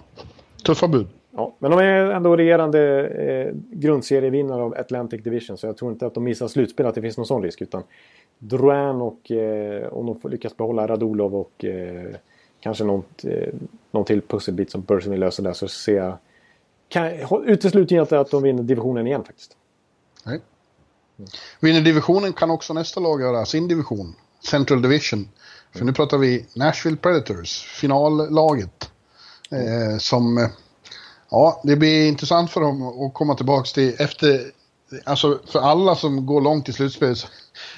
Tuffa bud. Ja, men de är ändå regerande eh, grundserievinnare av Atlantic Division så jag tror inte att de missar slutspel, att det finns någon sån risk. Utan Drouin och eh, om de får lyckas behålla Radulov och eh, kanske något, eh, någon till pusselbit som Burson vill lösa där så ser jag... Kan, utesluter inte att de vinner divisionen igen faktiskt. Nej. Vinner divisionen kan också nästa lag göra, sin division. Central Division. För nu pratar vi Nashville Predators, finallaget. Eh, som... Eh, Ja, det blir intressant för dem att komma tillbaka till efter... Alltså för alla som går långt i slutspelet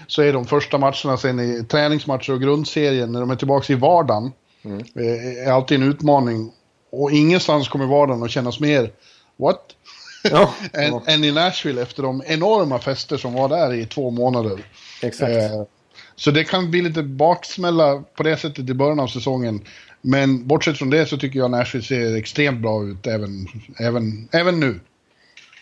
så är de första matcherna sen i träningsmatcher och grundserien när de är tillbaka i vardagen. Mm. Eh, är alltid en utmaning. Och ingenstans kommer vardagen att kännas mer what? Ja, [laughs] än, än, i Nashville efter de enorma fester som var där i två månader. Exakt. Eh, så det kan bli lite baksmälla på det sättet i början av säsongen. Men bortsett från det så tycker jag Nashville ser extremt bra ut även, även, även nu.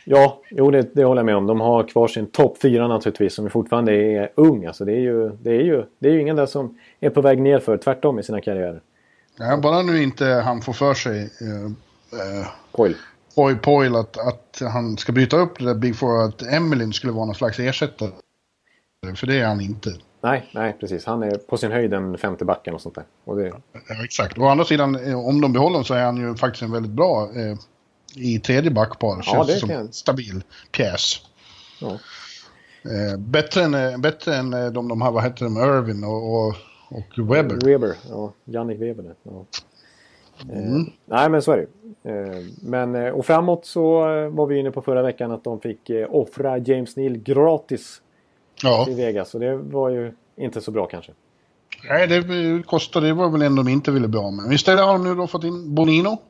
Ja, jo det, det håller jag med om. De har kvar sin topp fyra naturligtvis som fortfarande är ung. Alltså det, är ju, det, är ju, det är ju ingen där som är på väg ner för tvärtom i sina karriärer. Ja, bara nu inte han får för sig eh, eh, Poil. Poil, att, att han ska byta upp det där Big Four att Emilyn skulle vara någon slags ersättare. För det är han inte. Nej, nej precis. Han är på sin höjd en femte backen och sånt där. Och det... ja, exakt. Å andra sidan, eh, om de behåller honom så är han ju faktiskt en väldigt bra eh, i tredje backpar. Ja, Känns som en stabil pjäs. Ja. Eh, bättre, än, eh, bättre än eh, de, de här, vad hette de, Irvin och, och, och Weber. Weber, ja. Jannik Weber. Ja. Mm. Eh, nej men så är det eh, men, Och framåt så var vi inne på förra veckan att de fick offra James Neal gratis ja. i Vegas. Och det var ju inte så bra kanske. Nej, det kostade. Det var väl en de inte ville bli av med. Istället har de nu då fått in Bonino.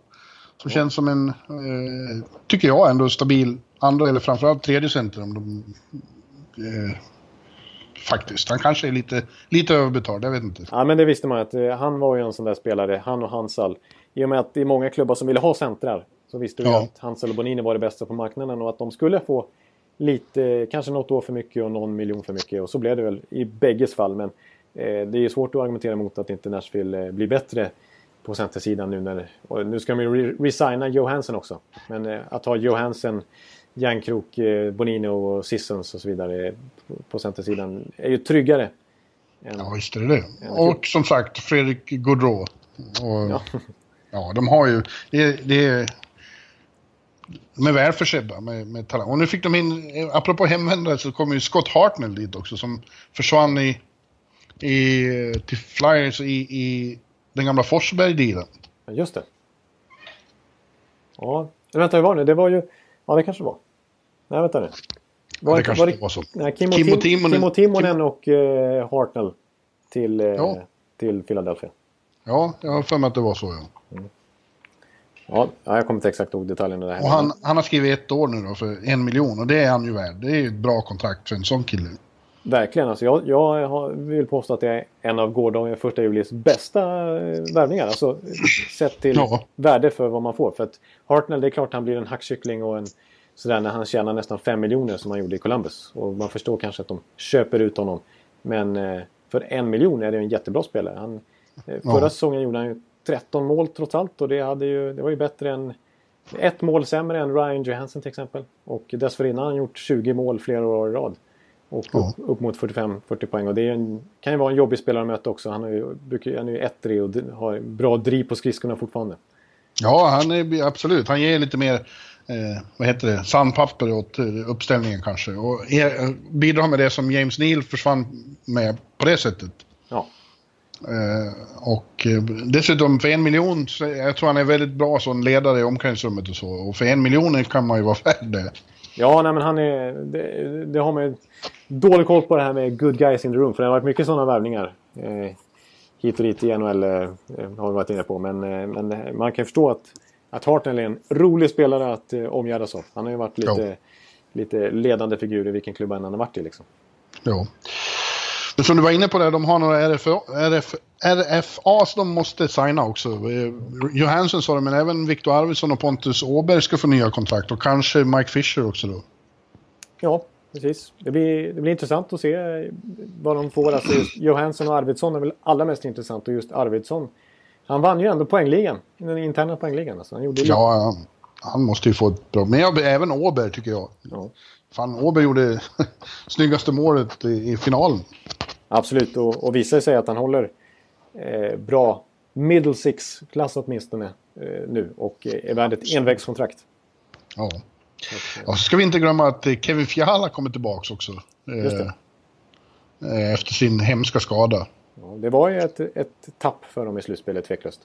Som känns som en, eh, tycker jag, ändå stabil andra eller framförallt tredje center. Om de, eh, faktiskt. Han kanske är lite, lite överbetald, jag vet inte. Ja, men det visste man att eh, han var ju en sån där spelare, han och Hansal. I och med att det är många klubbar som ville ha centrar så visste vi ja. att Hansal och Bonini var det bästa på marknaden och att de skulle få lite, kanske något år för mycket och någon miljon för mycket. Och så blev det väl i bägges fall. Men eh, det är svårt att argumentera mot att inte Nashville eh, blir bättre på centersidan nu när... Nu ska de ju resigna Johansson också. Men eh, att ha Johansson, Järnkrok, eh, Bonino och Sissons och så vidare på centersidan är ju tryggare. Än, ja, visst är det det. Och som sagt, Fredrik Gaudreau. Och, ja. ja, de har ju... Det, det, de är välförsedda med, med talang. Och nu fick de in, apropå hemvändare, så kommer ju Scott Hartnell dit också som försvann i, i, till Flyers i, i den gamla Forsberg-dealen. Just det. Ja, vänta, hur var det? Det var ju... Ja, det kanske var. Nej, vänta nu. Var ja, det kanske var, det var så. Nej, Kim, Kim, Tim, Timonen, Kim och Timonen och uh, Hartnell till, uh, ja. till Philadelphia. Ja, jag har för mig att det var så, ja. Mm. Ja, jag kommer inte exakt ihåg detaljerna. Där och han, han har skrivit ett år nu då för en miljon och det är han ju värd. Det är ju ett bra kontrakt för en sån kille. Verkligen. Alltså jag, jag vill påstå att det är en av gårdagens första julis bästa eh, värvningar. Alltså sett till ja. värde för vad man får. För att Hartnell, det är klart han blir en hackkyckling och en sådär när han tjänar nästan 5 miljoner som han gjorde i Columbus. Och man förstår kanske att de köper ut honom. Men eh, för en miljon är det en jättebra spelare. Han, eh, förra ja. säsongen gjorde han 13 mål trots allt och det, hade ju, det var ju bättre än ett mål sämre än Ryan Johansson till exempel. Och dessförinnan har han gjort 20 mål flera år i rad. Och ja. upp, upp, mot 45-40 poäng. Och det en, kan ju vara en jobbig spelare att möta också. Han är ju, brukar, han är ju ettrig och har bra driv på skridskorna fortfarande. Ja, han är absolut. Han ger lite mer, eh, vad heter det, sandpapper åt eh, uppställningen kanske. Och er, bidrar med det som James Neal försvann med på det sättet. Ja. Eh, och eh, dessutom för en miljon, jag tror han är väldigt bra som ledare i omklädningsrummet och så. Och för en miljon kan man ju vara värd det. Ja, nej, men han är... Det, det, har man ju dålig koll på det här med good guys in the room. För det har varit mycket sådana värvningar. Eh, hit och dit i NHL eh, har vi varit inne på. Men, eh, men man kan förstå att, att Hartnell är en rolig spelare att eh, omgärdas av. Han har ju varit lite, lite ledande figur i vilken klubb han har varit i. Liksom. Ja. Som du var inne på det, de har några RFA, RF, RFAs de måste signa också. Eh, Johansson sa det, men även Viktor Arvidsson och Pontus Åberg ska få nya kontrakt och kanske Mike Fisher också då. Ja, precis. Det blir, det blir intressant att se vad de får. Alltså Johansson och Arvidsson är väl allra mest intressant och just Arvidsson. Han vann ju ändå poängligan, den interna poängligan. Alltså. Han gjorde ja, han måste ju få ett bra... Men jag, även Åberg tycker jag. Ja. Fan, Åberg gjorde [laughs] snyggaste målet i, i finalen. Absolut, och, och visar sig att han håller eh, bra middle six-klass åtminstone eh, nu och är värd ett envägskontrakt. Ja. Och så ska vi inte glömma att Kevin Fiala kommer tillbaka också. Eh, eh, efter sin hemska skada. Ja, det var ju ett, ett tapp för dem i slutspelet, tveklöst.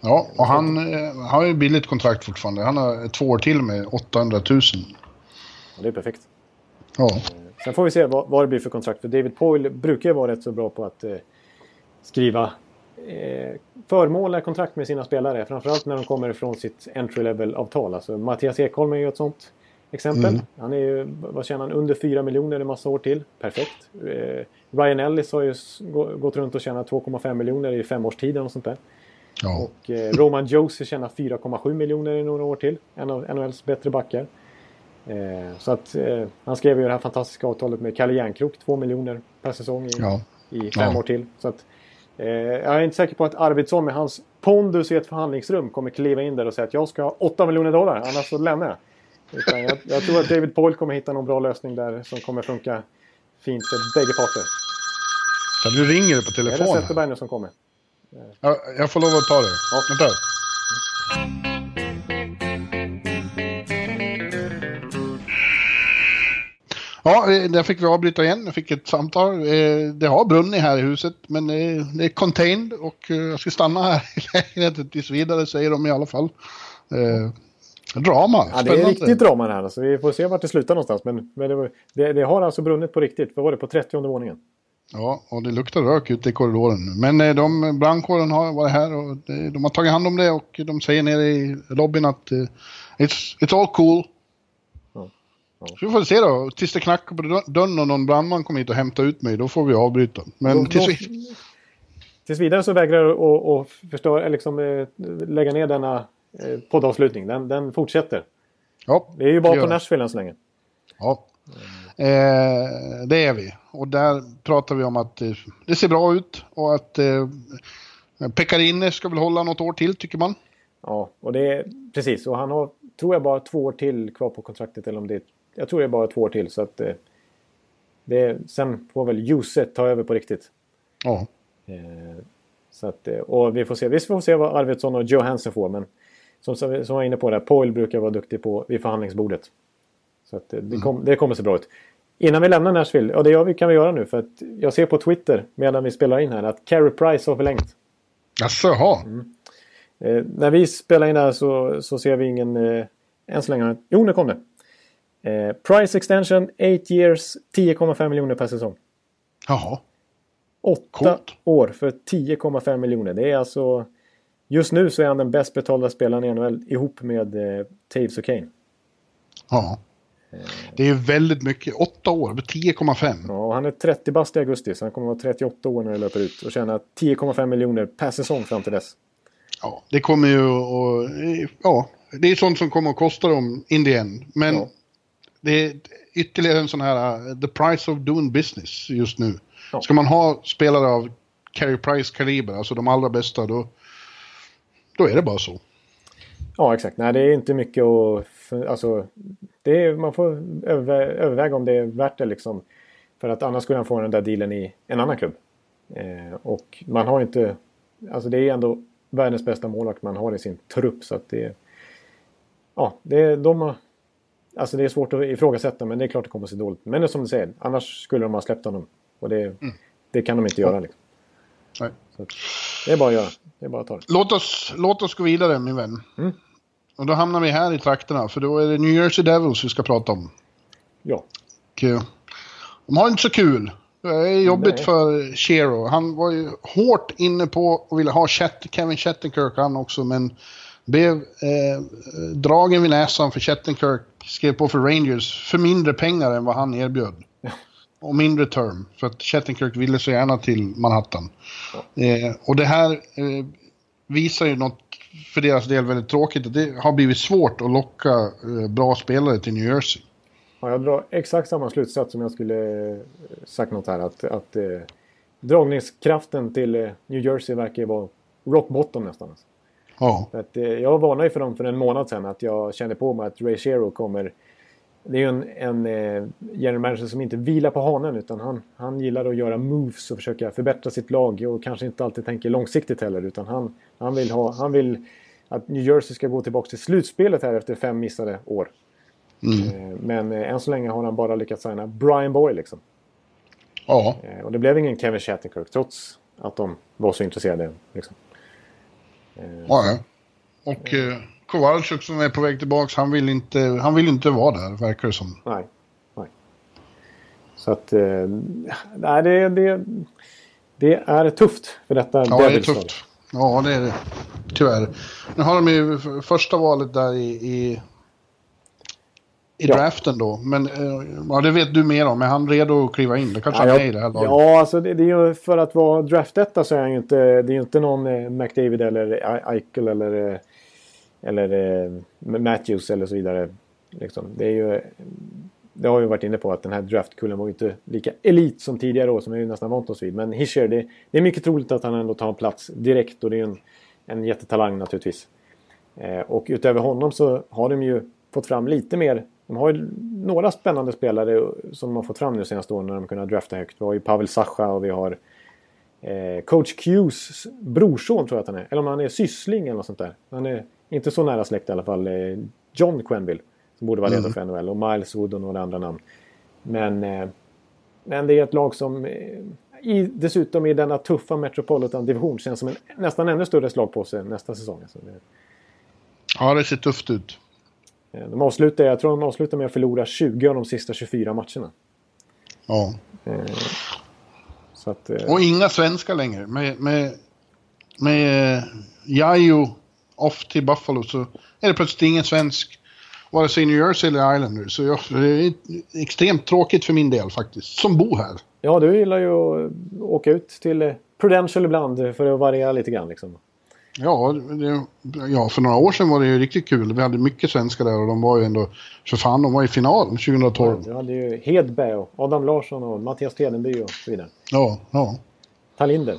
Ja, och han eh, har ju billigt kontrakt fortfarande. Han har två år till med 800 000. Ja, det är perfekt. Ja. Sen får vi se vad, vad det blir för kontrakt. För David Poyle brukar ju vara rätt så bra på att eh, skriva eh, förmånliga kontrakt med sina spelare. Framförallt när de kommer ifrån sitt entry level-avtal. Alltså Mattias Ekholm är ju ett sånt exempel. Mm. Han är ju, vad tjänar han, under 4 miljoner en massa år till. Perfekt. Eh, Ryan Ellis har ju gått runt och tjänat 2,5 miljoner i fem års tid och sånt där. Ja. Och eh, Roman Josie tjänar 4,7 miljoner i några år till. En av NHLs bättre backar. Eh, så att eh, han skrev ju det här fantastiska avtalet med Kalle Järnkrok, 2 miljoner per säsong i, ja. i fem ja. år till. Så att, eh, jag är inte säker på att Arvidsson med hans pondus i ett förhandlingsrum kommer kliva in där och säga att jag ska ha 8 miljoner dollar, annars så lämnar jag. Utan jag, jag tror att David Poyle kommer hitta någon bra lösning där som kommer funka fint för bägge parter. Ja, du ringer på telefonen. Det är Zetterberg nu som kommer. Ja, jag får lov att ta det. Ja. Vänta. Ja, eh, där fick vi avbryta igen. Jag fick ett samtal. Eh, det har brunnit här i huset, men eh, det är contained och jag ska stanna här [laughs] i lägenheten tills vidare, säger de i alla fall. Drama. Ja, det är riktigt drama här. Alltså, vi får se vart det slutar någonstans. Men, men det, det, det, har alltså brunnit på riktigt. Vad var det? På 30 våningen? Ja, och det luktar rök ute i korridoren. Men de, brandkåren har varit här och de har tagit hand om det och de säger nere i lobbyn att it's, it's all cool. Så vi får se då. Tills det knackar på dörren och någon brandman kommer hit och hämtar ut mig, då får vi avbryta. Men då, tills, vi... tills vidare så vägrar jag att, att förstå, liksom, eh, lägga ner denna eh, poddavslutning. Den, den fortsätter. Ja, det är ju bara på Nashville än så länge. Ja, eh, det är vi. Och där pratar vi om att eh, det ser bra ut och att eh, Pekarinne ska väl hålla något år till, tycker man. Ja, och det är precis. Och han har, tror jag, bara två år till kvar på kontraktet. Eller om det är jag tror det är bara två år till. Så att, eh, det, sen får väl Ljuset ta över på riktigt. Ja. Eh, så att, eh, och vi får se. Vi får se vad Arvidsson och Joe Hansen får. Men som, som jag var inne på, där, Poil brukar vara duktig på vid förhandlingsbordet. Så att, det, mm. kom, det kommer se bra ut. Innan vi lämnar Nashville, och det kan vi göra nu för att jag ser på Twitter medan vi spelar in här att Carey Price har förlängt. Jaså, jaha. Mm. Eh, när vi spelar in här så, så ser vi ingen... Eh, än så länge. Jo, nu kom det. Eh, price extension 8 years 10,5 miljoner per säsong. Jaha. 8 år för 10,5 miljoner. Det är alltså... Just nu så är han den bäst betalda spelaren i NHL ihop med eh, Taves och Kane. Ja. Det är väldigt mycket. Åtta år, 10,5. Ja, han är 30 bast i augusti, så han kommer att vara 38 år när det löper ut. Och tjäna 10,5 miljoner per säsong fram till dess. Ja, det kommer ju att... Ja, det är sånt som kommer att kosta dem in the end. Men Ja. Det är ytterligare en sån här... uh, The price of doing business just nu. Ja. Ska man ha spelare av Carey Price-kaliber, alltså de allra bästa, då, då är det bara så. Ja, exakt. Nej, det är inte mycket att... Alltså, det är, man får övervä överväga om det är värt det liksom. För att annars skulle han få den där dealen i en annan klubb. Eh, och man har inte... Alltså det är ändå världens bästa målvakt man har i sin trupp. Så att det... Ja, det är, de. Alltså det är svårt att ifrågasätta men det är klart det kommer att se dåligt. Men det är som du säger, annars skulle de ha släppt honom. Och det, det kan de inte göra. Liksom. Nej. Så det är bara att göra. Det är bara att ta det. Låt oss, låt oss gå vidare, min vän. Mm. Och då hamnar vi här i trakterna, för då är det New Jersey Devils vi ska prata om. Ja. Och, eh, de har inte så kul. Det är jobbigt Nej. för Shero. Han var ju hårt inne på och ville ha Chet, Kevin Shattenkirk han också, men blev eh, dragen vid näsan för Shattenkirk skrev på för Rangers för mindre pengar än vad han erbjöd. [laughs] Och mindre term, för att Shattenkirk ville så gärna till Manhattan. Eh, och det här eh, visar ju något för deras del väldigt tråkigt, att det har blivit svårt att locka eh, bra spelare till New Jersey. Ja, jag drar exakt samma slutsats som jag skulle eh, sagt något här. Att, att eh, dragningskraften till eh, New Jersey verkar vara rock bottom nästan. Alltså. Ja. För att, eh, jag varnade ju för dem för en månad sedan att jag kände på mig att Ray Shero kommer... Det är ju en, en eh, general manager som inte vilar på hanen utan han, han gillar att göra moves och försöka förbättra sitt lag och kanske inte alltid tänker långsiktigt heller utan han, han, vill, ha, han vill att New Jersey ska gå tillbaka till slutspelet här efter fem missade år. Eh, Men eh, än så länge har han bara lyckats signa Brian Boy liksom. Ja. Och det blev ingen Kevin Shattenkirk trots att de var så intresserade. Liksom. Ja, ja. Och eh, Kowalczyk som är på väg tillbaks, han vill inte, han vill inte vara där, verkar det som. Nej. nej. Så att... Eh, nej, det, det, det är tufft för detta Ja, det är tufft. Ja, det är det. Tyvärr. Nu har de ju första valet där i, i, i draften då. Men eh, ja, det vet du mer om. Är han redo att kliva in? Det kanske Ja, han är i det här laget. Ja, alltså det, det är ju för att vara draftetta så är han ju inte... Det är ju inte någon eh, McDavid eller Eichel eller... Eh, eller Matthews eller så vidare. Liksom. Det är ju... Det har vi varit inne på att den här draftkullen var ju inte lika elit som tidigare år som vi nästan vant oss vid. Men Hischer, det, det är mycket troligt att han ändå tar en plats direkt och det är en, en jättetalang naturligtvis. Och utöver honom så har de ju fått fram lite mer. De har ju några spännande spelare som de har fått fram nu senaste åren när de kunnat drafta högt. Vi har ju Pavel Sacha och vi har eh, coach Qs brorson tror jag att han är. Eller om han är syssling eller något sånt där. Han är inte så nära släkt i alla fall. Eh, John Quenville. Som borde vara redo för NHL. Och Miles Wood och några andra namn. Men, eh, men det är ett lag som eh, i, dessutom i denna tuffa Metropolitan-division känns som en nästan ännu större slagpåse nästa säsong. Alltså Ja, det ser tufft ut. Eh, de avslutar, jag tror de avslutar med att förlora 20 av de sista 24 matcherna. Ja. Så att, eh, Och inga svenskar längre. Med, med, med eh, Jajo off till Buffalo så är det plötsligt ingen svensk. Vare sig i New Jersey eller Islanders. Så jag, det är extremt tråkigt för min del faktiskt. Som bor här. ja, du gillar ju att åka ut till eh, Prudential ibland eh, för att variera lite grann. Liksom. Ja, det, ja, för några år sedan var det ju riktigt kul. Vi hade mycket svenskar där och de var ju ändå... För fan, de var i final 2012. Du hade ju Hedberg och Adam Larsson och Mattias Tedenby och så vidare. Ja, ja. Talinder.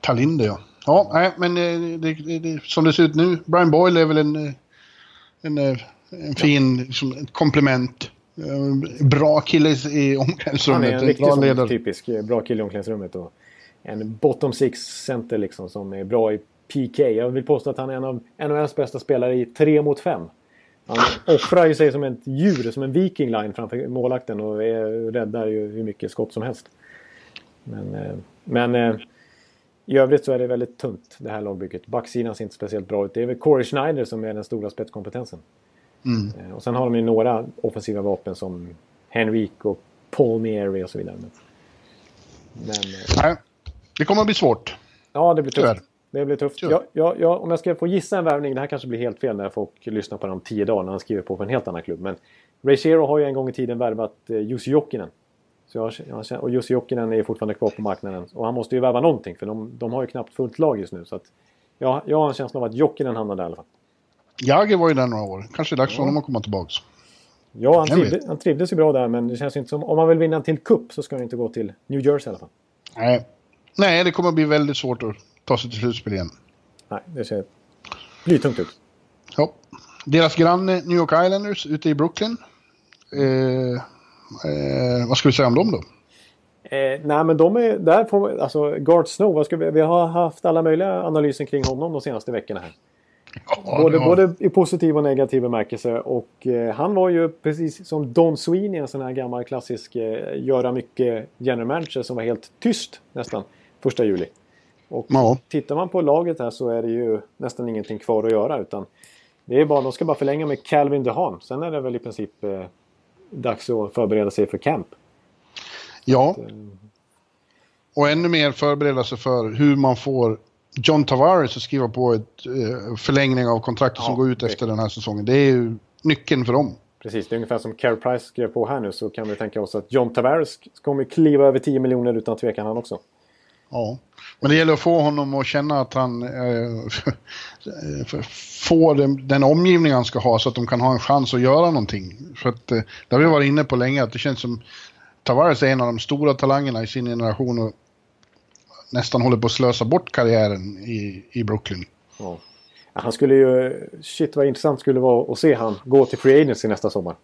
Talinde, ja. Ja, nej, men eh, det, det, som det ser ut nu, Brian Boyle är väl en, eh, en, eh, en fin liksom, ett komplement. Bra kille i Han är omklädningsrummet. en En riktig bra sån ledare. typisk bra kille i omklädningsrummet. Och en bottom six center liksom som är bra i PK. Jag vill påstå att han är en av NHLs bästa spelare i 3 mot 5. Han offrar ju sig som ett djur, som en viking line framför målakten och är, räddar ju hur mycket skott som helst. Men, eh, men eh, i övrigt så är det väldigt tunt det här lagbygget. Backsidan ser inte speciellt bra ut. Det är väl Corey Schneider som är den stora spetskompetensen. Mm. Eh, Och sen har de ju några offensiva vapen som Henrik och Paul Mary och så vidare. Men, Nej, det kommer att bli svårt. ja, det blir tufft. Det blir tufft. Tyvärr. Ja, ja, om jag ska få gissa en värvning, det här kanske blir helt fel när folk lyssnar på det om tio dagar när han skriver på för en helt annan klubb. Men Ray Shero har ju en gång i tiden värvat eh, Jussi Jokinen. Så jag, jag, och Jussi Jokinen är fortfarande kvar på marknaden. Och han måste ju värva någonting för de, de har ju knappt fullt lag just nu. Så att, ja, jag har en känsla av att Jokinen hamnar där i alla fall. Jagger var ju där några år. Kanske är dags för honom att komma tillbaks. Ja, han, trivde, han trivdes ju bra där men det känns inte som... Om man vill vinna en till cup så ska han inte gå till New Jersey i alla fall. Nej. Nej, det kommer att bli väldigt svårt att ta sig till slutspel igen. Nej, det ser blytungt ut. Ja. Deras granne New York Islanders ute i Brooklyn. Eh, eh, vad ska vi säga om dem då? Eh, nej men de är, där får alltså Gart Snow, vad ska vi, vi har haft alla möjliga analyser kring honom de senaste veckorna här. både, det var- både i positiv och negativ bemärkelse. Och eh, han var ju precis som Don Sweeney, en sån här gammal klassisk eh, göra mycket general manager som var helt tyst nästan första juli. Och Ja. tittar man på laget här så är det ju nästan ingenting kvar att göra utan det är bara, de ska bara förlänga med Calvin DeHaan. Sen är det väl i princip eh, dags att förbereda sig för camp. Ja. Och ännu mer förbereda sig för hur man får John Tavares att skriva på ett eh, förlängning av kontraktet Ja, som går ut det- efter den här säsongen. Det är ju nyckeln för dem. Precis, det är ungefär som Carey Price skrev på här nu så kan vi tänka oss att John Tavares kommer kliva över 10 miljoner utan tvekan han också. Ja. Men det gäller att få honom att känna att han eh, [laughs] får den, den omgivning han ska ha så att de kan ha en chans att göra någonting. För att, eh, det har vi varit inne på länge, att det känns som Tavares är en av de stora talangerna i sin generation och nästan håller på att slösa bort karriären i, i Brooklyn. Ja. Han skulle ju... Shit vad intressant skulle vara att se han gå till Free Agency nästa sommar.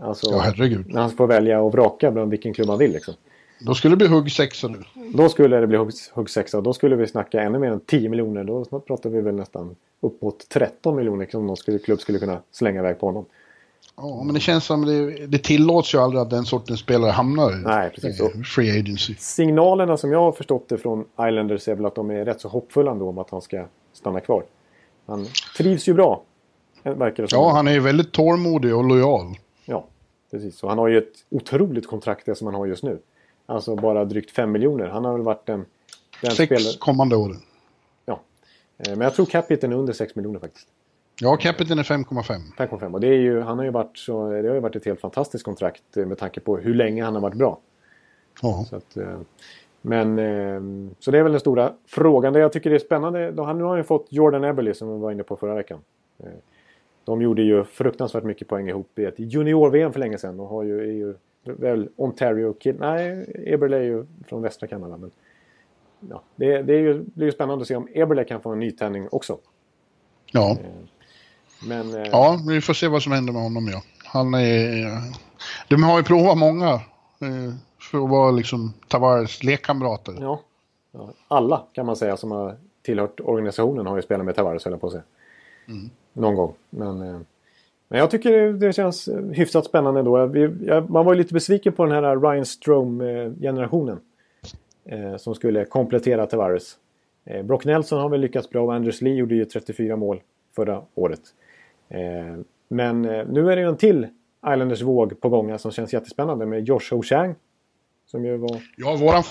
Alltså, Ja, herregud. när han får välja och vraka bland vilken klubb han vill. Liksom. Då skulle det bli hugg sexa nu. Då skulle det bli hugg, hugg sexa. Då skulle vi snacka ännu mer än 10 miljoner. Då pratar vi väl nästan uppåt 13 miljoner som någon skulle, klubb skulle kunna slänga iväg på honom. Ja, men det känns som det, det tillåts ju aldrig att den sortens spelare hamnar i Nej, precis. eh, free agency. Signalerna som jag har förstått det från Islanders är väl att de är rätt så hoppfulla ändå om att han ska stanna kvar. Han trivs ju bra. Verkar det som. Ja, han är ju väldigt tålmodig och lojal. Ja, precis. Och han har ju ett otroligt kontrakt det som han har just nu. Alltså bara drygt 5 miljoner. Han har väl varit den, den Sex spelare... kommande åren. Ja. Eh, Men jag tror capiten är under 6 miljoner faktiskt. Ja, capiten är 5,5. 5,5. Och det är ju, han har ju varit så, det har ju varit ett helt fantastiskt kontrakt eh, med tanke på hur länge han har varit bra. Ja. Så att, eh, men, så det är väl den stora frågan. Det jag tycker är spännande, då, nu har han ju fått Jordan Eberle som vi var inne på förra veckan. De gjorde ju fruktansvärt mycket poäng ihop i ett junior-VM för länge sedan och har ju, är ju väl Ontario kid Nej, Eberle är ju från västra Kanada. Men, ja, det, det är ju, det är ju spännande att se om Eberle kan få en nytändning också. Ja. Men, eh, ja, vi får se vad som händer med honom. Ja. Han är... De har ju provat många eh, för att vara liksom Tavares lekkamrater. Ja. ja. Alla kan man säga som har tillhört organisationen har ju spelat med Tavares höll jag på att säga. Någon gång. Men, eh, men jag tycker det, känns eh, hyfsat spännande jag, man var ju lite besviken på den här Ryan Strome-generationen. Eh, som skulle komplettera Tavares. Eh, Brock Nelson har väl lyckats bra och Anders Lee gjorde ju 34 mål förra året. Eh, men eh, nu är det ju en till Islanders våg på gång som känns jättespännande med Josh Ho-Chang. Som ju var... Ja, våran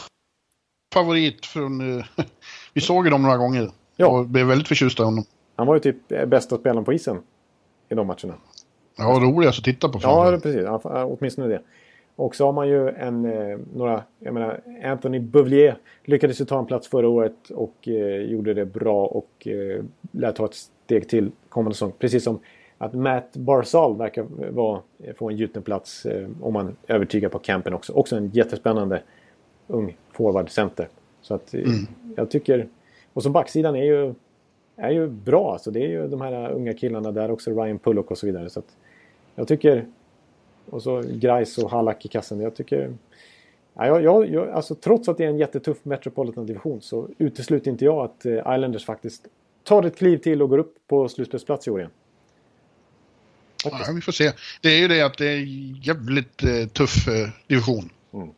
favorit från... eh, [laughs] vi såg ju dem några gånger. Ja. Och blev väldigt förtjusta i honom. Han var ju typ eh, bästa spelaren på isen i de matcherna. Ja, roligast att titta på. Ja, precis. Ja, åtminstone det. Och så har man ju en, eh, några, jag menar, Anthony Bouvier lyckades ju ta en plats förra året och eh, gjorde det bra och eh, lär ta ett steg till kommande säsong. Precis som att Matt Barzal verkar vara, få en gjuten plats eh, om man övertygar på campen också. Också en jättespännande ung forwardcenter. Så att eh, jag tycker... Och så backsidan är ju, är ju bra. Alltså det är ju de här unga killarna där också. Ryan Pullock och så vidare. Så att jag tycker... Och så Grice och Hallack i kassen. Jag tycker... Ja, jag, jag, alltså, trots att det är en jättetuff Metropolitan-division så utesluter inte jag att eh, Islanders faktiskt tar ett kliv till och går upp på slutspelsplats i år igen. Ja, vi får se. Det är ju det att det är jävligt eh, tuff eh, division. Mm.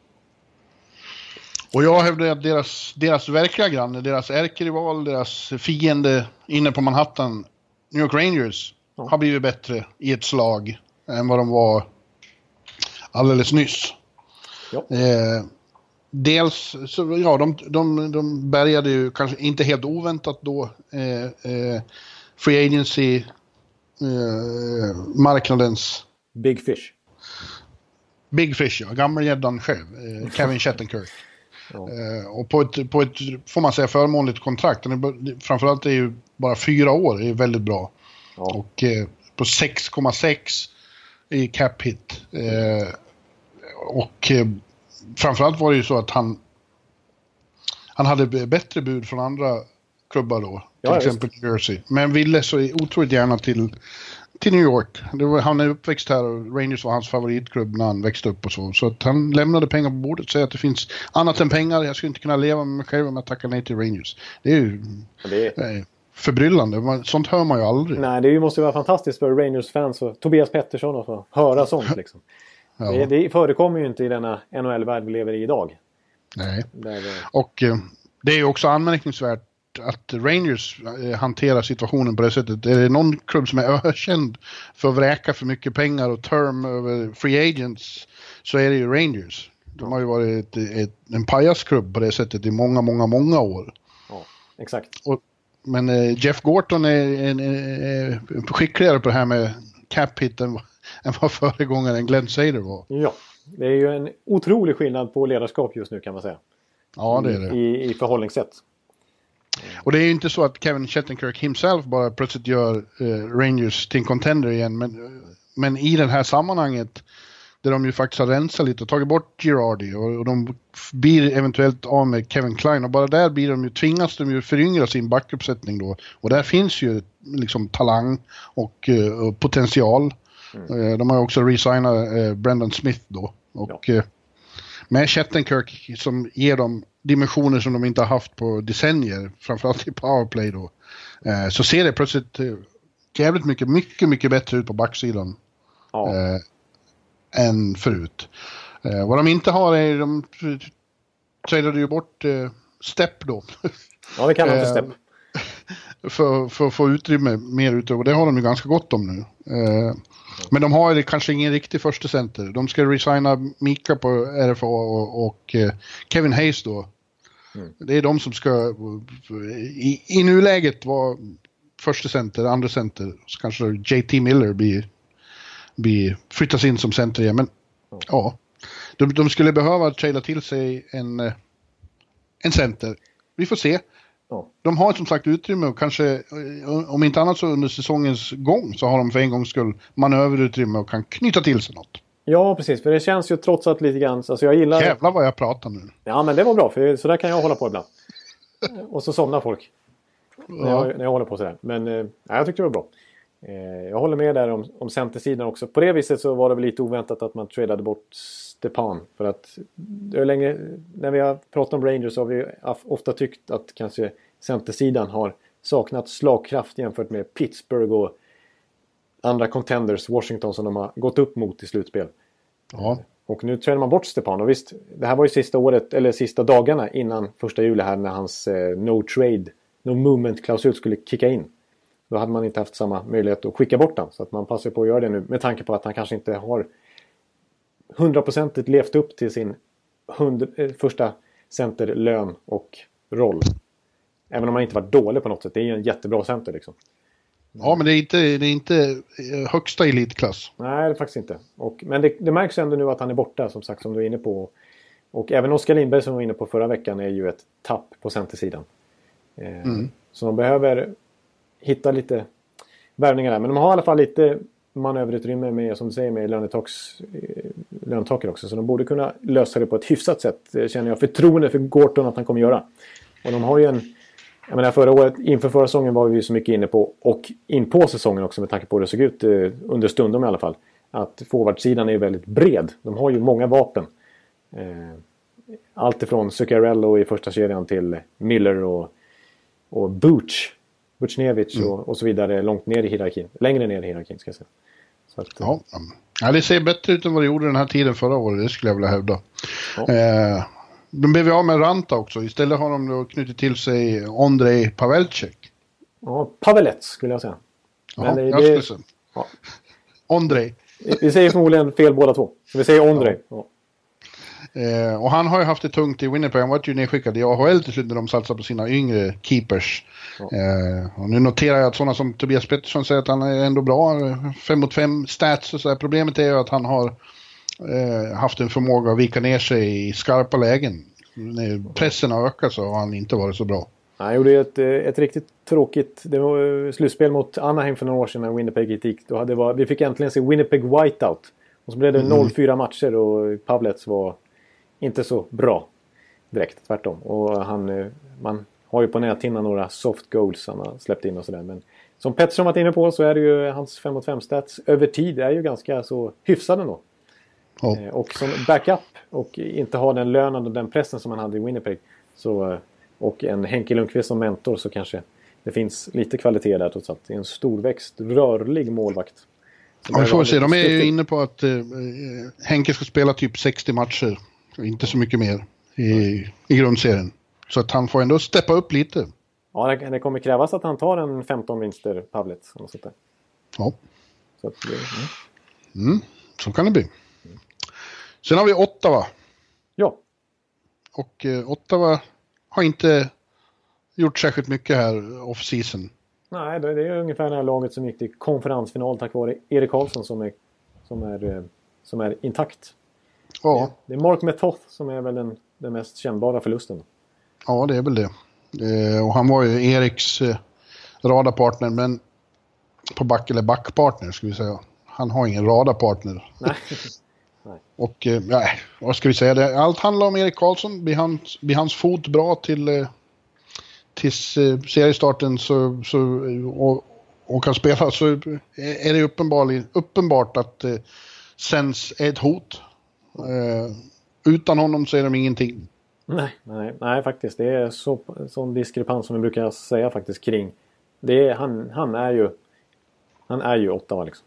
Och jag hävdar att deras, deras verkliga granne, deras ärkerival, deras fiende inne på Manhattan, New York Rangers, Ja. har blivit bättre i ett slag än vad de var alldeles nyss. Ja. Eh, dels, så, ja, de, de, de bärgade ju kanske inte helt oväntat då eh, eh, Free Agency eh, Big Fish. Big Fish, ja. Gammelgäddan själv. Eh, Kevin Shattenkirk. Ja. Eh, och på ett, på ett, får man säga, förmånligt kontrakt. är, framförallt är ju bara fyra år, är väldigt bra. Ja. Och eh, på 6,6 i cap hit. Eh, och eh, framförallt var det ju så att han, han hade bättre bud från andra klubbar då. Till ja, exempel Jersey. Men ville så otroligt gärna till, till New York. Var, han är uppväxt här och Rangers var hans favoritklubb när han växte upp och så. Så att han lämnade pengar på bordet och säger att det finns annat än pengar. Jag skulle inte kunna leva med mig själv om jag tackar nej till Rangers. Det är ju det är... Eh, förbryllande. Sånt hör man ju aldrig. Nej, det måste ju vara fantastiskt för Rangers-fans och Tobias Pettersson att få höra sånt. Liksom. [laughs] ja. det, det förekommer ju inte i denna NHL-värld vi lever i idag. Nej, Där, och eh, det är ju också anmärkningsvärt att Rangers eh, hanterar situationen på det sättet. Är det någon klubb som är ökänd för att vräka för mycket pengar och term över free agents så är det ju Rangers. De har ju varit ett, ett, en pajasklubb på det sättet i många, många, många år. Ja, exakt. Och, men eh, Jeff Gorton är, är, är, skickligare på det här med cap hit än, [laughs] än vad föregångaren Glenn Sader var. Ja, det är ju en otrolig skillnad på ledarskap just nu kan man säga. Ja, det är det. I, i förhållningssätt. Och det är ju inte så att Kevin Shattenkirk himself bara plötsligt gör eh, Rangers till en contender igen. Men, men i det här sammanhanget där de ju faktiskt har rensat lite och tagit bort Girardi och, och de blir eventuellt av med Kevin Klein och bara där blir de ju, tvingas de ju föryngra sin backuppsättning då. Och där finns ju liksom talang och, uh, och potential. Mm. Uh, de har också resignat uh, Brendan Smith då. Och ja. Med Shattenkirk som ger dem dimensioner som de inte har haft på decennier, framförallt i powerplay då, eh, så ser det plötsligt eh, jävligt mycket, mycket, mycket bättre ut på backsidan. Ja. Eh, än förut. Eh, vad de inte har är, de trailade ju bort eh, Step då. [laughs] Ja, det kallar man för Step. [laughs] för, för att få utrymme, mer utrymme, och det har de ju ganska gott om nu. Eh, men de har kanske ingen riktig första center. De ska resigna Mika på RFA och, och eh, Kevin Hayes då. Mm. Det är de som ska i, i nuläget vara första center, andra center. Så kanske JT Miller blir, blir, flyttas in som center igen. Men mm. ja, de, de, skulle behöva traila till sig en, eh, en center. Vi får se. De har som sagt utrymme och kanske, eh, om inte annat så under säsongens gång så har de för en gångs skull manöverutrymme och kan knyta till sig något. Ja, precis. För det känns ju trots allt lite grann... Alltså jag gillar... Jävlar vad jag pratar nu. Ja, men det var bra. För så där kan jag hålla på ibland. [laughs] och så somnar folk. Ja. När, jag, när jag håller på sådär. Men eh, jag tyckte det var bra. Eh, jag håller med där om, om centersidan också. På det viset så var det väl lite oväntat att man tradade bort Stepan. För att länge, när vi har pratat om Rangers har vi ofta tyckt att kanske centersidan har saknat slagkraft jämfört med Pittsburgh och andra contenders, Washington, som de har gått upp mot i slutspel. Ja. Och nu tränar man bort Stepan. Och visst, det här var ju sista året, eller sista dagarna innan första juli här när hans eh, no trade, no movement-klausul skulle kicka in. Då hade man inte haft samma möjlighet att skicka bort den. Så att man passar på att göra det nu med tanke på att han kanske inte har hundraprocentigt levt upp till sin eh, första centerlön och roll. Även om han inte varit dålig på något sätt. Det är ju en jättebra center liksom. Ja, men det är inte, det är inte eh, högsta elitklass. Nej, det är faktiskt inte. Och, men det, det, märks ändå nu att han är borta, som sagt, som du är inne på. Och även Oskar Lindberg som vi var inne på förra veckan är ju ett tapp på centersidan. Eh, mm. Så de behöver hitta lite värvningar där. Men de har i alla fall lite manöverutrymme med, som du säger, med lönetaks, eh, lönetaket också. Så de borde kunna lösa det på ett hyfsat sätt. Det känner jag förtroende för Gorton att han kommer göra. Och de har ju en jag menar förra året, inför förra säsongen var vi så mycket inne på, och in på säsongen också med tanke på hur det såg ut eh, under stundom i alla fall, att forwardsidan är väldigt bred. De har ju många vapen. Eh, allt ifrån Zuccarello i första kedjan till Miller och, och Butch, Butchnevich mm. och, och, så vidare långt ner i hierarkin. Längre ner i hierarkin ska jag säga. Att, ja. Ja, det ser bättre ut än vad det gjorde den här tiden förra året, det skulle jag vilja hävda. Ja. Eh, de blev av med Ranta också. Istället har de då knutit till sig Ondrej Pavelcek. Ja, Pavelets skulle jag säga. Men det, jag skulle säga. Ja. Ondrej. Vi säger förmodligen fel båda två. vi säger Ondrej. Ja. Eh, och han har ju haft det tungt i Winnipeg. Han var ju nedskickad i AHL till slut när de satsar på sina yngre keepers. Ja. Eh, och nu noterar jag att sådana som Tobias Pettersson säger att han är ändå bra. Fem mot fem stats och så där. Problemet är ju att han har eh, haft en förmåga att vika ner sig i skarpa lägen. När pressen har ökat så har han inte varit så bra. Han gjorde ju ett, eh, ett riktigt tråkigt det var slutspel mot Anaheim för några år sedan när Winnipeg gick. Då hade var, vi fick äntligen se Winnipeg Whiteout. Och så blev det 0-4 matcher och Pavlets var inte så bra direkt, tvärtom. Och han, eh, man har ju på näthinnan några soft goals han har släppt in och sådär. Men som Pettersson varit inne på så är det ju hans 5 mot 5 stats över tid är ju ganska så hyfsade ändå. Ja. Eh, Och som backup och inte ha den lönen och den pressen som han hade i Winnipeg. Så, eh, och en Henke Lundqvist som mentor så kanske det finns lite kvalitet där trots allt. Det är en storväxt, rörlig målvakt. Ja, vi får se. De är ju inne på att eh, eh, Henke ska spela typ 60 matcher. Inte så mycket mer i, i grundserien. Så att han får ändå steppa upp lite. Ja, det, det kommer krävas att han tar en 15 vinster, Pavlet. eller något sånt där. Ja, Så att, det- mm. så kan det bli. Sen har vi Ottawa. Ja, Och eh, Ottawa har inte gjort särskilt mycket här off-season. nej, det, det är ungefär det här laget som gick till konferensfinal tack vare Erik Karlsson som är, som är, eh, som är intakt. Ja, Det är Mark Metoth som är väl den, den mest kännbara förlusten. ja det är väl det. Eh, och han var ju Eriks eh, radarpartner, men på back eller backpartner ska vi säga. Han har ingen radarpartner. Nej. [laughs] Och eh, nej, vad ska vi säga? Det, allt handlar om Erik Karlsson. Blir hans, blir hans fot bra till eh, tills eh, seriestarten så, så, och, och kan spela så är det uppenbart, uppenbart att eh, Sens är ett hot. Eh, utan honom så är de ingenting. Nej, nej, nej, faktiskt. Det är så, sån diskrepans som vi brukar säga faktiskt kring. Det är, han, han är ju han är ju Ottawa liksom.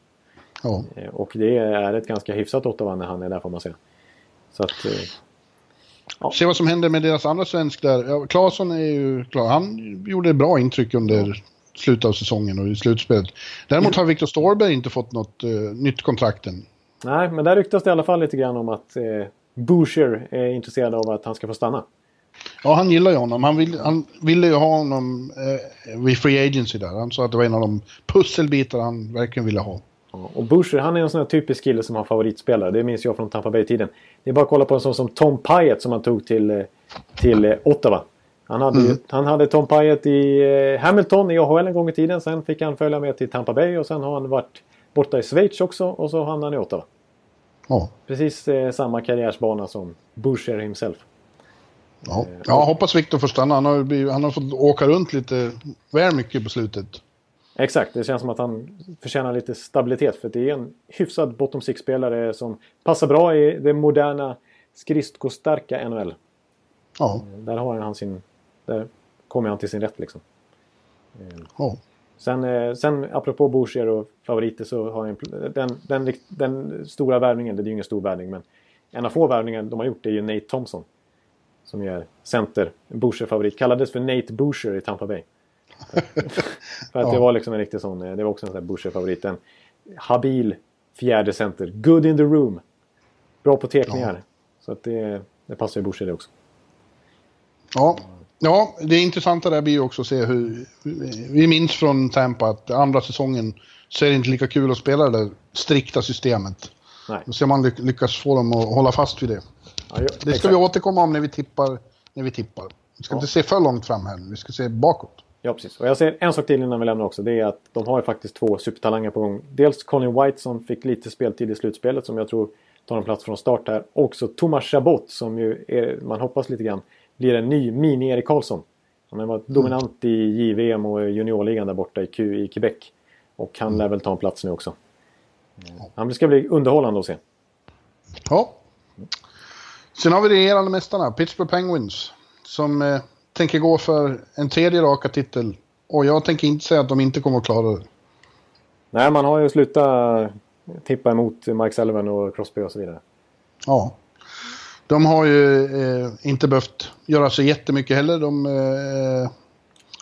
Ja. Eh, Och det är ett ganska hyfsat Ottawa när han är där får man säga. Så att... eh, Se vad som händer med deras andra svensk där. Ja, Claesson är ju klar. Han gjorde bra intryck under slutet av säsongen och i slutspelet. Däremot har Viktor Storberg inte fått något eh, nytt kontrakt än. Nej, men där ryktas det i alla fall lite grann om att eh, Boucher är intresserad av att han ska få stanna. Ja, han gillar ju honom. Han, vill, han ville ju ha honom eh, vid Free Agency där. Han sa att det var en av de pusselbitar han verkligen ville ha. Ja, Och Boucher, han är en sån här typisk kille som har favoritspelare. Det minns jag från Tampa Bay-tiden. Det är bara att kolla på en sån som Tom Pyatt som han tog till, eh, till eh, Ottawa. Han hade, ju- han hade Tom Pyatt i eh, Hamilton i AHL en gång i tiden. Sen fick han följa med till Tampa Bay och sen har han varit borta i Schweiz också och så hamnade han i Ottawa. Ja, Precis eh, samma karriärsbana som Boucher himself. ja. ja hoppas Viktor får stanna. Han har, blivit- han har fått åka runt lite väl mycket på slutet. Exakt, det känns som att han förtjänar lite stabilitet. För det är en hyfsad bottom six-spelare som passar bra i det moderna skridskostarka NHL. Ja, Där har han sin... Där kommer han till sin rätt liksom. ja. Sen, eh, sen apropå Boucher och favoriter så har en, den, den, den stora värvningen, det är ju ingen stor värvning men en av få värvningar de har gjort är ju Nate Thompson. Som är center, en Boucher-favorit. Kallades för Nate Boucher i Tampa Bay. [laughs] för att det Ja. var liksom en riktig sån, eh, det var också en sån här Boucher-favorit. En habil fjärde center. Good in the room. Bra på tekningar. Så att det, det passar ju Boucher det också. Ja. Ja, det intressanta där blir ju också att se hur... Vi minns från Tampa att andra säsongen så är det inte lika kul att spela det där strikta systemet. Nej. Då ser man ly- lyckas få dem att hålla fast vid det. Ja, Det ska exakt. vi återkomma om när vi tippar. När vi tippar. Vi ska Ja. inte se för långt fram här. Vi ska se bakåt. Ja, precis. Och jag säger en sak till innan vi lämnar också. Det är att de har ju faktiskt två supertalanger på gång. Dels Colin White som fick lite speltid i slutspelet som jag tror tar en plats från start här. Och så Thomas Chabot som ju är, man hoppas lite grann blir en ny mini-Erik Karlsson. Han har varit dominant i JVM och juniorligan där borta i, Q, i Quebec. Och han lär väl ta en plats nu också. Han ska bli underhållande att se. Ja. Sen har vi regerande mästarna, Pittsburgh Penguins. Som eh, tänker gå för en tredje raka titel. Och jag tänker inte säga att de inte kommer att klara det. Nej, man har ju slutat tippa emot Mike Sullivan och Crosby och så vidare. Ja. De har ju eh, inte behövt göra så jättemycket heller. De eh,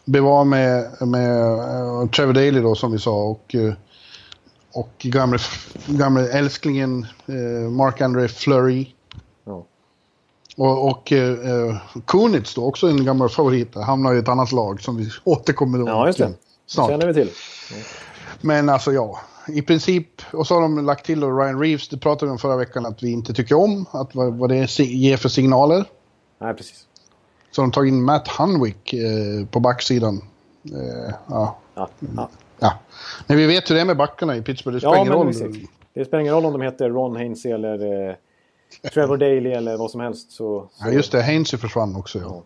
blev av med, med eh, Trevor Daley då som vi sa och, eh, och gamle, gamle älsklingen eh, Mark-André Fleury. Ja. Och, och Kunitz då, också en gammal favorit, hamnar i ett annat lag som vi [laughs] återkommer då Ja, just det. Snart. känner vi till. Men alltså ja, i princip, och så har de lagt till då Ryan Reeves, det pratade vi om förra veckan att vi inte tycker om, att vad, vad det ger för signaler. Nej, precis. Så de tagit in Matt Hunwick eh, på backsidan. Eh, ja. Ja, ja. ja. Men vi vet hur det är med backarna i Pittsburgh, det spelar ja ingen roll. precis. Det spelar ingen roll om de heter Ron Hainsey eller eh, Trevor Daley eller vad som helst. Så, så Ja, just det, Hainsey försvann också. Ja.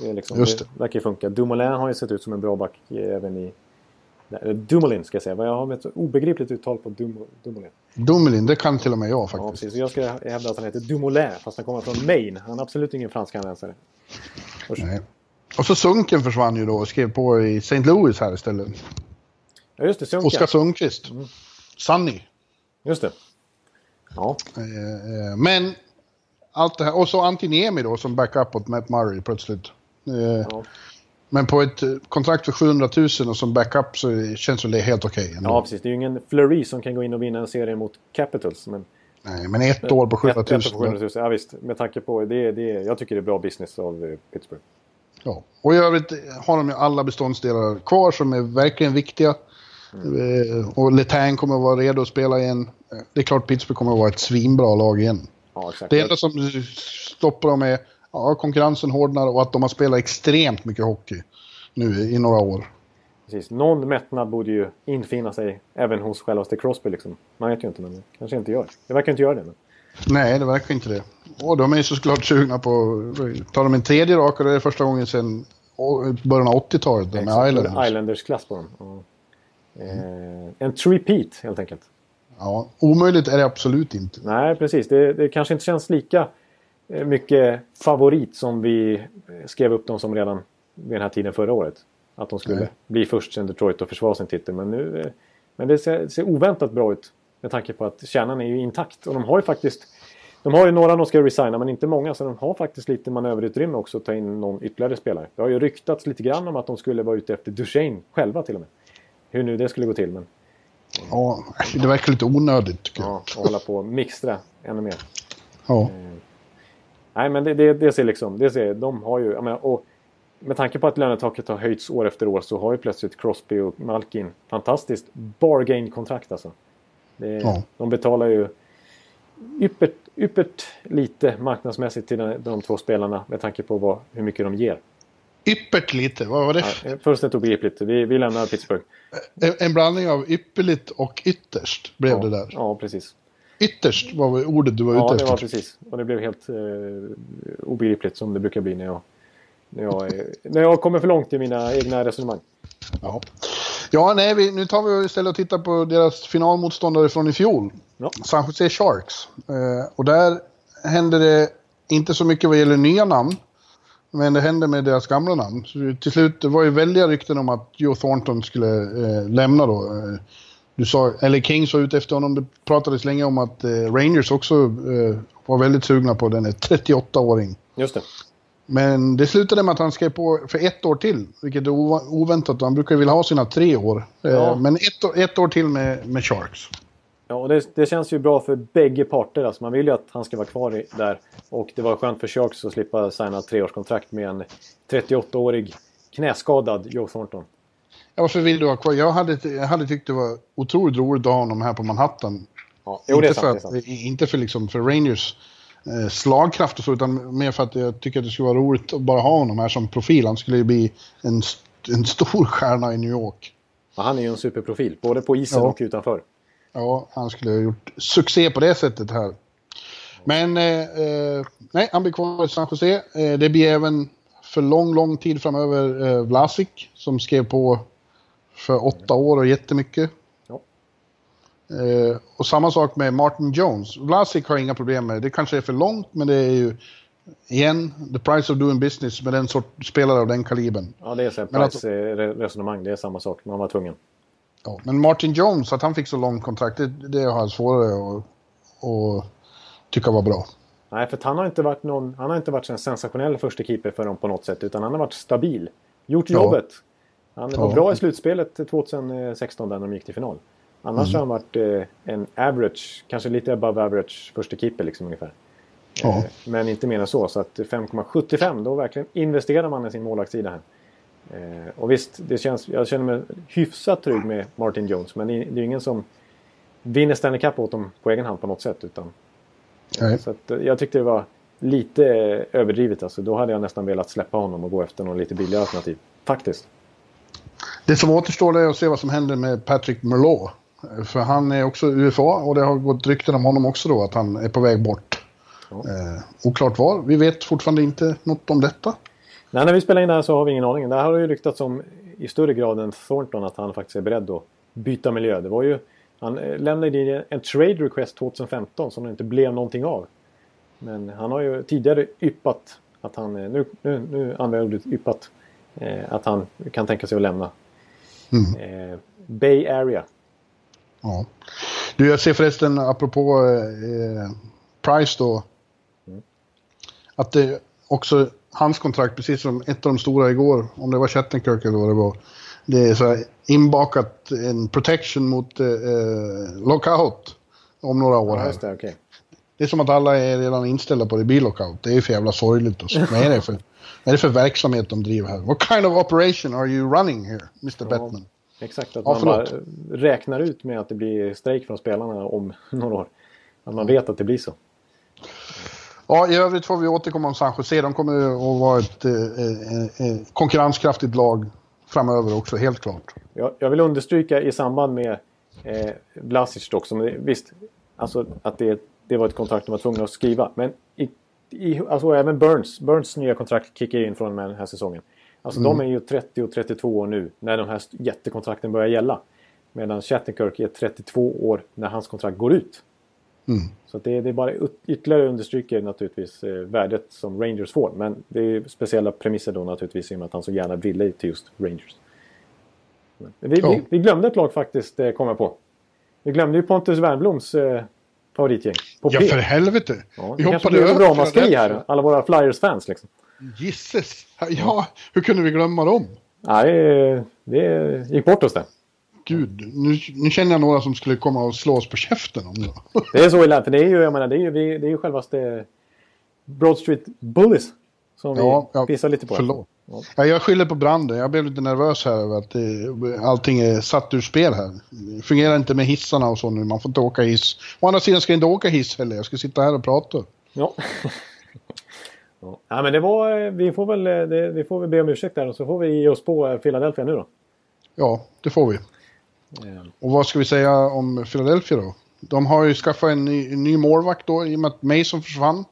Det, är liksom, Just det verkar ju funka. Dumoulin har ju sett ut som en bra back eh, även i... Nej, Dumoulin ska jag säga. Jag har ett obegripligt uttal på Dum, Dumoulin. Dumoulin, det kan till och med jag Ja, faktiskt. precis. Så jag ska hävda att han heter Dumoulin fast han kommer från Maine. Han är absolut ingen fransk-kanadensare. Nej. Och så Sunken försvann ju då och skrev på i St. Louis här istället. Ja, just det. Sunken. Oskar Sundqvist. Mm. Sunny. Just det. Ja, Eh, eh, Men allt det här. Och så Antiniemi då som backup åt Matt Murray plötsligt. Eh, ja. Men på ett eh, kontrakt för 700 000 och som backup så känns det helt okej. ändå. ja, precis. Det är ju ingen Fleury som kan gå in och vinna en serie mot Capitals. Men Nej, men ett år på 700 Ett, 000. ett på 700 000. Ja, visst. Med tanke på det, det. Jag tycker det är bra business av eh, Pittsburgh. Ja. Och i övrigt har de ju alla beståndsdelar kvar som är verkligen viktiga. Eh, Och Letang kommer att vara redo att spela igen. Eh, Det är klart Pittsburgh kommer att vara ett svinbra lag igen. Ja. Det enda som stoppar dem är ja, konkurrensen hårdnar och att de har spelat extremt mycket hockey nu i några år. Precis. Någon mättnad borde ju infinna sig även hos självaste Crosby. Liksom. Man vet ju inte, men det kanske inte gör. Det verkar inte göra det. Men... Nej, det verkar inte det. Och de är ju såklart sugna på... Tar de en tredje rak och det är första gången sedan början av 80-talet där med. Islanders. Islanders-klass på dem. Ja. Eh, en repeat helt enkelt. Ja, omöjligt är det absolut inte. Nej, precis. Det, det kanske inte känns lika mycket favorit som vi eh, skrev upp dem som redan vid den här tiden förra året. Att de skulle Nej. bli först sen Detroit och försvara sin titel. Men, nu, eh, men det ser, ser oväntat bra ut med tanke på att kärnan är ju intakt. Och de har ju faktiskt de har ju några de ska resigna men inte många så de har faktiskt lite manöverutrymme också att ta in någon ytterligare spelare. Det har ju ryktats lite grann om att de skulle vara ute efter Duchene själva till och med. Hur nu det skulle gå till men Ja, det verkar lite onödigt tycker jag. ja, och hålla på och mixtra ännu mer. Ja. Nej, men det, det, det ser liksom... Det ser, de har ju... Menar, och med tanke på att lönetaket har höjts år efter år så har ju plötsligt Crosby och Malkin fantastiskt bargain-kontrakt alltså. Det, Ja. De betalar ju yppert, yppert lite marknadsmässigt till de, de två spelarna med tanke på vad, hur mycket de ger. Yppert lite, vad var det? Ja, fullständigt obegripligt. Vi, vi lämnar Pittsburgh. En, en blandning av ypperligt och ytterst blev ja, det där. Ja, precis. Ytterst var ordet du var Ja, ute det efter. var precis. Och det blev helt eh, obegripligt som det brukar bli när jag, när, jag, är- när jag kommer för långt i mina egna resonemang. Ja, ja nej, vi, nu tar vi istället och tittar på deras finalmotståndare från i fjol. Ja. San Jose Sharks. Eh, och där händer det inte så mycket vad gäller nya namn. Men det hände med deras gamla namn. Så till slut, det var ju väldiga rykten om att Joe Thornton skulle eh, lämna då. Du sa, eller Kings var ute efter honom. Det pratades länge om att eh, Rangers också eh, var väldigt sugna på den 38-åring. Just det. Men det slutade med att han skrev på för ett år till, vilket är oväntat. Han brukar ju vilja ha sina tre år. Eh, Ja. Men ett, år- ett år till med, med Sharks. Ja, och det, det känns ju bra för bägge parter. Alltså man vill ju att han ska vara kvar i, där. Och det var skönt för Sharks att slippa signa ett treårskontrakt med en 38-årig knäskadad Joe Thornton. Ja, varför vill du ha kvar? Jag hade, jag hade tyckt det var otroligt roligt att ha honom här på Manhattan. Ja, jo, inte, sant. för att, inte för, liksom, för Rangers eh, slagkraft och så, utan mer för att jag tycker att det skulle vara roligt att bara ha honom här som profil. Han skulle ju bli en, en stor stjärna i New York. Ja, han är ju en superprofil, både på isen Ja. och utanför. Ja, han skulle ha gjort succé på det sättet här. Men eh, eh, nej, han blir kvar i San Jose. Eh, det blir även för lång, lång tid framöver eh, Vlasic som skrev på för åtta år och jättemycket. Ja. Eh, och samma sak med Martin Jones. Vlasic har inga problem med det. Kanske är för långt, men det är ju igen, the price of doing business med den sort spelare av den kalibern. Ja, det är så price-resonemang. Det är samma sak. Man var tvungen. Ja, men Martin Jones, att han fick så långt kontrakt, det, det har jag svårare att, att tycka var bra. Nej, för han har inte varit någon... Han har inte varit en sensationell första keeper för dem på något sätt. Utan han har varit stabil. Gjort Ja. Han var Ja. bra i slutspelet 2016 där de gick till final. Annars Mm. har han varit eh, en average, kanske lite above average första keeper liksom ungefär. Ja. Eh, Men inte mer än så. Så att 5,75 då verkligen investerar man i sin målvaktssida här. Eh, och visst, det känns, jag känner mig hyfsat trygg med Martin Jones. Men det är, är ingen som vinner Stanley Cup åt dem på egen hand på något sätt. Utan, Nej. Så att, eh, jag tyckte det var lite överdrivet. Alltså. Då hade jag nästan velat släppa honom och gå efter någon lite billigare alternativ. Faktiskt. Det som återstår är att se vad som händer med Patrick Merlot. För han är också UFA och det har gått rykten om honom också då att han är på väg bort. Ja. Eh, oklart var. Vi vet fortfarande inte något om detta. Nej, när vi spelar in det här så har vi ingen aning. Det här har ju ryktats om i större grad än Thornton att han faktiskt är beredd att byta miljö. Det var ju, han eh, lämnade in en trade request 2015 som det inte blev någonting av. Men han har ju tidigare yppat att han, nu, nu, nu använder jag ordet yppat, att han kan tänka sig att lämna Mm. eh, Bay Area. Ja. Du, jag ser förresten apropå eh, Price då. Att det också, hans kontrakt, precis som ett av de stora igår, om det var Shattenkirk eller vad det var. Det är så här inbakat en protection mot eh, eh, lockout om några år Ja, det, okej. Det är som att alla är redan inställda på det blir lockout. Det är ju för jävla sorgligt. Och så. Vad är det för, är det för verksamhet de driver här? What kind of operation are you running here, Mr. Bettman? Exakt, att Ja, man räknar ut med att det blir strejk från spelarna om [laughs] några år. Att man vet att det blir så. Ja, i övrigt får vi återkomma om San Jose. De kommer att vara ett eh, eh, eh, konkurrenskraftigt lag framöver också, helt klart. Jag, jag vill understryka i samband med eh, Vlasic dock, som det, visst, alltså att det, det var ett kontrakt de var tvungna att skriva. Men i, alltså även Burns, Burns nya kontrakt kickar in från och med den här säsongen. Alltså de är ju 30 och 32 år nu när de här jättekontrakten börjar gälla. Medan Shattenkirk är 32 år när hans kontrakt går ut. Mm. Så det, det är bara ytterligare understryker naturligtvis eh, värdet som Rangers får. Men det är speciella premisser då naturligtvis i och med att han så gärna ville till just Rangers. Men vi, Ja. vi, vi glömde ett lag faktiskt, eh, kom jag på. Vi glömde ju Pontus Wernbloms eh, favoritgäng. På Ja, för helvete! Ja, vi det kanske hoppade blir ett över ramaskri här. Alla våra Flyers-fans liksom. Gisses! Ja, hur kunde vi glömma dem? Nej, det, det gick bort oss det. Gud, nu, nu känner jag några som skulle komma och slå oss på käften om det. [laughs] Det är så illa, för det är ju, jag menar, det är ju, vi, det är ju självaste Broad Street Bullies som Ja, vi ja, pissar lite på. förlåt. Ja. Ja, jag skyller på branden. Jag blev lite nervös här över att det, allting är satt ur spel här. Det fungerar inte med hissarna och så nu. Man får inte åka hiss. Å andra sidan ska jag inte åka hiss heller. Jag ska sitta här och prata. Ja. [laughs] ja. ja, men det var, vi får väl, det, vi får väl be om ursäkt där och så får vi ge oss på eh, Philadelphia nu då. Ja, det får vi. Eh, Och vad ska vi säga om Philadelphia då? De har ju skaffat en ny, en ny målvakt då i och med att Mason försvann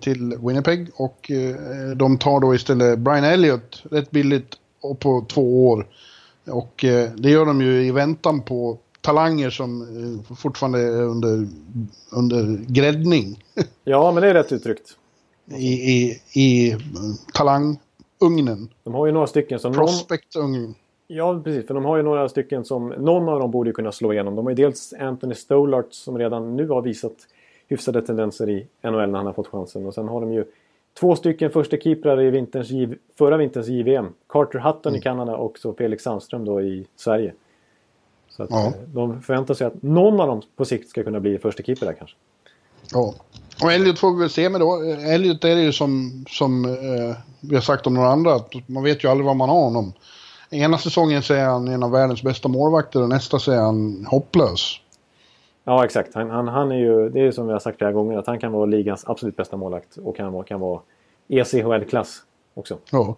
till Winnipeg. Och eh, de tar då istället Brian Elliott rätt billigt och på två år. Och eh, det gör de ju i väntan på talanger som eh, fortfarande är under, under gräddning [laughs] Ja, men det är rätt uttryckt. i, i, i eh, talangugnen. De har ju några stycken som... Någon, Prospect-ugnen. ja, precis. För de har ju några stycken som... Någon av dem borde ju kunna slå igenom. De har ju dels Anthony Stolart som redan nu har visat hyfsade tendenser i NHL när han har fått chansen. Och sen har de ju två stycken första keeprar i vinterns, förra vinterns JVM. Carter Hutton i Kanada och så Felix Sandström då i Sverige. Så att, Ja. eh, de förväntar sig att någon av dem på sikt ska kunna bli första keeper där kanske. Ja. Och Elliot får vi väl se med då. Elliot är det ju som, som eh, vi har sagt om några andra, att man vet ju aldrig vad man har honom. Ena säsongen så är han en av världens bästa målvakter och nästa så är han hopplös. Ja, exakt. Han, han, han är ju, det är ju som vi har sagt flera gånger, att han kan vara ligans absolut bästa målvakt och kan vara, kan vara ECHL-klass också. Ja.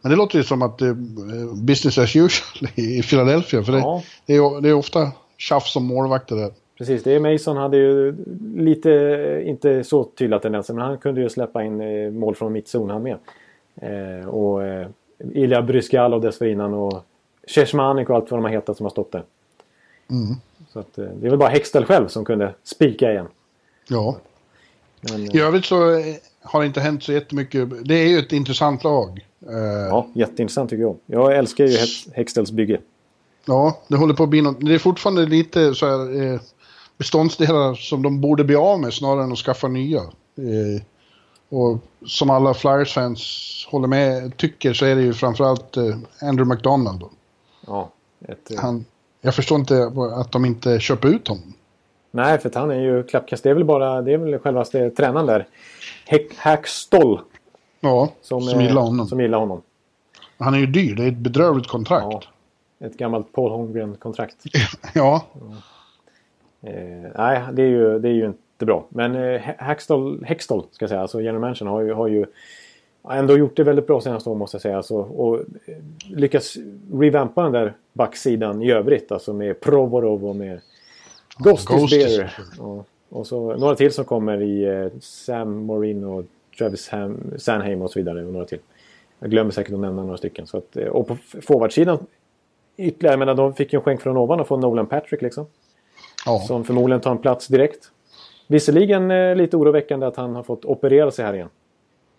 Men det låter ju som att är business as usual i Philadelphia. För det, Ja. det, är, det är ofta tjafs om målvakter där. Precis, det är Mason hade ju lite, inte så tydliga tendenser, men han kunde ju släppa in eh, mål från mittzon han med. Eh, och eh, Ilja Bryskalov dessförinnan och Ceshmanik och allt vad de har hetat som har stått där. Mm. Så att, eh, det är väl bara Hextall själv som kunde spika igen. Ja. Men, I eh, övrigt så eh, har det inte hänt så jättemycket. Det är ju ett intressant lag. Ja, jätteintressant tycker jag. Jag älskar ju Hex- Hextalls bygge. Ja, det håller på att bli något. Det är fortfarande lite så här beståndsdelar som de borde bli av med snarare än att skaffa nya. Och som alla Flyers-fans håller med, tycker så är det ju framförallt Andrew McDonald. Ja, ett, Han, jag förstår inte att de inte köper ut honom. Nej, för han är ju klappkast. Det är väl bara, det är väl självaste tränaren där. Hackstoll. Ja, Som, som, eh, gillar honom. Som gillar honom. Han är ju dyr, det är ett bedrövligt kontrakt. Ja, ett gammalt Paul Holmgren-kontrakt. [laughs] ja. Eh, nej, det är, ju, det är ju inte bra. Men eh, Hextall, ska jag säga, alltså general Mansion har ju, har ju ändå gjort det väldigt bra senaste åren måste jag säga. Alltså, och lyckats revampa den där backsidan i övrigt. Alltså med Provorov och med Ghosty Och, och så några till som kommer i eh, Sam Morin och Travis Ham, Sanheim och så vidare. Och några till. Jag glömmer säkert att nämna några stycken. Så att, eh, och på forwardsidan ytterligare, jag menar de fick ju en skänk från ovan och få Nolan Patrick liksom. Ja. Som förmodligen tar en plats direkt. Visserligen eh, lite oroväckande att han har fått operera sig här igen.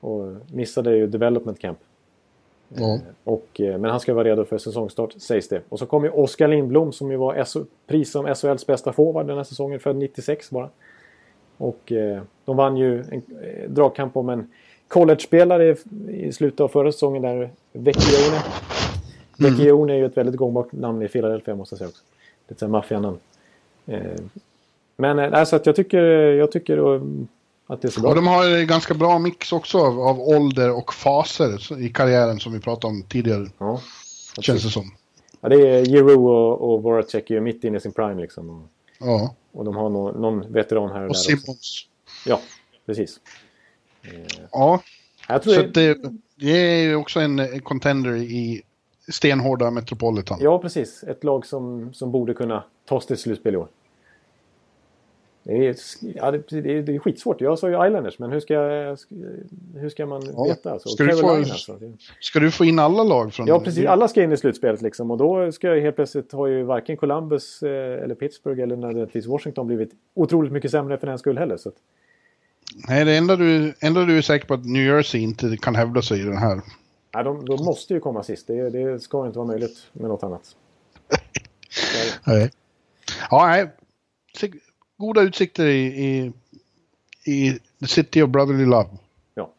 Och missade ju development camp. Eh, och, eh, men han ska vara redo för säsongstart sägs det. Och så kommer ju Oskar Lindblom som ju var SO, pris som SHLs bästa forward den här säsongen, född 96 bara. Och eh, de vann ju en eh, dragkamp om en college-spelare i slutet av förra säsongen där, Vecchione. Mm. Vecchione är ju ett väldigt gångbart namn i Philadelphia måste jag säga också. Lite såhär maffianamn. Eh, men alltså att jag tycker, jag tycker att det är så bra. Och de har en ganska bra mix också av, av ålder och faser i karriären som vi pratade om tidigare. Ja, Känns det som. Ja, det är Giroux och, och Voracek är mitt inne i sin prime liksom. Och, ja. och de har någon, någon veteran här och, och där Simmons. Också. Ja, precis. Ja, jag tror så det, det är ju också en contender i stenhårda Metropolitan. Ja, precis. Ett lag som, som borde kunna ta sig till slutspel i år. Det är, ja, det, det, är, det är skitsvårt. Jag sa ju Islanders, men hur ska, hur ska man ja. veta? Alltså? Ska, du få, alltså. ska du få in alla lag? Från ja, precis. Alla ska in i slutspelet liksom. Och då ska jag helt plötsligt har ju varken Columbus eh, eller Pittsburgh eller nödvändigtvis Washington blivit otroligt mycket sämre för den skull heller. Så att... Nej, det enda du, enda du är säker på att New Jersey inte kan hävda sig i den här. Nej, de, de måste ju komma sist. Det, det ska inte vara möjligt med något annat. [laughs] nej. Ja, nej goda utsikter i, i, i The City of Brotherly Love. Ja.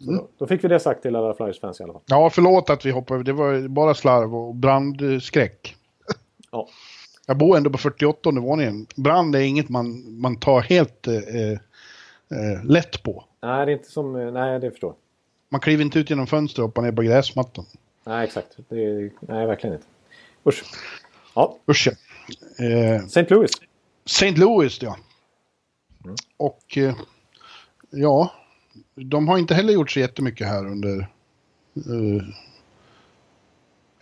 Mm. Då, då, fick vi det sagt till alla Flyers-fans i alla fall. Ja, förlåt att vi hoppade Det var bara slarv och brandskräck. Ja. Jag bor ändå på 48 våningen. Brand är inget man, man tar helt eh, eh, lätt på. Nej, det är inte som... Eh, nej, det förstår Man kliver inte ut genom fönstret och hoppar ner på gräsmattan. Nej, exakt. Är, nej, verkligen inte. Usch. Ja. Usch, ja. Eh, St. Louis. St. Louis, ja. Mm. Och eh, ja, de har inte heller gjort så jättemycket här under eh,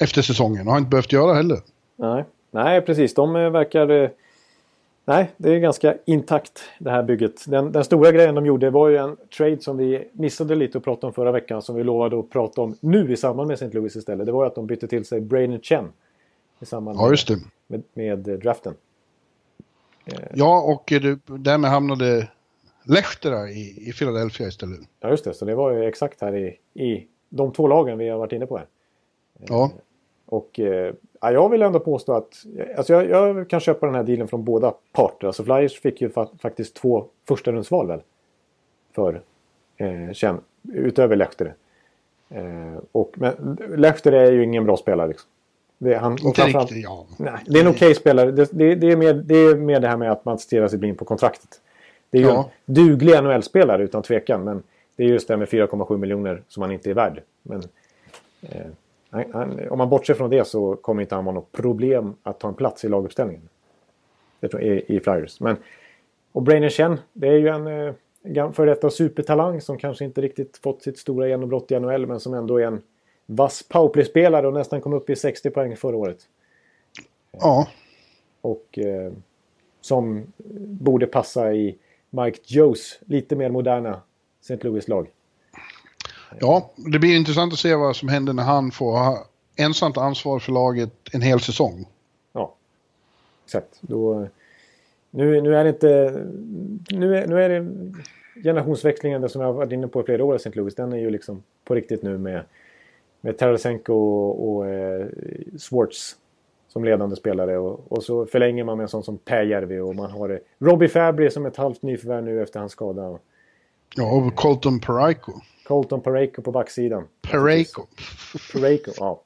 efter säsongen och har inte behövt göra heller. Nej, nej precis. De eh, verkar... Eh, nej, det är ganska intakt det här bygget. Den, den, stora grejen de gjorde var ju en trade som vi missade lite att prata om förra veckan som vi lovade att prata om nu i samband med St. Louis istället. Det var att de bytte till sig Braden Chen i samband med, ja, med, med draften. Ja, och därmed hamnade Lehtera i, i Philadelphia istället. Ja, just det. Så det var ju exakt här i, i de två lagen vi har varit inne på här. Ja. Och eh, ja, jag vill ändå påstå att alltså jag, jag, kan köpa den här dealen från båda parter. Alltså Flyers fick ju fa faktiskt två första rundsval väl? För eh, Chen, utöver Lehtera. Eh, och, men Lehtera är ju ingen bra spelare liksom. Det, han, inte riktigt, ja. Nej, det är en okej okay spelare. Det, det, det, är mer, det är mer det här med att man stirrar sig blind på kontraktet. Det är ju ja. en duglig NHL-spelare utan tvekan. Men det är just det med 4,7 miljoner som han inte är värd. Men, eh, han, om man bortser från det så kommer inte han ha något problem att ta en plats i laguppställningen. I, i Flyers. Men, och Brainer Chen, det är ju en eh, före detta supertalang som kanske inte riktigt fått sitt stora genombrott i NHL men som ändå är en vass powerplay-spelare och nästan kom upp i 60 poäng förra året. Ja. Och eh, som borde passa i Mike Joes lite mer moderna St. Louis-lag. Ja, det blir intressant att se vad som händer när han får ensamt ansvar för laget en hel säsong. Ja, exakt. Då, nu, nu är det inte... Nu är, nu är det generationsväxlingen som jag har varit inne på i flera år i St. Louis. Den är ju liksom på riktigt nu med med Tarasenko och, och eh, Swartz som ledande spelare. Och, och, så förlänger man med en sån som Pääjärvi och man har det. Robbie Fabry som ett halvt nyförvärv nu efter hans skada. Ja, och Colton Parayko. Colton Parayko på backsidan. Parayko. Parayko, ja.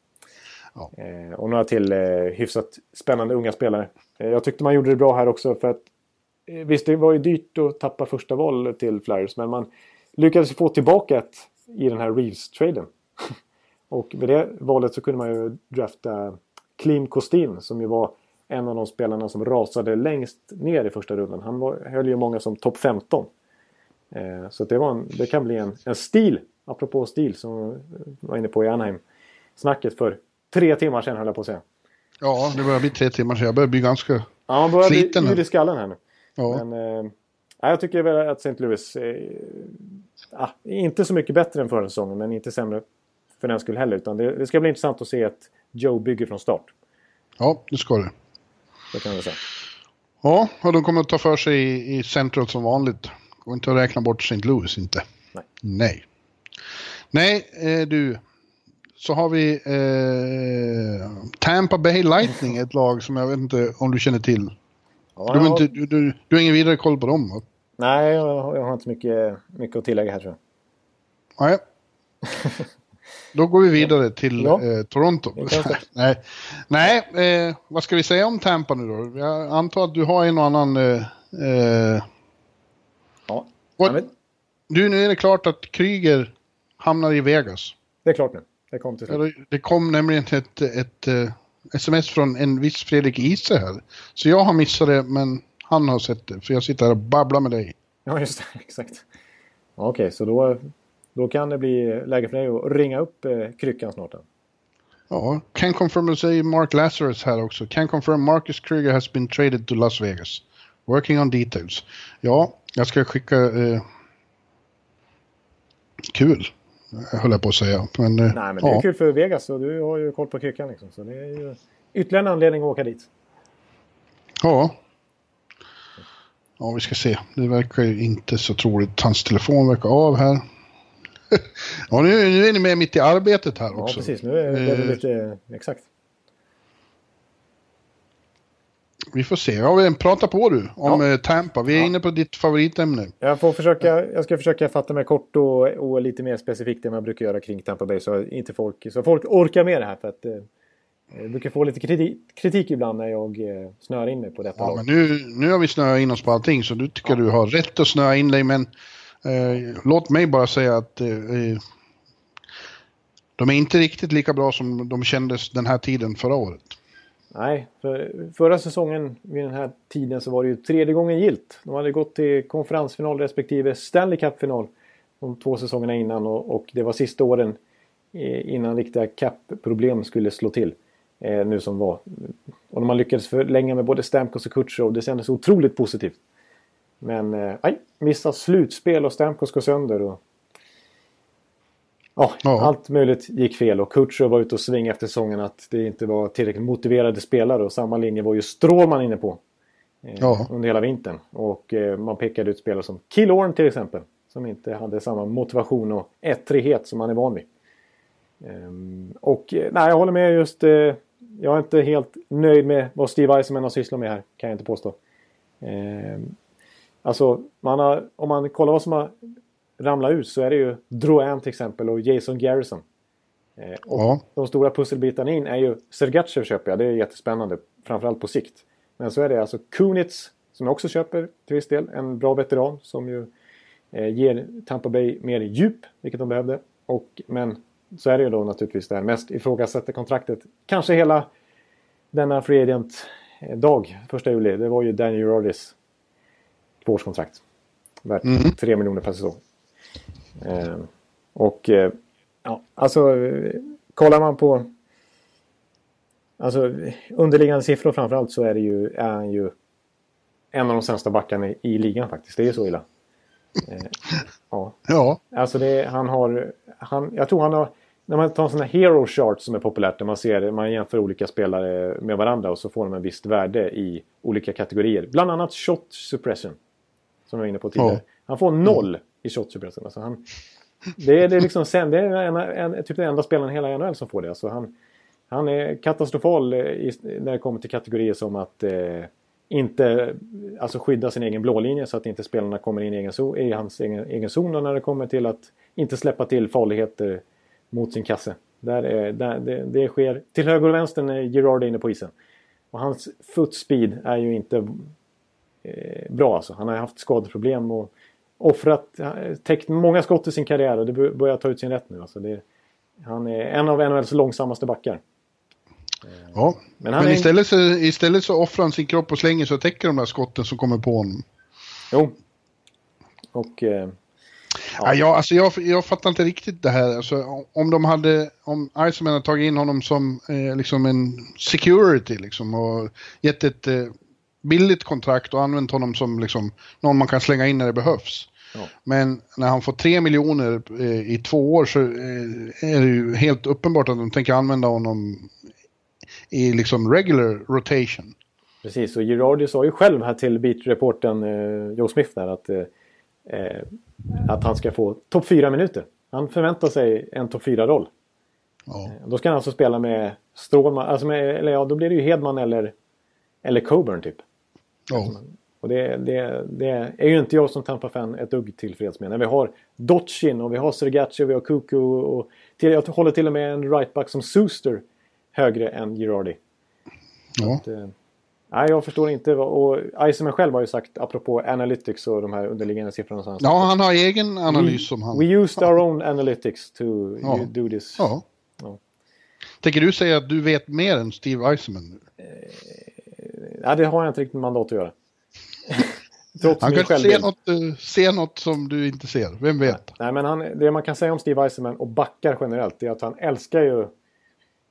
ja. Eh, och några till eh, hyfsat spännande unga spelare. Eh, jag tyckte man gjorde det bra här också för att eh, Visst, det var ju dyrt att tappa första val till Flyers men man lyckades få tillbaka ett i den här Reeves-traden. [laughs] Och med det valet så kunde man ju drafta Klim Kostin som ju var en av de spelarna som rasade längst ner i första rundan. Han var, höll ju många som topp 15. Eh, så det, var en, det kan bli en, en stil, apropå stil som vi var inne på i Anaheim. Snacket för tre timmar sedan höll jag på att säga. Ja, det börjar bli tre timmar sedan. Jag börjar bli ganska Ja, han börjar sliten. bli yr i skallen här nu. Ja. Men, eh, ja, jag tycker väl att St. Louis eh, inte så mycket bättre än förra säsongen, men inte sämre för den skull heller. Utan det, det ska bli intressant att se att Joe bygger från start. ja, det ska det. Det kan väl säga. Ja, och de kommer att ta för sig i, i centret som vanligt. Går inte att räkna bort St. Louis inte. Nej. Nej. Nej, eh, du. Så har vi eh, Tampa Bay Lightning, ett lag som jag vet inte om du känner till. Ja, Du, har inte, du, du, du har ingen vidare koll på dem? va? Nej, jag, har- jag har inte mycket, mycket att tillägga här tror jag. Nej. [laughs] Då går vi vidare till Ja. eh, Toronto. [laughs] Nej, Nej eh, vad ska vi säga om Tampa nu då? Jag antar att du har en och annan... Eh, eh, Ja, men Du, nu är det klart att Kryger hamnar i Vegas. det är klart nu. Det kom till slut. Det kom nämligen ett, ett, eh, sms från en viss Fredrik Ise här. Så jag har missat det, men han har sett det. För jag sitter här och babblar med dig. Ja, just det. [laughs] Exakt. Okej, så då, då kan det bli läge för dig att ringa upp eh, kryckan snart. Ja, can confirm, säger Mark Lazarus här också. Can confirm Marcus Kruger has been traded to Las Vegas. Working on details. Ja, jag ska skicka... Eh, kul, höll jag på att säga. Men, eh, Nej, men det är ja. kul för Vegas och du har ju koll på kryckan liksom. Så det är ju ytterligare en anledning att åka dit. Ja. Ja, vi ska se. Det verkar ju inte så troligt. Hans telefon verkar av här. [laughs] ja, nu, nu är ni med mitt i arbetet här Ja, också. precis. Nu är det Eh, lite... Exakt. Vi får se. Ja, prata på du om Ja. eh, Tampa. Vi är Ja. inne på ditt favoritämne. Jag, får försöka, jag ska försöka fatta mig kort och, och lite mer specifikt än vad jag brukar göra kring Tampa Bay. Så, inte folk, så folk orkar med det här. För att, eh, jag brukar få lite kritik, kritik ibland när jag eh, snör in mig på detta Ja, lag. men nu, nu har vi snöat in oss på allting så du tycker du har rätt att snöa in dig. Men eh, låt mig bara säga att eh, eh, de är inte riktigt lika bra som de kändes den här tiden förra året. Nej, för förra säsongen vid den här tiden så var det ju tredje gången gilt. De hade gått till konferensfinal respektive Stanley Cup-final de två säsongerna innan och, och det var sista åren eh, innan riktiga cap-problem skulle slå till. Eh, nu som var. Och när man lyckades förlänga med både Stamkos och Kutjerov. Det kändes otroligt positivt. Men eh, missar slutspel och Stamkos går sönder. Och... Ja, Ja. allt möjligt gick fel och Kutjerov var ute och svingade efter säsongen att det inte var tillräckligt motiverade spelare och samma linje var ju Strålman inne på. Eh, Ja. Under hela vintern. Och eh, man pekade ut spelare som Killorn till exempel. Som inte hade samma motivation och ettrighet som man är van vid. Ehm, och eh, nej, jag håller med just. Eh, jag är inte helt nöjd med vad Steve Eisenman har sysslat med här. Kan jag inte påstå. Alltså, man har, om man kollar vad som har ramlat ut så är det ju Drouin till exempel och Jason Garrison. Eh, och Ja. de stora pusselbitarna in är ju Sergachev köper jag. Det är jättespännande. Framförallt på sikt. Men så är det alltså Kunitz som jag också köper till viss del. En bra veteran som ju eh, ger Tampa Bay mer djup, vilket de behövde. Och, men så är det ju då naturligtvis det här mest ifrågasatta kontraktet. Kanske hela denna free agent eh, dag, första juli. Det var ju Daniel Girardis tvåårskontrakt. Värt Mhm. 3 miljoner per säsong. Eh, och eh, ja, alltså kollar man på Alltså underliggande siffror framförallt så är det ju, är han ju en av de sämsta backarna i, i ligan faktiskt. Det är ju så illa. Eh, ja, Ja, alltså det, han har, han, jag tror han har, när man tar en sån här hero chart som är populärt, där man ser, man jämför olika spelare med varandra och så får de en visst värde i olika kategorier. Bland annat shot suppression. Som jag var inne på tidigare. Ja. Han får noll i shot suppression. Alltså han, det är, det är liksom sen, det är en, en, typ den enda spelaren i hela NHL som får det. Alltså han, han är katastrofal i, när det kommer till kategorier som att eh, inte alltså skydda sin egen blålinje så att inte spelarna kommer in i, egen zon, i hans egen, egen zon och när det kommer till att inte släppa till farligheter mot sin kasse. Där är, där, det, det sker till höger och vänster när Gerard är inne på isen. Och hans footspeed är ju inte bra alltså. Han har haft skadeproblem och offrat, täckt många skott i sin karriär och det bör- börjar ta ut sin rätt nu. Alltså det, Han är en av NHLs långsammaste backar. Ja, Men men, istället, så, istället så offrar han sin kropp och slänger och täcker de där skotten som kommer på honom. Jo. Och... Eh, Ja. jag, alltså jag, jag fattar inte riktigt det här. Alltså, om de hade, om Iceman hade tagit in honom som eh, liksom en security liksom och gett ett eh, billigt kontrakt och använt honom som liksom någon man kan slänga in när det behövs. Ja. Men när han får tre miljoner eh, i två år så eh, är det ju helt uppenbart att de tänker använda honom i liksom regular rotation. Precis, och Girardi sa ju själv här till beat-reportern eh, Joe Smith där att, eh, eh, att han ska få topp 4 minuter. Han förväntar sig en topp 4-roll. Ja. Då ska han alltså spela med Strålman, alltså med, eller ja, då blir det ju Hedman eller, eller Coburn typ. Ja. Och det, det, det är ju inte jag som Tampa-fan ett dugg tillfreds med. När vi har Dotchin och vi har Sergachev, vi har Kuku och till, jag håller till och med en rightback som Suster högre än Girardi. Ja. Att, eh, nej, jag förstår inte. vad- Och Iceman själv har ju sagt, apropå analytics och de här underliggande siffrorna. han sagt, ja, han har egen analys som han... We used our own analytics to Ja. do this. Ja. Ja. Tänker du säga att du vet mer än Steve Eisenman nu? Nej, det har jag inte riktigt mandat att göra. [laughs] Trots Han kanske ser självbild. något, eh, ser något som du inte ser, vem vet? Nej, men han, det man kan säga om Steve Eisenman och backar generellt är att han älskar ju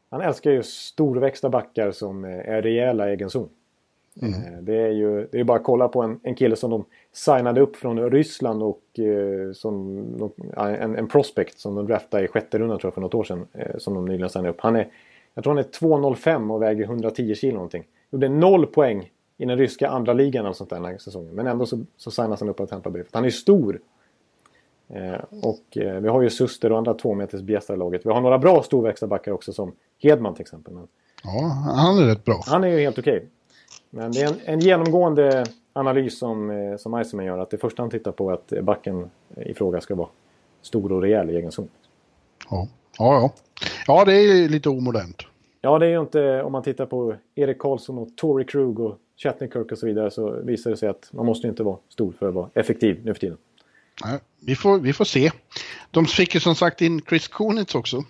han älskar ju storväxta backar som eh, är rejäla i egen zon. Mm. Eh, Det är ju det är bara att kolla på en, en kille som de signade upp från Ryssland och eh, som ja, en, en prospect som de draftade i sjätte rundan tror jag för något år sedan. Eh, som de nyligen signade upp. Han är, jag tror han är 2,05 och väger 110 kilo någonting. Gjorde noll poäng i den ryska andra ligan eller sånt där den här säsongen. Men ändå så, så signas han upp av Tampa Bay. Han är stor. Eh, och eh, vi har ju Suster och andra tvåmeters bjässar i laget. Vi har några bra storväxta backar också som Hedman till exempel. Men Ja, han är rätt bra. han är ju helt okej. Men det är en, en genomgående analys som, eh, som Iceman gör. Att det första han tittar på är att backen i fråga ska vara stor och rejäl i egen zon. Ja, ja. Ja, ja det är lite omodernt. Ja, det är ju inte... Om man tittar på Erik Karlsson och Tory Krug och Chattenkirk och så vidare så visar det sig att man måste inte vara stor för att vara effektiv nu för tiden. Nej, vi, får, vi får se. De fick ju som sagt in Chris Kunitz också.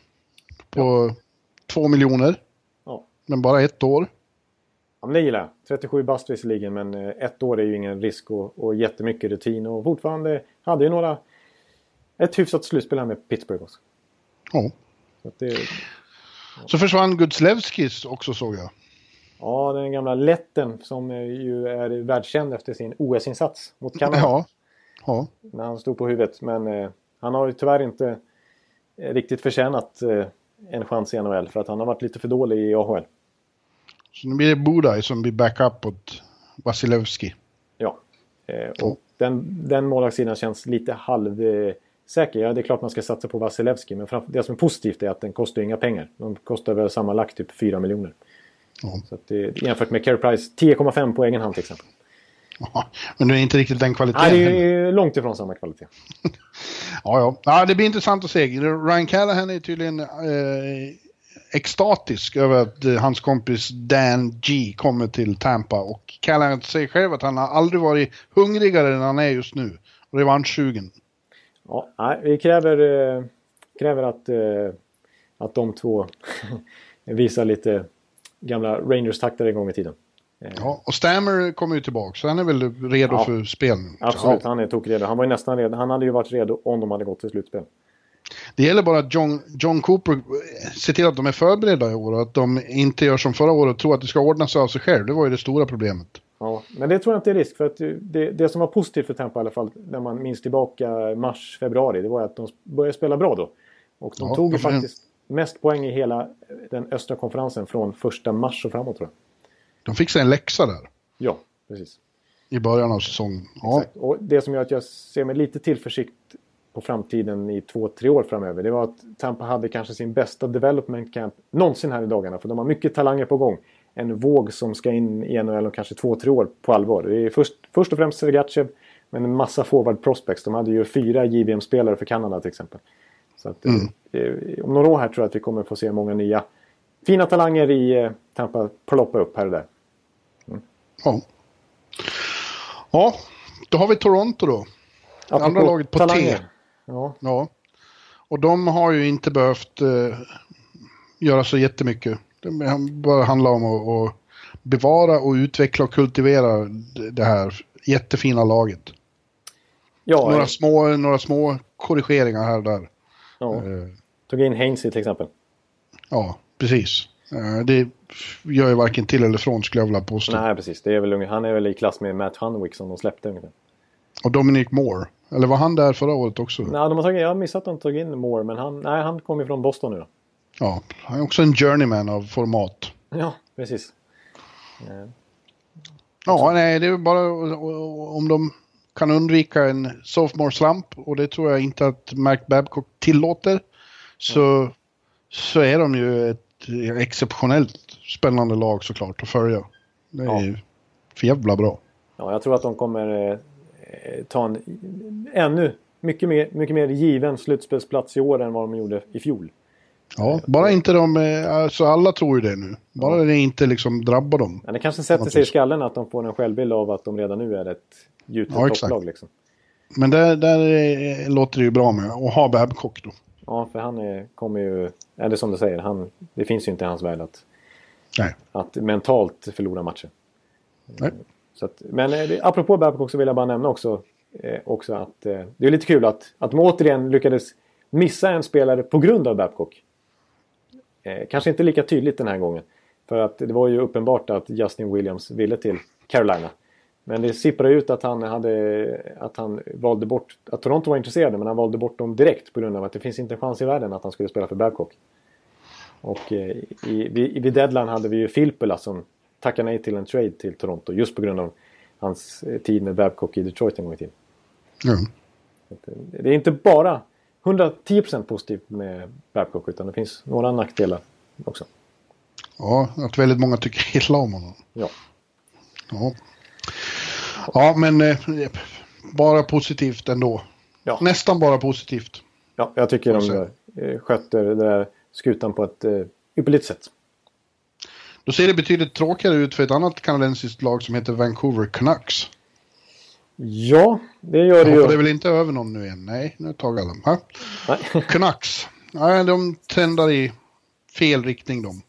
På två miljoner, Ja. men bara ett år. Ja, men det gillar jag. 37 bast visserligen, men eh, ett år är ju ingen risk och, och jättemycket rutin. Och fortfarande hade ju några... Ett hyfsat slutspel här med Pittsburgh också. Ja. Så det, Så försvann Gudslevskis också såg jag. ja, den gamla letten som eh, ju är världskänd efter sin OS-insats mot Kanada. Ja. ja. När han stod på huvudet. Men eh, han har ju tyvärr inte eh, riktigt förtjänat eh, en chans i NHL. För att han har varit lite för dålig i AHL. Så nu blir det Budaj som blir backup åt Vasilevski. Ja. Eh, och den, den målvaktssidan känns lite halvsäker. Ja, det är klart man ska satsa på Vasilevski. Men framför, det som är positivt är att den kostar inga pengar. De kostar väl sammanlagt typ 4 miljoner. Ja. Så det, jämfört med Care Price 10,5 på egen hand till exempel. Ja, Men det är inte riktigt den kvaliteten. Nej, det är långt ifrån samma kvalitet. [laughs] Ja, ja. ja, det blir intressant att se. Ryan Callahan är tydligen eh, extatisk över att eh, hans kompis Dan G kommer till Tampa. Och Callahan säger själv att han har aldrig varit hungrigare än han är just nu. Revanschsugen. Ja, nej, vi kräver, eh, kräver att, eh, att de två [laughs] visar lite gamla Rangers-takter en gång i tiden. Ja, och Stammer kommer ju tillbaka, så han är väl redo Ja. för spel nu. Absolut, Ja. han är tokredo. Han var ju nästan redo. Han hade ju varit redo om de hade gått till slutspel. Det gäller bara att John, John Cooper eh, ser till att de är förberedda i år och att de inte gör som förra året och tror att det ska ordna sig av sig själv. Det var ju det stora problemet. Ja, men det tror jag inte är risk. För att det, det som var positivt för Tampa i alla fall, när man minns tillbaka mars, februari, det var att de började spela bra då. Och de Ja, tog ju faktiskt mest poäng i hela den östra konferensen från första mars och framåt tror jag. De fick sig en läxa där Ja, precis. i början av säsongen. Ja, Exakt. Och det som gör att jag ser med lite tillförsikt på framtiden i två, tre år framöver. Det var att Tampa hade kanske sin bästa development camp någonsin här i dagarna. För de har mycket talanger på gång. En våg som ska in i NHL om kanske två, tre år på allvar. Det är först, först och främst Sergachev. Men en massa forward prospects. De hade ju fyra JVM-spelare för Kanada till exempel. Så att, Mm. eh, om några år här tror jag att vi kommer få se många nya fina talanger i eh, Tampa ploppa upp här och där. ja. ja, då har vi Toronto då. Andra laget på T. Ja, Ja. Och de har ju inte behövt eh, göra så jättemycket. Det bara handlar om att, att bevara och utveckla och kultivera det här jättefina laget. Ja, några, små, några små korrigeringar här och där. Ja. Eh. Tog in Hainsey till exempel. Ja, precis. Eh, det gör ju varken till eller från skulle jag vilja påstå. Nej, precis. Det är väl, han är väl i klass med Matt Hunwick som de släppte ungefär. Och Dominic Moore. Eller var han där förra året också? Nej, de har tagit, jag har missat att de tog in Moore, men han, nej, han kom ju från Boston nu då. Ja, han är också en journeyman av format. Ja, precis. Eh. Ja, nej, det är bara om de kan undvika en sophomore slump och det tror jag inte att Mark Babcock tillåter. Så, mm. så är de ju ett exceptionellt spännande lag såklart att följa. Det är ja. för jävla bra. Ja, jag tror att de kommer eh, ta en ännu mycket mer, mycket mer given slutspelsplats i år än vad de gjorde i fjol. Ja, bara inte de, eh, alltså alla tror ju det nu. Bara ja. det inte liksom drabbar dem. Ja, det kanske sätter sig i skallen att de får en självbild av att de redan nu är ett gjutet ja, topplag. Liksom. Men där, där är, låter det ju bra med att ha Babcock då. Ja, för han är, kommer ju, eller som du säger, han, det finns ju inte i hans värld att, Nej. att mentalt förlora matcher. Nej. Så att, men eh, apropå Babcock så vill jag bara nämna också, eh, också att eh, det är lite kul att, att de återigen lyckades missa en spelare på grund av Babcock. Eh, kanske inte lika tydligt den här gången. För att det var ju uppenbart att Justin Williams ville till Carolina. Men det sipprade ut att han, hade, att han valde bort, att Toronto var intresserade men han valde bort dem direkt på grund av att det finns inte en chans i världen att han skulle spela för Babcock. Och eh, i, vid, vid deadline hade vi ju Filppula som tackade nej till en trade till Toronto just på grund av hans eh, tid med Babcock i Detroit en gång i tiden. Mm. Det är inte bara 110% positivt med Babcock utan det finns några nackdelar också. Ja, att väldigt många tycker illa om honom. Ja. Ja, ja men eh, bara positivt ändå. Ja. Nästan bara positivt. Ja, jag tycker de eh, sköter den där skutan på ett eh, ypperligt sätt. Då ser det betydligt tråkigare ut för ett annat kanadensiskt lag som heter Vancouver Canucks. Ja, det gör det ju. Det är väl inte över någon nu igen? Nej, nu tar alla. Ha? Nej. [laughs] Canucks. Nej, de trendar i fel riktning de.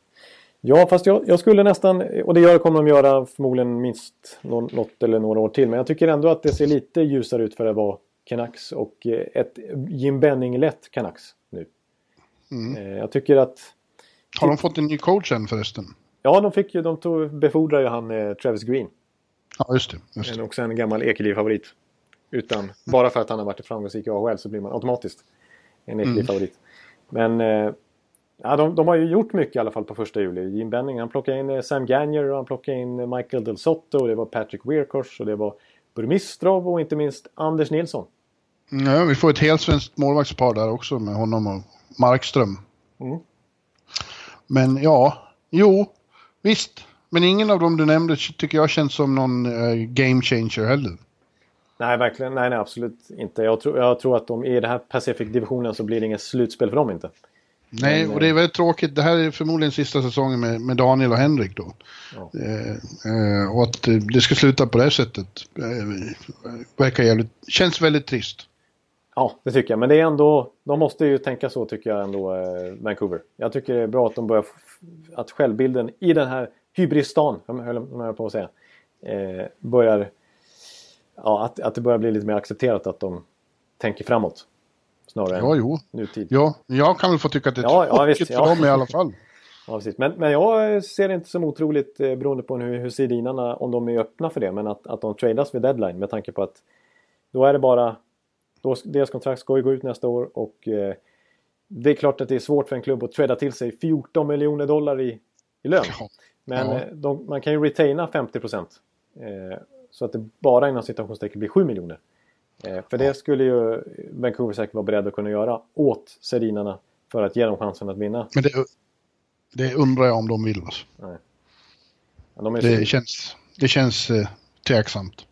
Ja, fast jag, jag, skulle nästan, och det gör, kommer de göra förmodligen minst något eller några år till. Men jag tycker ändå att det ser lite ljusare ut för att vara Canucks och eh, ett Jim Benning-lätt Canucks nu. Mm. Eh, jag tycker att... Har de fått en ny coach än förresten? Ja, de fick ju, de tog, befordrade ju han eh, Travis Green. Ja, just det. Just det. En, också en gammal Ekeliv-favorit. Utan, bara för att han har varit framgångsrik i AHL så blir man automatiskt en Ekeliv-favorit. Mm. Men eh, ja, de, de, har ju gjort mycket i alla fall på första juli. Jim Benning, han plockade in eh, Sam Gagner och han plockade in eh, Michael Del Sotto och det var Patrick Weirkors och det var Burmistrov och inte minst Anders Nilsson. Ja, vi får ett helt svenskt målvaktspar där också med honom och Markström. Mm. Men ja, jo, visst. Men ingen av dem du nämnde tycker jag känns som någon uh, game changer heller. Nej, verkligen. Nej, nej, absolut inte. Jag tror, jag tror att de, i den här Pacific-divisionen så blir det inget slutspel för dem inte. Nej, och det är eh, väldigt tråkigt. Det här är förmodligen sista säsongen med, med Daniel och Henrik då. Ja. Eh, eh, och att det ska sluta på det här sättet eh, verkar jävligt, känns väldigt trist. Ja, det tycker jag. Men det är ändå, de måste ju tänka så tycker jag ändå, eh, Vancouver. Jag tycker det är bra att de börjar, att självbilden i den här hybristan, höll jag på att säga, eh, börjar... Ja, att, att det börjar bli lite mer accepterat att de tänker framåt. Snarare ja, än jo. nutid. Ja, jag kan väl få tycka att det är ja, tråkigt ja, för ja. dem i alla fall. [laughs] Ja, precis. Men, men jag ser det inte som otroligt eh, beroende på hur, hur sidinarna, om de är öppna för det, men att, att de tradas vid deadline med tanke på att då är det bara... Då, deras kontrakt ska ju gå ut nästa år och eh, det är klart att det är svårt för en klubb att träda till sig 14 miljoner dollar i, i lön. Ja. Men ja. Eh, de, man kan ju retaina 50 procent. Eh, så att det bara inom citationstecken blir 7 miljoner. Eh, för det skulle ju Vancouver säkert vara beredd att kunna göra åt Sedinarna för att ge dem chansen att vinna. Men det, det undrar jag om de vill. Alltså. Nej. Ja, de det, så... känns, det känns eh, tveksamt.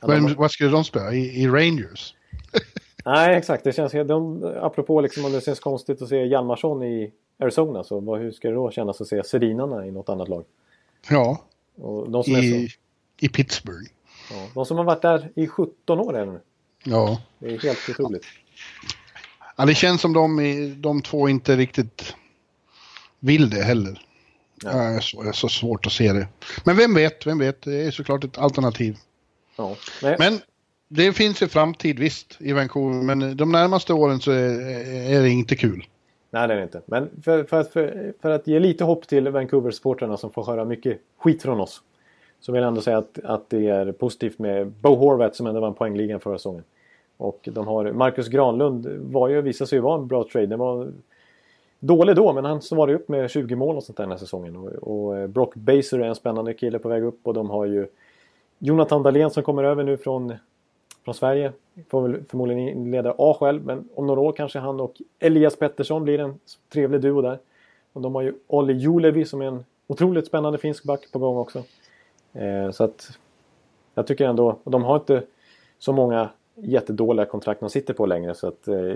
Ja, de... Vad skulle de spela? I, i Rangers? [laughs] Nej, exakt. Det känns, de, apropå liksom, om det känns konstigt att se Hjalmarsson i Arizona, så vad, hur ska det då kännas att se Sedinarna i något annat lag? Ja, I, så... i Pittsburgh. Ja, de som har varit där i 17 år ännu. Ja. Det är helt otroligt. Ja, det känns som de, de två inte riktigt vill det heller. Ja. Det är så, är så svårt att se det. Men vem vet, vem vet, det är såklart ett alternativ. Ja. Men det finns ju framtid visst i Vancouver, men de närmaste åren så är, är det inte kul. Nej, det är det inte. Men för, för, för, för att ge lite hopp till Vancouver-supportrarna som får höra mycket skit från oss. Så vill jag ändå säga att, att det är positivt med Bo Horvath som ändå vann poängligan förra säsongen. Och de har Marcus Granlund var ju, visade sig ju vara en bra trade. Det var dålig då men han svarade upp med 20 mål och sånt där den här säsongen. Och, och eh, Brock Baser är en spännande kille på väg upp och de har ju Jonathan Dahlén som kommer över nu från, från Sverige. Får väl förmodligen inleda A själv men om några år kanske han och Elias Pettersson blir en trevlig duo där. Och de har ju Olli Julevi som är en otroligt spännande finsk back på gång också. Eh, så att jag tycker ändå, och de har inte så många jättedåliga kontrakt de sitter på längre så att eh,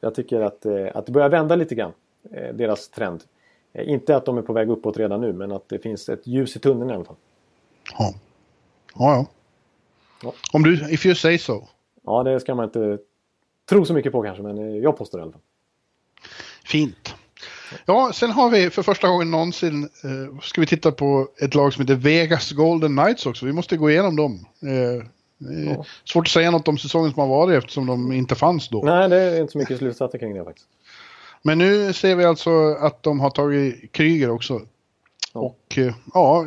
jag tycker att, eh, att det börjar vända lite grann, eh, deras trend. Eh, inte att de är på väg uppåt redan nu men att det finns ett ljus i tunneln i alla fall. Ja, ja. ja. ja. Om du, if you say so. Ja, det ska man inte tro så mycket på kanske men eh, jag påstår det i alla fall. Fint. Ja, sen har vi för första gången någonsin eh, ska vi titta på ett lag som heter Vegas Golden Knights också. Vi måste gå igenom dem. Eh, ja. Svårt att säga något om säsongen som har varit eftersom de inte fanns då. Nej, det är inte så mycket slutsatser kring det faktiskt. Men nu ser vi alltså att de har tagit Kryger också. Ja. Och eh, ja,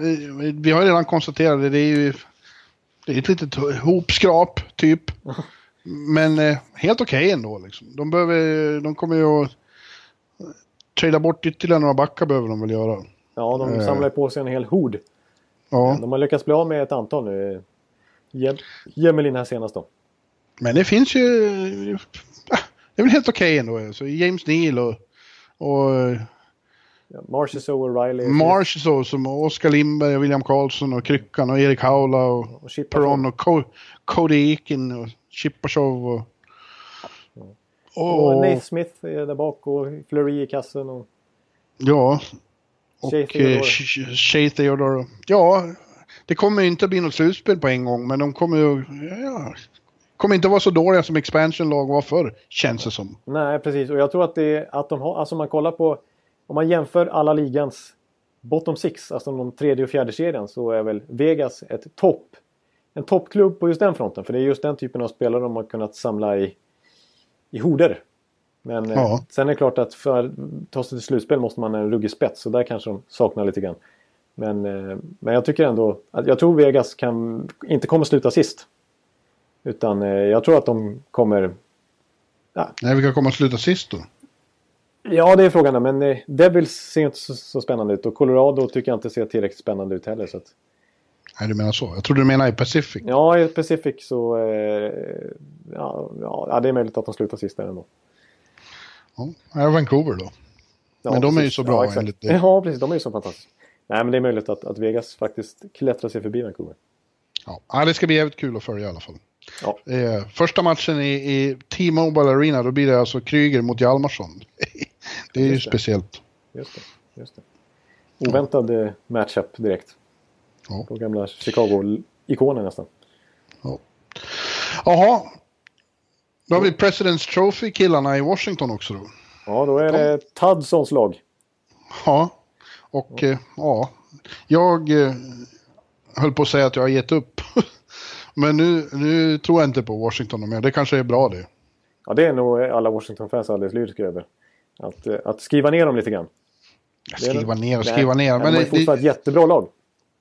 vi har redan konstaterat det. Det är ju det är ett litet hopskrap typ. Men eh, helt okej okay ändå. Liksom. De, behöver, de kommer ju att trada bort ytterligare några backar behöver de väl göra. Ja, de eh. samlar på sig en hel hord. Ja. De har lyckats bli av med ett antal nu. Jemelin här senast då. Men det finns ju... Det är väl helt okej okay ändå. Så James Neal och... och Marchessault och Riley. Marchessault som Oskar Lindberg, William Karlsson och Kryckan och Erik Haula och, och Perron och Cody Ekin och Chipachov och... Och, och Nate Smith är där bak och Fleury i kassen. Och... Ja. Och Shea Theodore. Ja, det kommer ju inte bli något slutspel på en gång, men de kommer ju... Ja, kommer inte vara så dåliga som expansion-lag var förr, känns det som. Nej, precis. Och jag tror att det att de har... Alltså man kollar på... Om man jämför alla ligans bottom six, alltså de tredje och fjärde serien, så är väl Vegas ett topp. En toppklubb på just den fronten. För det är just den typen av spelare de har kunnat samla i i horder. Men eh, ja. sen är det klart att för att ta sig till slutspel måste man ha en ruggig spets. Så där kanske de saknar lite grann. Men, eh, men jag tycker ändå att jag tror Vegas kan, inte kommer sluta sist. Utan eh, jag tror att de kommer... Ja. Nej, vilka kommer att sluta sist då? Ja, det är frågan. Men Devils ser inte så, så, spännande ut. Och Colorado tycker jag inte ser tillräckligt spännande ut heller. Så att... Nej, du menar så. Jag trodde du menade i Pacific. Ja, i Pacific så... Eh, ja, ja, det är möjligt att de slutar sist där ändå. Ja, Vancouver då. Ja, men de precis. är ju så bra ja, enligt det. [laughs] Ja, precis. De är ju så fantastiska. Nej, men det är möjligt att, att Vegas faktiskt klättrar sig förbi Vancouver. Ja, det ska bli jävligt kul att följa i alla fall. Ja. Eh, första matchen i, i T-Mobile Arena, då blir det alltså Kryger mot Hjalmarsson. [laughs] det är just ju det. speciellt. Just det. Just det. Oväntad ja. Eh, matchup direkt. Ja. De gamla Chicago-ikonen nästan. Ja. Jaha. Då har vi President's Trophy-killarna i Washington också då. Ja, då är det Tudsons lag. Ja, och ja, eh, ja jag eh, höll på att säga att jag har gett upp. [laughs] Men nu, nu tror jag inte på Washington mer. Det kanske är bra det. Ja, det är nog alla Washington-fans alldeles lyriska över. Att, eh, att skriva ner dem lite grann. Skriva ner och skriva ner. Men det är fortfarande ett jättebra lag.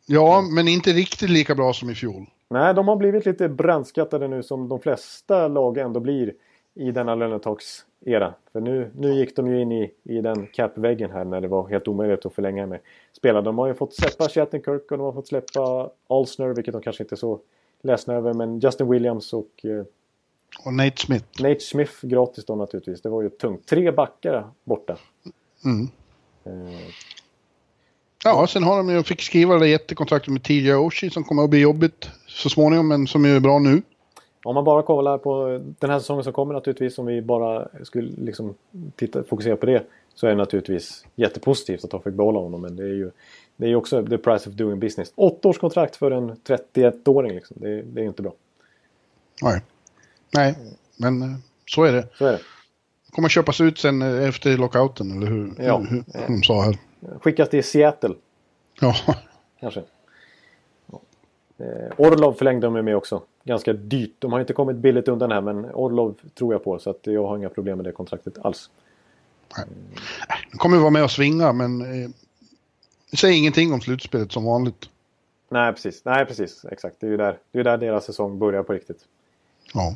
Ja, men inte riktigt lika bra som i fjol. Nej, de har blivit lite brandskattade nu som de flesta lag ändå blir i denna lönetaksera. För nu, nu gick de ju in i, i den capväggen här när det var helt omöjligt att förlänga med spelare. De har ju fått släppa Shattenkirk och de har fått släppa Alsner, vilket de kanske inte är så ledsna över. Men Justin Williams och... Eh, och Nate Smith. Nate Smith gratis då naturligtvis. Det var ju tungt. Tre backar borta. Mm. Eh, Ja, sen har de ju, fick skriva det jättekontraktet med TJ Oshie som kommer att bli jobbigt så småningom, men som är bra nu. Om man bara kollar på den här säsongen som kommer naturligtvis, om vi bara skulle liksom titta, fokusera på det, så är det naturligtvis jättepositivt att de fick behålla honom. Men det är ju det är också the price of doing business. Åtta års kontrakt för en 31-åring, liksom. det, det är inte bra. Nej. Nej, men eh, så är det. Så är det. kommer köpas ut sen efter lockouten, eller hur, Ja. hur, hur de sa här. Skickas till Seattle, Ja, kanske. Eh, Orlov förlängde de med också. Ganska dyrt. De har inte kommit billigt undan här, men Orlov tror jag på. Så att jag har inga problem med det kontraktet alls. de kommer vara med och svinga, men eh, säg ingenting om slutspelet som vanligt. Nej, precis. Nej, precis. Exakt. Det är ju där, det är där deras säsong börjar på riktigt. Ja,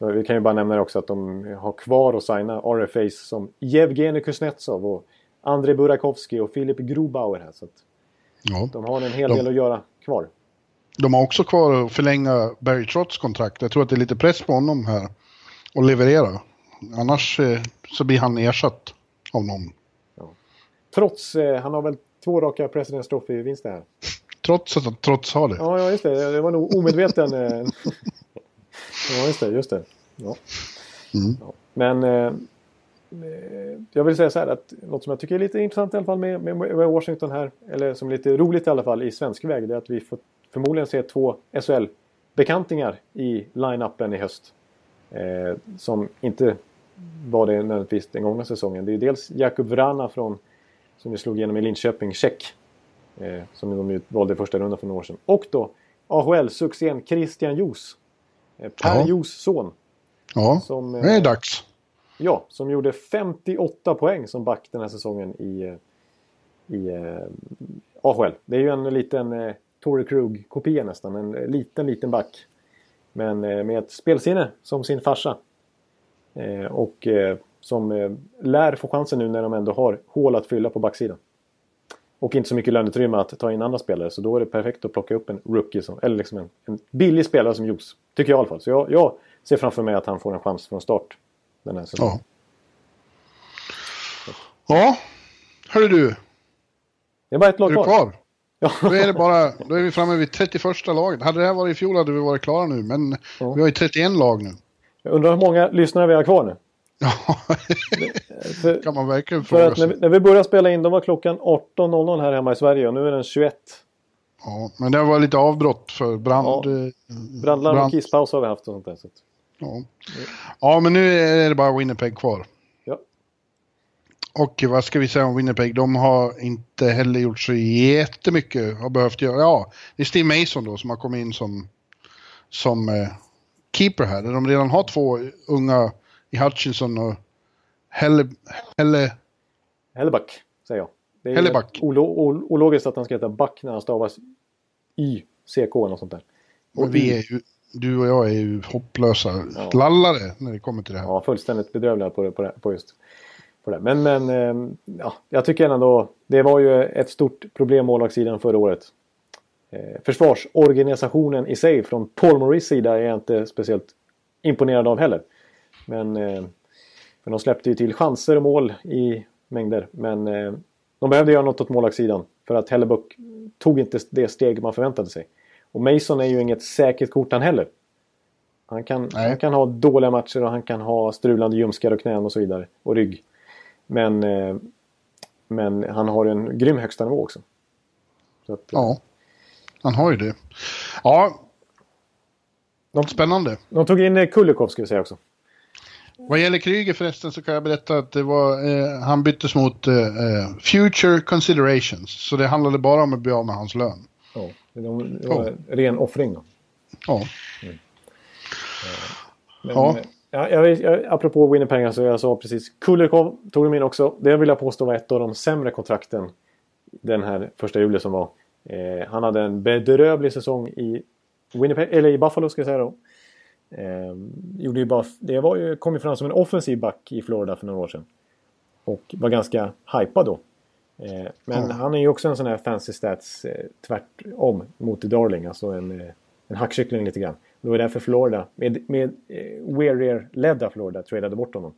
Eh, Vi kan ju bara nämna också att de har kvar att signa RFAs som Yevgenij Kuznetsov och Andrei Burakovsky och Filip Grobauer här. Så ja. de har en hel De- del att göra kvar. De har också kvar att förlänga Barry Trotts kontrakt. Jag tror att det är lite press på honom här att leverera. Annars eh, så blir han ersatt av någon. Trots, eh, han har väl två raka President's Trophy-vinster här. Trots att han trots har det. Ja, ja, just det. Det var nog omedveten. [laughs] ja, just det. Just det. Ja. Mm. Ja. Men eh, eh, jag vill säga så här att något som jag tycker är lite intressant i alla fall med, med, Washington här, eller som är lite roligt i alla fall i svensk väg, det är att vi får förmodligen se två SHL-bekantingar i line-upen i höst. Eh, som inte var det nödvändigtvis den gångna säsongen. Det är dels Jakub Vrana från, som vi slog igenom i Linköping, Tjeck. Eh, som de valde i första rundan för några år sedan. Och då AHL-succén Christian Jos. Eh, per Ja. Jos son. Ja, Som, eh, det är dags. Ja, som gjorde 58 poäng som back den här säsongen i, eh, i eh, AHL. Det är ju en liten eh, Torrey Krug-kopia nästan. En liten, liten back. Men eh, med ett spelsinne som sin farsa. Eh, och eh, som lär få chansen nu när de ändå har hål att fylla på backsidan. Och inte så mycket löneutrymme att ta in andra spelare. Så då är det perfekt att plocka upp en rookie. Som, eller liksom en, en billig spelare som Jos. Tycker jag i alla fall. Så jag, jag ser framför mig att han får en chans från start. Den här säsongen. Ja. Ja, hörru du, Det är bara ett är lag du kvar. kvar? Ja. Då är, det bara, då är vi framme vid 31 laget. Hade det här varit i fjol hade vi varit klara nu, men Ja. vi har ju 31 lag nu. Jag undrar hur många lyssnare vi har kvar nu. Ja, [laughs] För, kan man verkligen för fråga att sig. vi, när vi började spela in, då var klockan 18.00 här hemma i Sverige och nu är den 21. Ja, men det var lite avbrott för brand... Ja. Brandlarm och brand- kisspaus har vi haft och sånt där. Så. Ja. ja, men nu är det bara Winnipeg kvar. Ja. Och vad ska vi säga om Winnipeg? De har inte heller gjort så jättemycket. Har behövt göra. Ja, det är Steve Mason då som har kommit in som, som eh, keeper här. Där de redan har två unga i Hutchinson och Helle... Helle Helleback, säger jag. Det är Helleback. olo- ol- ologiskt att han ska heta back när han stavas Y-CK eller något sånt där. och vi är ju, du och jag är ju hopplösa Ja. lallare när det kommer till det här. Ja, fullständigt bedrövliga på, det- på, det- på just på det. Men, men eh, ja, jag tycker ändå det var ju ett stort problem målvaktssidan förra året. Eh, försvarsorganisationen i sig från Paul Maurice sida är jag inte speciellt imponerad av heller. Men eh, för de släppte ju till chanser och mål i mängder. Men eh, de behövde göra något åt målvaktssidan. För att Hellebuck tog inte det steg man förväntade sig. Och Mason är ju inget säkert kort han heller. Han kan, Nej. han kan ha dåliga matcher och han kan ha strulande ljumskar och knän och så vidare. Och rygg. Men, eh, men han har en grym högsta nivå också. Så att, Ja, han har ju det. Ja, de, spännande. de tog in Kulikov ska vi säga också. Vad gäller Kryger förresten så kan jag berätta att det var, eh, han byttes mot eh, eh, Future Considerations. Så det handlade bara om att bli av med hans lön. Ja, det var- en ren offring då. Ja, Men, Ja. ja. jag, jag, apropå Winnipeg, alltså jag sa precis. Kulikov tog de in också. Det vill jag påstå var ett av de sämre kontrakten den här första juli som var. Eh, han hade en bedrövlig säsong i Winnipeg, eller i Buffalo ska jag säga då. Eh, gjorde ju bara, det var ju, kom ju fram som en offensiv back i Florida för några år sedan. Och var ganska hypad då. Eh, men Ja. han är ju också en sån här fancy stats eh, tvärtom mot Darling. Alltså en, eh, en hackkyckling lite grann. Det var därför Florida, med, med eh, Weirier-ledda Florida, tradade bort honom.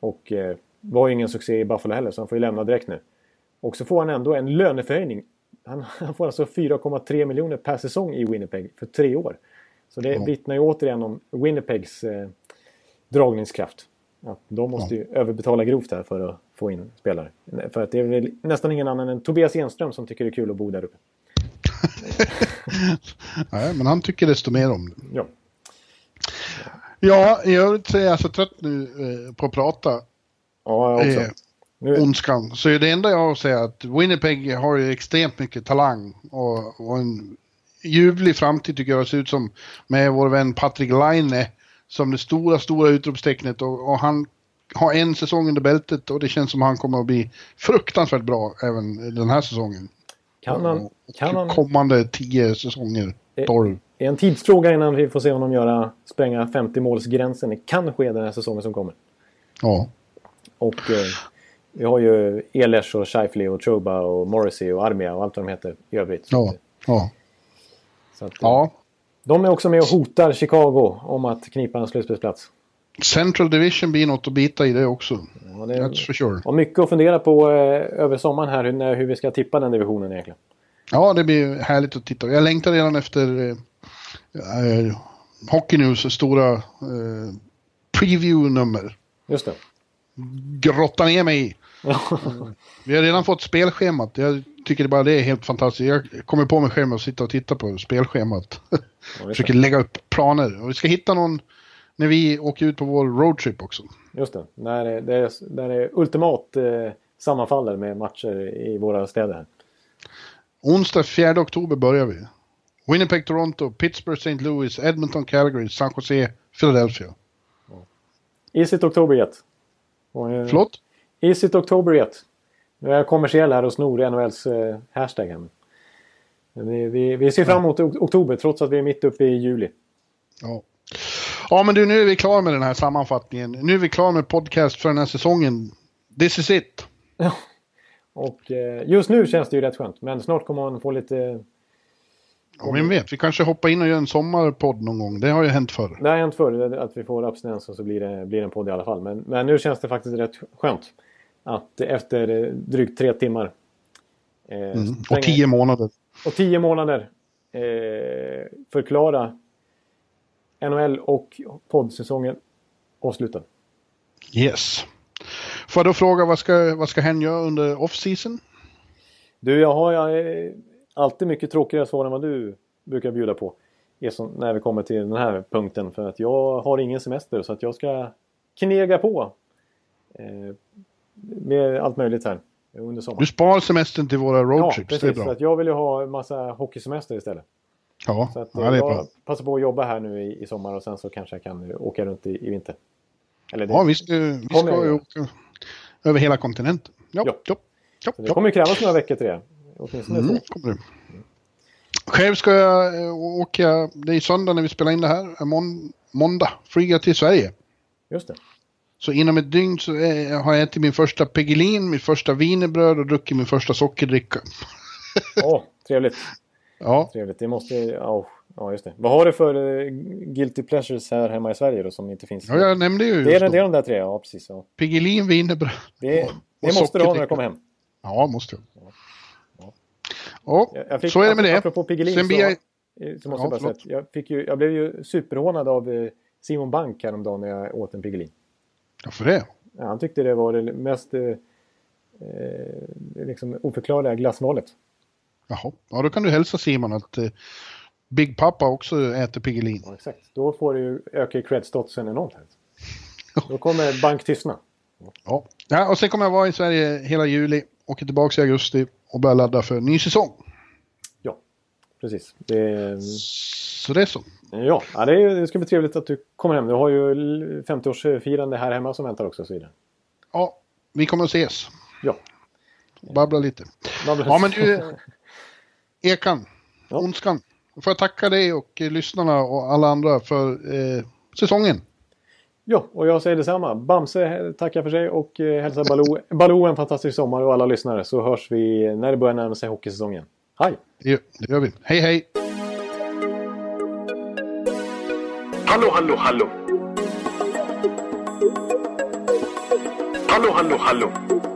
Och eh, var ju ingen succé i Buffalo heller, så han får ju lämna direkt nu. Och så får han ändå en löneförhöjning. Han, [laughs] han får alltså 4,3 miljoner per säsong i Winnipeg för tre år. Så det Ja. vittnar ju återigen om Winnipegs eh, dragningskraft. Att de måste ju överbetala grovt här för att få in spelare. För att det är väl nästan ingen annan än Tobias Enström som tycker det är kul att bo där uppe. [laughs] Nej, men han tycker desto mer om det. Ja. Ja, i övrigt så är jag så trött nu eh, på att prata. Ja, jag också. Eh, Nu, Ondskan. Så det enda jag har att säga är att Winnipeg har ju extremt mycket talang och, och en ljuvlig framtid tycker jag det ser ut som med vår vän Patrick Laine som det stora, stora utropstecknet och, och han har en säsong under bältet och det känns som han kommer att bli fruktansvärt bra även den här säsongen. kan han, Och kan han, Kommande tio säsonger, tolv. är en tidsfråga innan vi får se honom göra, spränga 50-målsgränsen. Det kan ske den här säsongen som kommer. Ja. Och eh, vi har ju Ehlers och Scheifele och Chuba och Morrissey och Armia och allt vad de heter i övrigt. Ja. Ja. Att, eh, ja. De är också med och hotar Chicago om att knipa en slutspelsplats. Central Division blir något att bita i det också. Ja, det That's for sure. har mycket att fundera på eh, över sommaren här hur, när- hur vi ska tippa den divisionen egentligen. Ja, det blir härligt att titta. Jag längtar redan efter eh, eh, Hockey News stora eh, preview-nummer. Just det. Grotta ner mig i. [laughs] Vi har redan fått spelschemat. Jag tycker bara det är helt fantastiskt. Jag kommer på mig själv att sitta och titta på spelschemat. [laughs] Försöker lägga upp planer. Och vi ska hitta någon när vi åker ut på vår roadtrip också. just det. När det, det, är, där det ultimat eh, sammanfaller med matcher i våra städer. Onsdag 4 oktober börjar vi. Winnipeg, Toronto, Pittsburgh, St. Louis, Edmonton, Calgary, San Jose, Philadelphia. Is it October yet? Och, eh, Förlåt? Is it October yet? Nu är jag kommersiell här och snor NHLs eh, hashtag här. Vi, vi, vi ser fram emot ok- oktober trots att vi är mitt uppe i juli. Ja. ja, men du, nu är vi klara med den här sammanfattningen. Nu är vi klara med podcast för den här säsongen. This is it. Och eh, just nu känns det ju rätt skönt. Men snart kommer man få lite... Ja, vem vet, vi kanske hoppar in och gör en sommarpodd någon gång. Det har ju hänt förr. Det har hänt förr att vi får abstinens och så blir det, blir det en podd i alla fall. Men, men nu känns det faktiskt rätt skönt. Att efter drygt tre timmar. Eh, Mm. Och tio månader. och tio månader. Eh, förklara NHL och poddsäsongen avslutad. Yes. Får jag då fråga, vad ska, vad ska hen göra under off-season? Du, jag har eh, alltid mycket tråkigare svar än vad du brukar bjuda på. som, när vi kommer till den här punkten. För att jag har ingen semester så att jag ska knega på. Eh, med allt möjligt här under sommaren. Du spar semestern till våra Ja, roadtrips, det är bra. För att jag vill ju ha en massa hockeysemester istället. Ja, Så att, ja, det är jag bra. passar på att jobba här nu i, i sommar och sen så kanske jag kan åka runt i, i vinter. Eller det, Ja, vi ska, vi ska ju åka över hela kontinenten. Ja, Ja. ja. ja, det ja. kommer ju krävas några veckor till det. Åtminstone Mm, kommer det. Själv ska jag eh, åka, det är söndag när vi spelar in det här, eh, mån, måndag, flyga till Sverige. Just det. Så inom ett dygn så eh, har jag ätit min första Peggelin, mitt första wienerbröd och druckit min första sockerdricka. Åh, trevligt. Ja, Trevligt. Det måste... Ja, ja, just det. Vad har du för eh, guilty pleasures här hemma i Sverige då som inte finns? ja jag nämnde ju det, är, det är de där tre, ja precis. Ja. Piggelin, wienerbröd. Det, det måste du ha när du kommer hem. Ja, måste jag. Ja, Jag, jag fick, så är det med det. Apropå Piggelin Sen så, jag... eh, så måste Ja, jag bara säga att jag, fick ju, jag blev ju superhånad av eh, Simon Bank häromdagen när jag åt en Piggelin. Varför det? Han tyckte det var det mest eh, eh, liksom oförklarliga glassvalet. Jaha, ja då kan du hälsa Simon att eh, Big Papa också äter Piggelin. Ja, exakt. Då får du öka i cred-statusen enormt. Här. [laughs] Då kommer Bank tystna. Ja. ja, och sen kommer jag vara i Sverige hela juli, åker tillbaka i augusti och börjar ladda för ny säsong. Precis. Det, Så det är så. ja, ja, det, är, det ska bli trevligt att du kommer hem. Du har ju 50-årsfirande här hemma som väntar också. Så vidare. Ja, vi kommer att ses. Ja. Babbla lite. Ja, men du, Ekan, Ja. Ondskan. Får jag tacka dig och eh, lyssnarna och alla andra för eh, säsongen. Ja, och jag säger detsamma. Bamse tackar för sig och eh, hälsar Baloo, Baloo en fantastisk sommar och alla lyssnare. Så hörs vi när det börjar närma sig hockeysäsongen. Hej! Det gör, det gör vi. Hej, hej! Hallå, hallå, hallå. Hallå, hallå, hallå.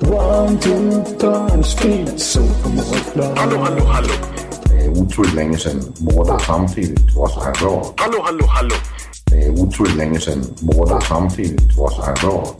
One, two, time, speed, supermodsplan. Hallå, hallå, hallå. Det är otroligt länge sedan båda samtidigt var så här bra. Hallå, hallå, hallå. Det är otroligt länge sedan båda samtidigt var så här bra.